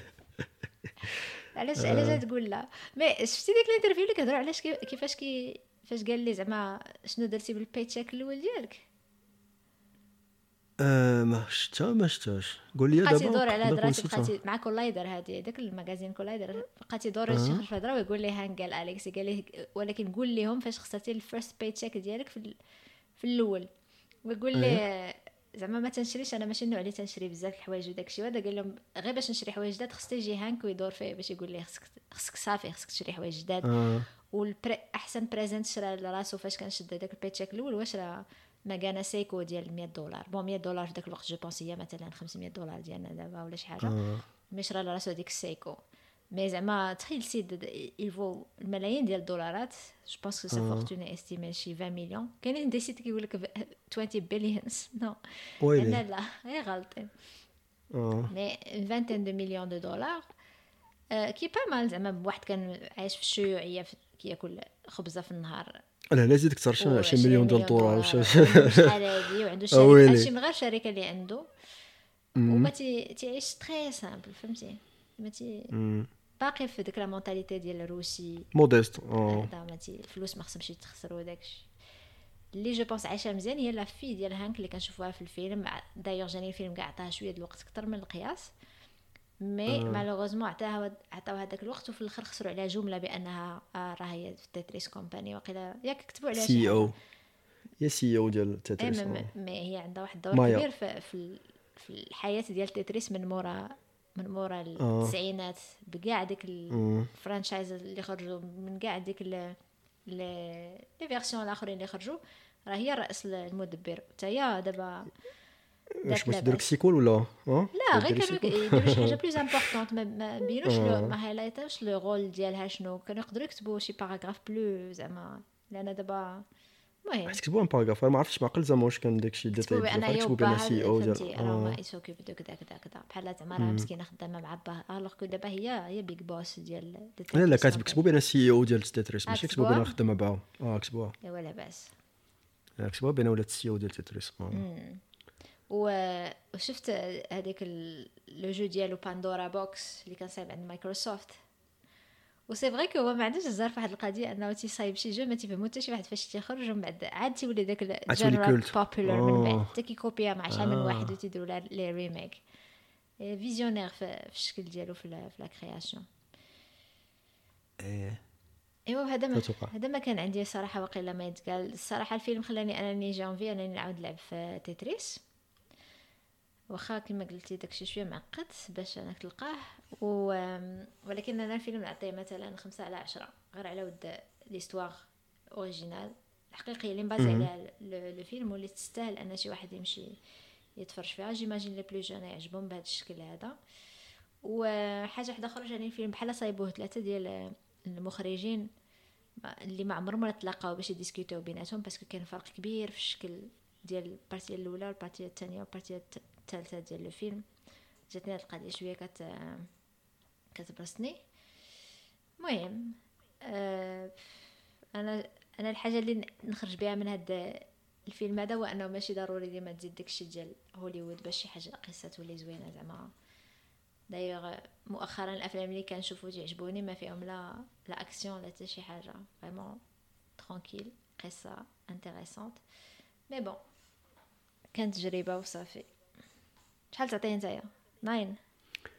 علاش علاش تقول لا؟ mais شفتي ديك ال interview اللي كيهضروا علاش كيفاش كي فاش قال لي زعما شنو درتي بال paycheck الأول ديالك؟ آه ما شتا ما شتاش. قول لي دابا يدور على هضرات بقاتي مع Collider هادي داك ال magazine Collider. بقاتي يدور شي خرج في هضره ويقول لي Henk قال أليكس قال ليه ولكن قول لهم فاش خسرتي ال first paycheck ديالك في في الأول. ويقول لي زعما ما تنشريش أنا ماشي النوع اللي تنشري بزاف الحوايج وداك الشيء هذا قال لهم غير باش نشري حوايج جداد خص تيجي هانك ويدور فيه باش يقول لي خصك خصك صافي خصك تشري حوايج جداد. آه. والبري أحسن present شرا لراسو فاش كنشد داك ال paycheck الأول واش راه ماكانا Seiko ديال 100 دولار. bon 100 دولار في ذاك الوقت je pense هي مثلا 500 دولار ديالنا دابا ولا شي حاجة. آه. mais شرا لراسو هذيك ال Seiko. mais زعما تخيل سيد il vaut الملايين ديال الدولارات. je pense sa fortune estimée شي 20 مليون كاينين des sites كيقول لك 20 billions non لا لا هي غالطين مي vingtaine de millions de dollars qui est pas mal زعما بواحد كان عايش في الشيوعية كياكل خبزة في النهار. لا لا زيد كثر 20 مليون ديال الدولار شحال هادي وعنده شركه هادشي من غير الشركة اللي عنده. وما تيعيش très simple فهمتي؟ ما تي باقي في ديك la mentalité ديال الروسي modeste آه. الفلوس ما خصهمش يتخسروا داكشي اللي je pense عايشة مزيان هي la vie ديال Henk اللي كنشوفوها في الفيلم. دايوغ جاني الفيلم كاع عطاها شوية د الوقت أكثر من القياس. mais malheureusement عطاها عطاو هذاك الوقت وفي الآخر خسروا عليها جملة بأنها آه راه هي في Tetris Company وقيلا ياك كتبوا عليها CE O هي CEO ديال تيتريس mais هي عندها واحد الدور كبير في, في, في الحياة ديال تيتريس من مورا من مورا التسعينات بكاع ديك ال franchise اللي خرجوا من كاع ديك les versions الآخرين اللي خرجوا راه هي الراس المدبر حتى هي دابا واش باش دير sequel ولا لا غير كانوا يديروا شي حاجة plus importante ما بينوش ما highlightوش le rôle ديالها شنو كانوا يقدروا يكتبوا شي paragraphe plus زعما لأن دابا المهم حيت كتبوا un paragraphe ما عرفتش ما عقل زعما واش كان داكشي détaillé هي كتبوا بان CEO فهمتي ديال راه ما. il s'occupe de كذا كذا كذا بحال زعما راه مسكينه خدامه مع باها alors que دابا هي هي big boss ديال لا لا كاتب كتبوا بان CEO ديال تيتريس ماشي كتبوا بان؟ خدامه معاهم آه كتبوها ايوا لاباس كتبوها بان ولات ال CEO ديال تيتريس وشفت هذاك ال- le jeu ديالو Pandora Box اللي كان صايب عند مايكروسوفت و c'est vrai que هو ما عندوش الزهر في واحد القضية أنه تيصايب شي jeu ما تيفهمو حتى شي واحد فاش تيخرج ومن بعد عاد تيولي داك ال genre là. populaire من بعد. حتى كيكوبيا مع شحال من آه. واحد وتيديروا لها les remakes visionnaire في, الشكل ديالو في la, création إيه إيوا هذا ما. هذا ما كان عندي صراحة واقيلا ما يتقال الصراحة الفيلم خلاني أنني j'ai envie أنني نعاود نلعب في تيتريس واخا كما قلتي داكشي شوية معقد باش انك تلقاه و... ولكن أنا الفيلم نعطيه مثلا خمسة على عشرة غير على ود l'histoire originale. الحقيقيه اللي مبازي عليها le film واللي تستاهل أن شي واحد يمشي يتفرج فيها. j'imagine les plus jeunes يعجبهم بهذا الشكل هذا. وحاجه واحدة أخرى جاني الفيلم بحال صايبوه ثلاثة ديال المخرجين ما- اللي ما عمرهم ولا تلاقاو باش يديسكوتيو بيناتهم parce que كان فرق كبير في الشكل ديال ال partie الأولى وال partie الثانية وال partie الت- الثالثة ديال le film جاتني هاد القضية شوية كت كتبرسني المهم آه أنا أنا الحاجة اللي نخرج بها من هاد الفيلم هذا هو أنه ماشي ضروري ديما تزيد داكشي ديال هوليوود باش شي حاجة قصة تولي زوينة زعما. دايوغ مؤخرا الأفلام اللي كنشوفو تعجبوني ما فيهم لا لا اكسيون لا حتى شي حاجة. vraiment tranquille قصة intéressante mais bon كانت تجربة وصافي. شحال تعطيه نتايا 9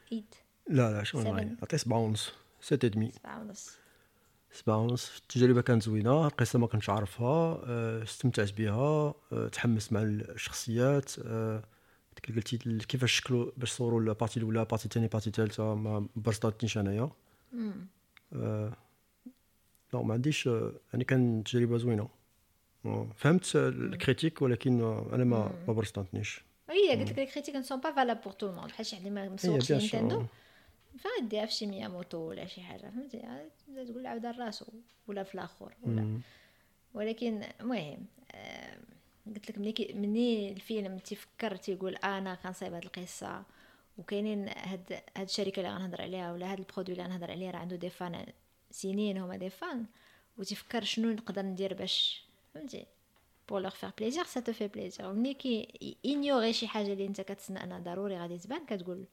8 لا لا شنو Seven. نعطي نعطي سبعة ونص sept et demi 7 ونص سبعة ونص التجربة كانت زوينة. القصة ما كنتش عارفها. آه، استمتعت بها. آه، تحمست مع الشخصيات. آه، كي قلتي كيفاش شكلوا باش صوروا ال partie الأولى ال partie الثانية ال partie الثالثة ما برصطاتنيش أنايا. آه، لا ما عنديش يعني كان تجربة زوينة. آه، فهمت ال critique ولكن أنا ما ما oui قلت لك ال critique ne sont pas valables pour tout le monde. بحال شي حد ما مسوقش. نينتندو فين ديها في شي مياموتو ولا شي حاجة فهمتي تقول عاود راسو ولا في الآخر ولا ولكن المهم قلت لك مني كي- مني الفيلم تيفكر تيقول أنا كنصايب هاد القصة وكاينين هاد هاد الشركة اللي غنهضر عليها ولا هاد ال produit اللي غنهضر عليه راه عنده des fans سنين هما des fans وتفكر شنو نقدر ندير باش فهمتي؟ pour leur faire plaisir ça te fait plaisir ملي كي ignorer شي حاجة اللي انت كتسنى انها ضروري غادي تبان كتقول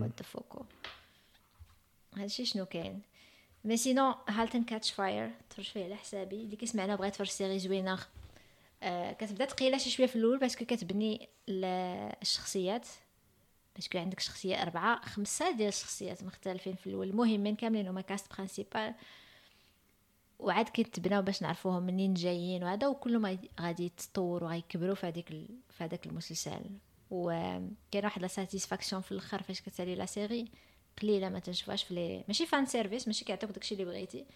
what the fuck هادشي شنو كاين mais sinon Halt and Catch Fire تفرج فيه على حسابي اللي كيسمعنا بغا يتفرج سيري زوينه آه كتبدا ثقيله شي شوية في الأول parce que كتبني ال- الشخصيات parce que عندك شخصيه اربعه خمسه ديال الشخصيات مختلفين في الأول المهمين كاملين هما cast principal وعاد كيتبناو باش نعرفوهم منين جايين وهذا وكلهم غادي- غادي يتطوروا وغيكبروا في هذيك ال- في هذاك المسلسل. وكاين واحد la satisfaction في الأخر فاش كتسالي la série قليلة ما تنشوفهاش في لي ماشي fan service ماشي كيعطيوك داكشي اللي بغيتي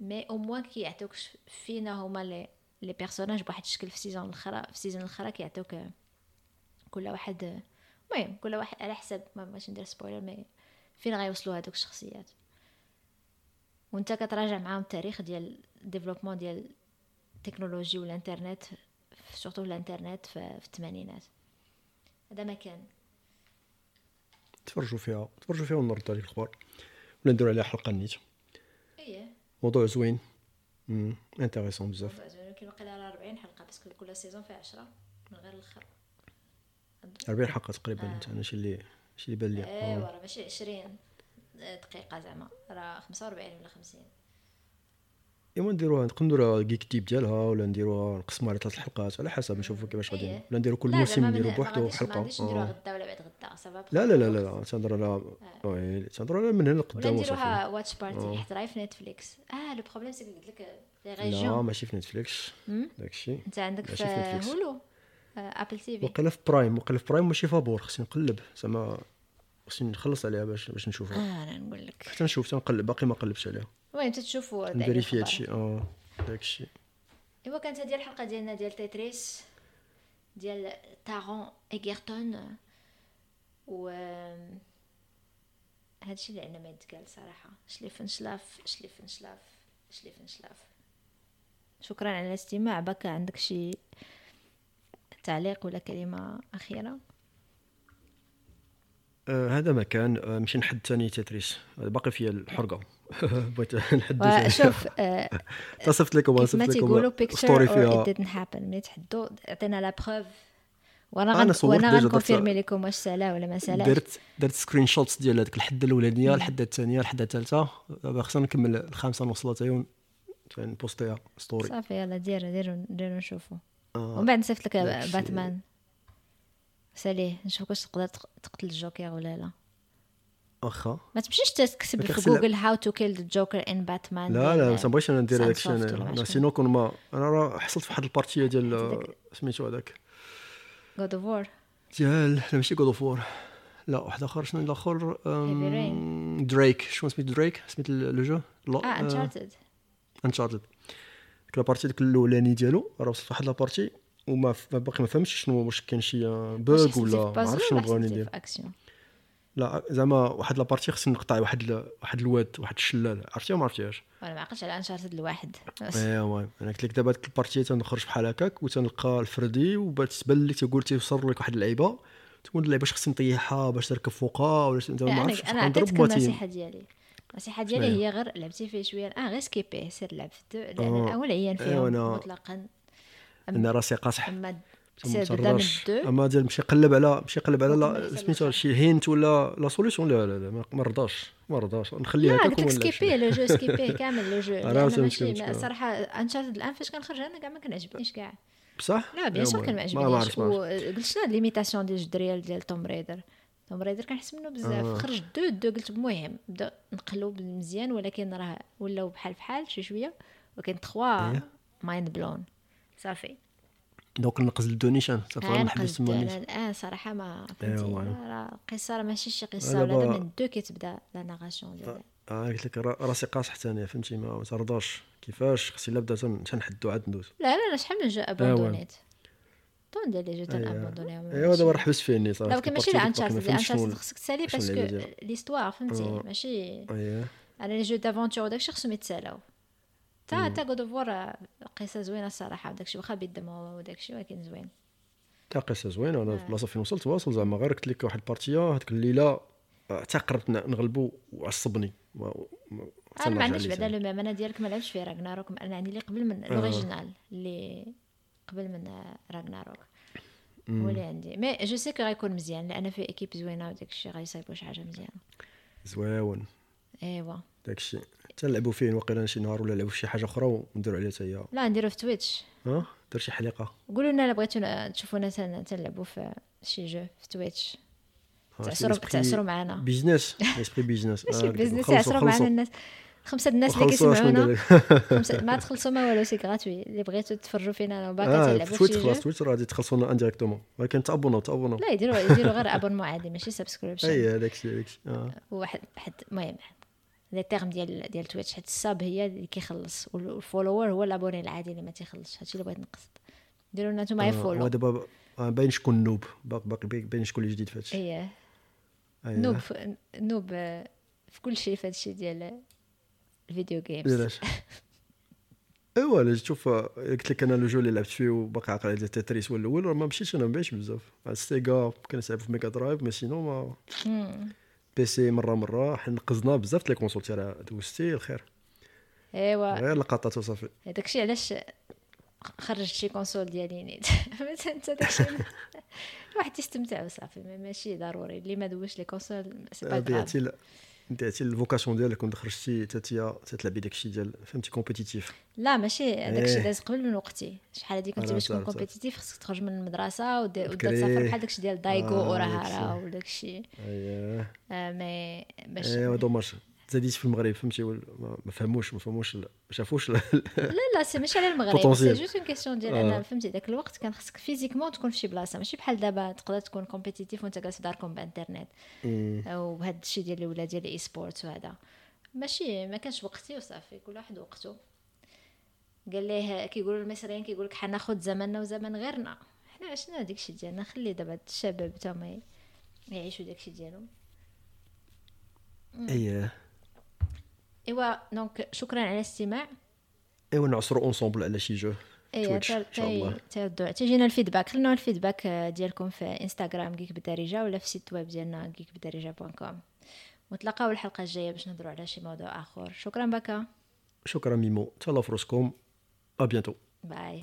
mais au moins كيعطيوك فينا هما les les personnages بواحد الشكل في ال saison الأخرى في ال saison الأخرى كيعطيوك كل واحد المهم كل واحد على حسب ما بغيتش ندير spoiler mais فين غيوصلوا هذوك الشخصيات؟ وانت كتراجع معاهم التاريخ ديال ال développement ديال التكنولوجي والانترنت surtout الانترنت في, في الثمانينات. هذا ما كان تفرجوا فيها تفرجوا فيها ونرد عليك الأخبار. ولا نديروا عليها حلقة nette. إيه. موضوع زوين. intéressant بزاف. كاين واقيلا راه 40 حلقة parce que كل saison فيها 10 من غير الأخر. 40 حلقة تقريبا أنت أنا شي اللي شي اللي بان لي. ايوا آه. راه ماشي 20 دقيقة زعما. راه 45 ولا 50 ايوا نديروها. نقدر نديروها quick تيب ديالها ولا نديروها نقسموها على ثلاث حلقات على حسب نشوفوا كيفاش غادي إيه. ولا نديرو كل لا موسم نديرو بوحدو غاديش- ما حلقة. غاديش نديروها آه. غدا ولا بعد غدا ça va لا لا لا لا لا تنهضر على oui تنهضر على من هنا لقدام وصافي. نديروها watch party حيت راهي في نتفليكس آه le problème c'est قلت لك لي la région ماشي في نتفليكس داكشي. انت عندك في. Hulu Apple TV وقيلا في Prime وقيلا في Prime ماشي فابور خصني نقلب. زعما خصني نخلص عليها باش باش نشوفها. آه أنا نقول لك. حتى نشوف تنقلب باقي ما قلبتش عليها. المهم أنت تشوفوا ن vérifier الأخبار. هادشي آه داكشي ايوا كانت هذه الحلقة ديالنا ديال تيتريس ديال تارون ايغرتون و هادشي اللي عندنا ما يتقال صراحة. شليفن شلاف شليفن شلاف شليفن شلاف. شكرا على الاستماع. بكى عندك شي تعليق ولا كلمة أخيرة؟ آه هذا ما كان آه مشي نحد ثاني تتريس باقي فيا الحرقة. بغيت نحد شوف آه صفت لكم كيف ما صفت تيقولوا لكم ستوري فيها. it didn't happen. ملي تحدوا عطينا لا بروف وأنا غن... وأنا غن confirmer لكم واش سالا ولا ما سالاش. درت درت screenshots ديال هذيك الحده الأولانية الحده الثانية الحده الثالثة. دابا خصنا نكمل الخامسة نوصلها حتى نبوستيها story صافي يلا دير ديروا نشوفوا آه. ومن بعد نصيفط لك. باتمان. ساليه نشوف واش تقدر تق- تقتل الجوكر ولا لا. واخا. ما تمشيش تكتب في جوجل how to kill the Joker in Batman لا لا ما تنبغيش أنا ندير هذاك الشيء أنا sinon كون ما أنا راه حصلت في واحد ال partie ديال سميتو هذاك. God of War ديال لا ماشي God of War لا واحد آخر شنو الآخر؟ دريك شنو سميت دريك سميت le jeu؟ آه Uncharted Uncharted ديك la partie ديك الأولاني ديالو راه وصلت واحد la partie وما باقي ما فهمتش شنو واش كاين شي bug ولا ما عرفتش شنو بغاوني ندير. لا زعما واحد la partie خصني نقطع واحد ال- واحد الواد واحد الشلال. عرفتي ما عرفتيهاش؟ ولا ما عقلتش على انشارتد الواحد. ايوا أنا قلت لك دابا ديك البارتي تنخرج بحال هكاك وتنلقى الفردي وتبان لك تقول تيوصل لك واحد اللعيبة. تقول اللعيبة واش خصني نطيحها باش تركب فوقها ولا انت ما عرفتش. أنا أنا عطيتك النصيحة ديالي. النصيحة ديالي شنو هي؟ غير لعبتي فيه شوية. آه غير سكيبيه سير لعب في الدو لأن آه. أنا اول عيان فيهم أنا- مطلقا. أنا راسي قاصح. أما أما ديال مشي قلب على مشي قلب على سميتو. شي هينت ولا لا سوليسيون لا لا لا ما- رضاش. ما رضاش. نخليها هكاك قلت وما نلعبش سكيبيه لو جو سكيبيه كامل لو جو. عرفت ماشي. صراحة انشارتد الآن فاش كنخرج أنا كاع ما كنعجبنيش كاع. بصح؟ لا بيان سور كان ما ما- ما عجبنيش. عرفت ما عرفت. وقلت شنو هاد ليميتاسيون ديال الجدريال ديال توم رايدر توم رايدر كنحس منه بزاف. آه. خرج دو دو قلت المهم بدا نقلو مزيان ولكن راه ولاو بحال بحال شي شوية. ولكن تخوا إيه. مايند بلون صافي دونك نقز الدونيشان صافي نحبس نيت. الان صراحة ما فهمتي. راه القصة راه ماشي شي قصة ولا من دو كتبدا لا ناراسيون ديالها آه قلت لك را- راسي قاصح ثاني فهمتي ما ترضاش كيفاش خصني لا بدا تن- تنحدو عاد ندوز لا لا لا شحال من جو. ابوندونيت طون ديال لي جو تن أيوا. ابوندونيهم ايوا دابا راه حبس فيني صافي ولكن ماشي البارتي لا ديك باقي ما انشارتد فهمتش شنو انشارتد خصك تسالي باسكو. ليستوار فهمتي آه. ماشي اييه أنا لي جو دافونتور وداكشي خصهم يتسالاو تا. تا غود اوف وور قصة زوينة الصراحة وداكشي واخا بيدم هو وداكشي ولكن زوين. تا قصة زوينة أنا آه. في البلاصه فين وصلت واصل زعما غير قلت لك واحد البارتيه هذيك الليلة آه، حتى قربت نغلبو وعصبني. أنا ما عنديش بعدا ثاني. le même أنا ديالك ما لعبتش في Ragnarök أنا عندي اللي قبل من ال original اللي قبل من Ragnarök. هو اللي عندي. mais je sais que غيكون مزيان لأن فيه équipe زوينة وداكشي غيصايبوا شي حاجة مزيانة. زواون إيوا. داكشي تنلعبوا فيه واقيلا شي نهار ولا نلعبوا في شي حاجة أخرى ونديروا عليها حتى هي؟ لا نديرو في Twitch ها؟ دير شي حلقة؟ قولوا لنا إلا بغيتو تشوفونا تنلعبوا في شي جو في تويتش آه، تعسروا تعسروا معنا بيزنس اسبري بيزنس ماشي آه، بيزنس يعسروا معنا. الناس. خمسة الناس اللي كيسمعونا. ما تخلصوا ما والو سي غراتوي اللي بغيتو تفرجوا فينا أنا وباكا آه تلعبوا شي خلاص جو. تويتر غادي تخلصونا انديريكتومون ولكن تابوناو تابوناو. لا يديروا يديروا غير ابونمون عادي ماشي سبسكريبشن أي هذاك الشيء هذاك الشيء آه. واحد واحد المهم لي تيرم ديال ديال تويتش حيت الساب هي اللي كيخلص والفولوور هو الابوني العادي اللي ما تيخلصش هادشي اللي بغيت نقصد ديروا لنا نتوما يفولو دابا باين شكون noob باقي باقي باين شكون اللي جديد في هادشي إيه أييه. noob noob في كل شيء في هادشي ديال ال video games علاش ايوا شوف قلت لك أنا le jeu اللي لعبت فيه وباقي عاقل على تيتريس هو الأول راه ما مشيتش أنا ما بزاف على ال SEGA كنلعب في Mega Drive mais sinon ما. PC مرة مره نقزنا بزاف les consoles تاع دوزتي الخير. إيوا. غير لقطات وصافي داكشي علاش خرجت شي console ديالي نيت؟ مثلا انت داكشي. واحد يستمتع وصافي ما- ماشي ضروري. اللي ما دوش les consoles c'est pas عرفتي ال vocation ديالك كنت خرجتي تاتيا تتلعبي داكشي ديال فهمتي كومبيتيتيف لا ماشي داكشي إيه. داز قبل من وقتي شحال هادي كنت أنا باش تكون. compétitif خصك تخرج من المدرسة ودير. تسافر بحال داكشي ديال دايغو آه، داكشي. وداكشي اييه آه، mais باش ايوا dommage تزاديت في المغرب فهمتي؟ ما فهموش ما فهموش ما شافوش لا لا c'est ماشي على المغرب c'est. juste une question ديال آه. أنا فهمتي؟ داك الوقت كان خصك physiquement تكون في شي بلاصة ماشي بحال دابا تقدر تكون compétitif وانت جالس في داركم بانترنت مم. أو بهذا الشيء ديال الاولاد ديال ال e-sport وهذا. ماشي ما كانش وقتي وصافي كل واحد وقته. قال ليه كيقولوا المصريين كيقول لك حناخذ زمننا وزمن غيرنا. حنا عشنا داك الشيء ديالنا خلي دابا الشباب تا ما يعيشوا داك الشيء ديالهم. اييه ايوا donc شكرا على الاستماع ايوا نعصروا ensemble على شي jeu Twitch ان شاء الله تردوا تيجينا ال feedback خلينا ال feedback ديالكم في انستغرام Geek بالدارجه ولا في ال site web ديالنا Geek بالدارجه point com ونتلاقاو الحلقة الجايه باش نهضروا على شي موضوع اخر شكرا بكا شكرا ميمو تهلاو في روسكم ا بيانتو باي